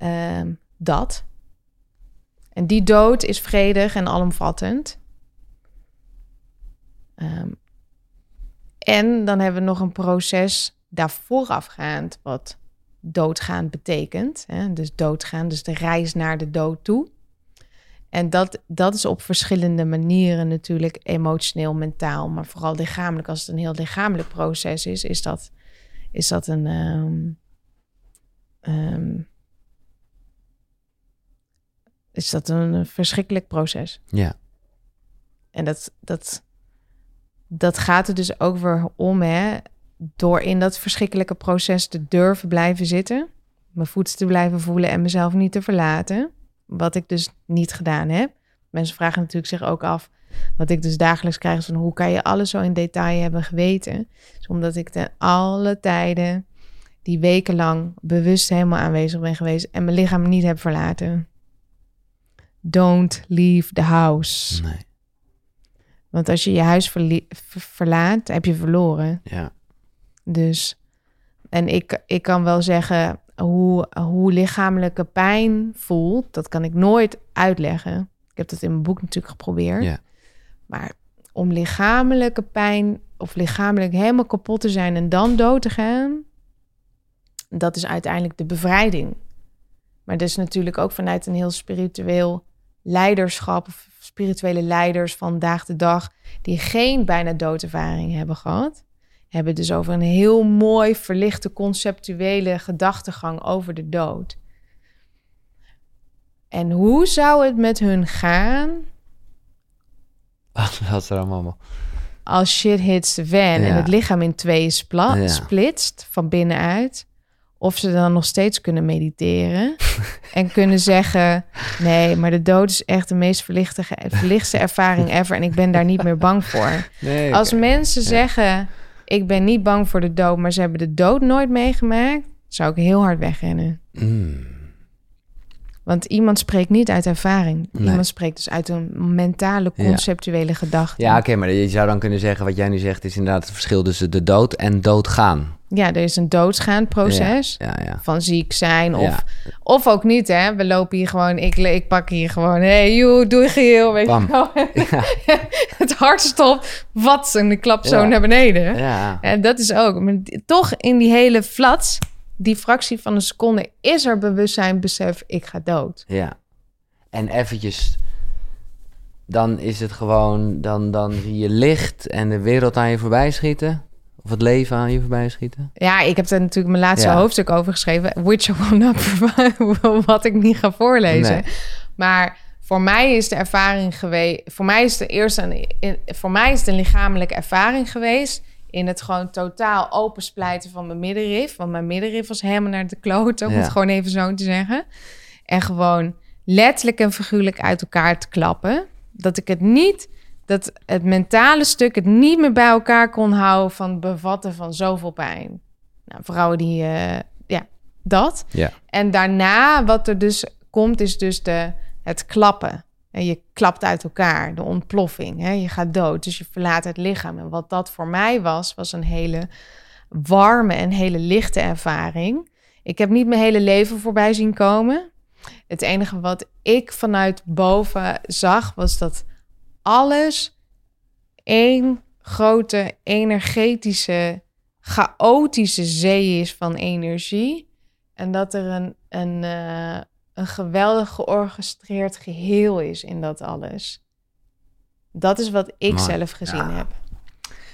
Ehm, dat. En die dood is vredig en alomvattend. Ehm, en dan hebben we nog een proces daar voorafgaand wat doodgaan betekent. Hè? Dus doodgaan, dus de reis naar de dood toe. En dat, dat is op verschillende manieren natuurlijk emotioneel, mentaal, maar vooral lichamelijk. Als het een heel lichamelijk proces is, is dat, is dat een. ehm, is dat een verschrikkelijk proces. Ja. En dat, dat, dat gaat er dus ook weer om, hè? door in dat verschrikkelijke proces te durven blijven zitten, mijn voet te blijven voelen en mezelf niet te verlaten, wat ik dus niet gedaan heb. Mensen vragen natuurlijk zich ook af, wat ik dus dagelijks krijg, is van hoe kan je alles zo in detail hebben geweten? Dus omdat ik ten alle tijden die wekenlang bewust helemaal aanwezig ben geweest en mijn lichaam niet heb verlaten. Don't leave the house. Nee. Want als je je huis ver- verlaat, heb je verloren. Ja. Dus, en ik, ik kan wel zeggen hoe, hoe lichamelijke pijn voelt, dat kan ik nooit uitleggen. Ik heb dat in mijn boek natuurlijk geprobeerd. Ja. Maar om lichamelijke pijn of lichamelijk helemaal kapot te zijn en dan dood te gaan, dat is uiteindelijk de bevrijding. Maar dat is natuurlijk ook vanuit een heel spiritueel leiderschap of spirituele leiders van dag de dag die geen bijna doodervaring hebben gehad, hebben dus over een heel mooi verlichte conceptuele gedachtegang over de dood. En hoe zou het met hun gaan *laughs* was er allemaal? als shit hits the fan en het lichaam in tweeën spla- Ja. splitst van binnenuit? Of ze dan nog steeds kunnen mediteren *laughs* en kunnen zeggen: Nee, maar de dood is echt de meest verlichtste ervaring ever en ik ben daar niet meer bang voor. Nee, Als mensen zeggen: Ik ben niet bang voor de dood, maar ze hebben de dood nooit meegemaakt, zou ik heel hard wegrennen. Mm, Want iemand spreekt niet uit ervaring. Nee. Iemand spreekt dus uit een mentale, Ja. conceptuele gedachte. Ja, oké, maar je zou dan kunnen zeggen... wat jij nu zegt is inderdaad het verschil tussen de dood en doodgaan. Ja, er is een doodsgaand proces. Ja, ja. van ziek zijn of, of ook niet, hè. We lopen hier gewoon, ik, ik pak hier gewoon, hey, joe, doe geheel, weet Bam. je wel. *laughs* *laughs* Het hart stopt, wat, en ik klap zo naar beneden. Ja, En dat is ook, maar toch in die hele flats, die fractie van een seconde, is er bewustzijn, besef, ik ga dood. ja. En eventjes... Dan is het gewoon... Dan, dan zie je licht en de wereld aan je voorbij schieten. Of het leven aan je voorbij schieten. Ja, ik heb daar natuurlijk mijn laatste Ja. hoofdstuk over geschreven, which I will not *laughs* wat ik niet ga voorlezen. Nee. Maar voor mij is de ervaring geweest, voor mij is de eerste, voor mij is het een lichamelijke ervaring geweest in het gewoon totaal opensplijten van mijn middenrif, want mijn middenrif was helemaal naar de kloten, om Ja. het gewoon even zo te zeggen. En gewoon letterlijk en figuurlijk uit elkaar te klappen. Dat ik het niet, dat het mentale stuk het niet meer bij elkaar kon houden van het bevatten van zoveel pijn. Nou, vrouwen die, eh, ja, dat. Ja. En daarna, wat er dus komt, is dus de, het klappen. En je klapt uit elkaar, de ontploffing. Hè? Je gaat dood, dus je verlaat het lichaam. En wat dat voor mij was, was een hele warme en hele lichte ervaring. Ik heb niet mijn hele leven voorbij zien komen. Het enige wat ik vanuit boven zag, was dat alles één grote energetische, chaotische zee is van energie. En dat er een, een, eh, een geweldig georchestreerd geheel is in dat alles. Dat is wat ik Mooi. zelf gezien Ja. heb.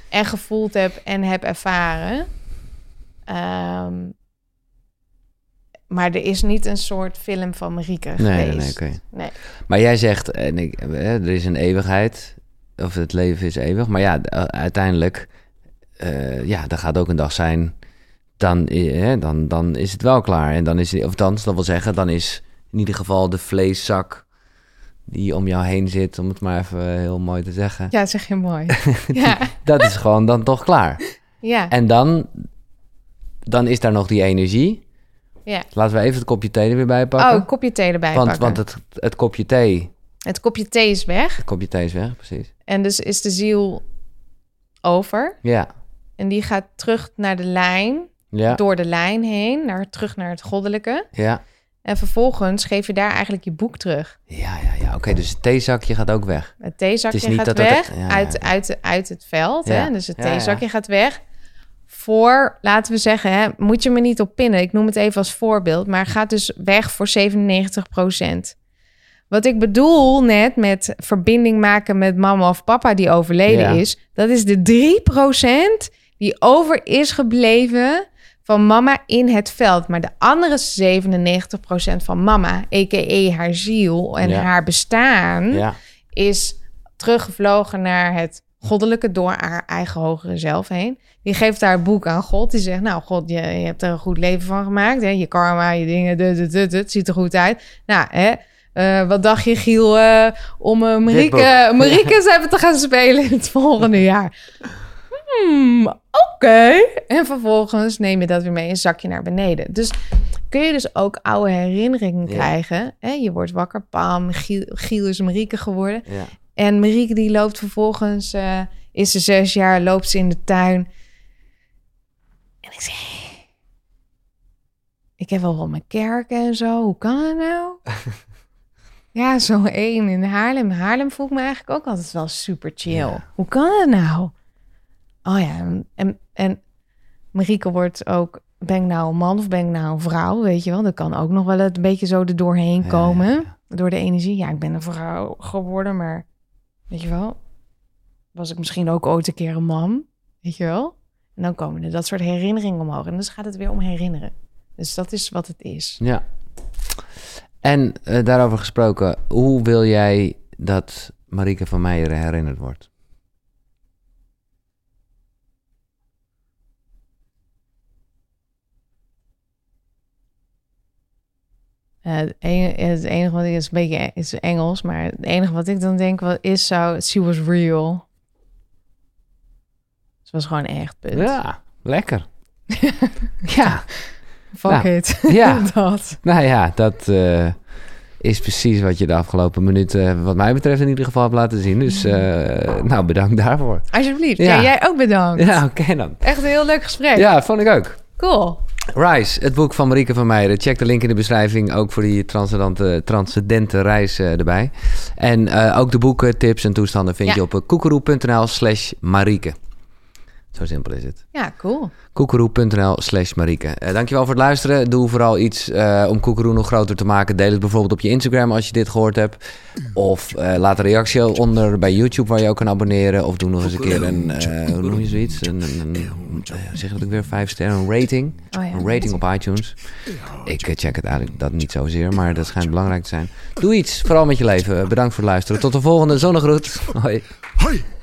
En gevoeld heb en heb ervaren. Ehm, maar er is niet een soort film van Marieke Nee, nee, geweest. nee. Nee. Maar jij zegt, en ik, eh, er is een eeuwigheid, of het leven is eeuwig. Maar ja, d- uiteindelijk, eh, ja, er gaat ook een dag zijn, dan, eh, dan, dan is het wel klaar. En dan is, of dan, dat wil zeggen, dan is in ieder geval de vleeszak die om jou heen zit, om het maar even heel mooi te zeggen. Ja, zeg je mooi. *laughs* ja, Dat is gewoon dan toch klaar. ja, En dan, dan is daar nog die energie. ja. Laten we even het kopje thee er weer bij pakken. Oh, een kopje thee erbij want pakken. want het, het kopje thee, Het kopje thee is weg. het kopje thee is weg, precies. En dus is de ziel over. Ja, En die gaat terug naar de lijn, ja, door de lijn heen, naar, terug naar het goddelijke. ja. En vervolgens geef je daar eigenlijk je boek terug. Ja, ja, ja. Oké, dus het theezakje gaat ook weg. Het theezakje Het gaat dat weg ja, uit, ja. Uit, uit het veld. Ja. Hè? Dus het theezakje gaat weg. Voor, laten we zeggen, hè, moet je me niet op pinnen. Ik noem het even als voorbeeld. Maar gaat dus weg voor 97% Wat ik bedoel net met verbinding maken met mama of papa die overleden Ja. is. Dat is de 3% die over is gebleven van mama in het veld. Maar de andere 97% van mama, a.k.a. haar ziel en Ja. haar bestaan Ja, is teruggevlogen naar het goddelijke door haar eigen hogere zelf heen. Die geeft haar boek aan God. Die zegt, nou God, je, je hebt er een goed leven van gemaakt. Hè? Je karma, je dingen, dit, dit, dit, dit, ziet er goed uit. Nou, hè, eh, wat dacht je, Giel, eh, om uh, Marieke, Marieke ze hebben te gaan spelen in het volgende jaar? Hmm, oké. En vervolgens neem je dat weer mee een zakje naar beneden. Dus kun je dus ook oude herinneringen Ja. krijgen. Hè? Je wordt wakker, pam, Giel, Giel is Marieke geworden. Ja. En Marieke die loopt vervolgens, eh, is ze zes jaar, loopt ze in de tuin. En ik zeg, ik heb wel wat mijn kerk en zo. Hoe kan dat nou? *laughs* ja, zo één in Haarlem. Haarlem voelt me eigenlijk ook altijd wel super chill. Ja. Hoe kan dat nou? Oh ja, en- en, Marieke wordt ook, ben ik nou een man of ben ik nou een vrouw? Weet je wel, dat kan ook nog wel een beetje zo er doorheen komen. ja, ja. Door de energie. Ja, ik ben een vrouw geworden, maar weet je wel, was ik misschien ook ooit een keer een man. Weet je wel? En dan komen er dat soort herinneringen omhoog. En dus gaat het weer om herinneren. Dus dat is wat het is. Ja. En eh, daarover gesproken, hoe wil jij dat Marieke van Meijer herinnerd wordt? Eh, het, enige, het enige wat ik is een beetje is Engels, maar het enige wat ik dan denk wat is zou, she was real. Ze was gewoon echt punt. Ja, lekker. *laughs* ja, Fuck Nou, it. *laughs* ja. dat. nou ja, dat eh, is precies wat je de afgelopen minuten, wat mij betreft, in ieder geval hebt laten zien. Dus, eh, nou, bedankt daarvoor. Alsjeblieft. Ja. Ja. jij ook bedankt. Ja, oké dan. Echt een heel leuk gesprek. Ja, vond ik ook. Cool. Rise, het boek van Marieke van Meijeren. Check de link in de beschrijving, ook voor die transcendente, transcendente reis eh, erbij. En eh, ook de boeken, tips en toestanden vind Ja. je op eh, koekeroe.nl slash Marieke. Zo simpel is het. Ja, cool. Koekeroe.nl slash Marieke. Eh, dankjewel voor het luisteren. Doe vooral iets eh, om Koekeroe nog groter te maken. Deel het bijvoorbeeld op je Instagram als je dit gehoord hebt. Of eh, laat een reactie onder bij YouTube waar je ook kan abonneren. Of doe nog eens een keer een, eh, hoe noem je zoiets? Een, een, een eh, zeg dat ik weer, vijf sterren, een rating. Oh ja. Een rating op iTunes. Ik check het eigenlijk dat niet zozeer, maar dat schijnt belangrijk te zijn. Doe iets, vooral met je leven. Bedankt voor het luisteren. Tot de volgende zonnegroet. Hoi. Hoi!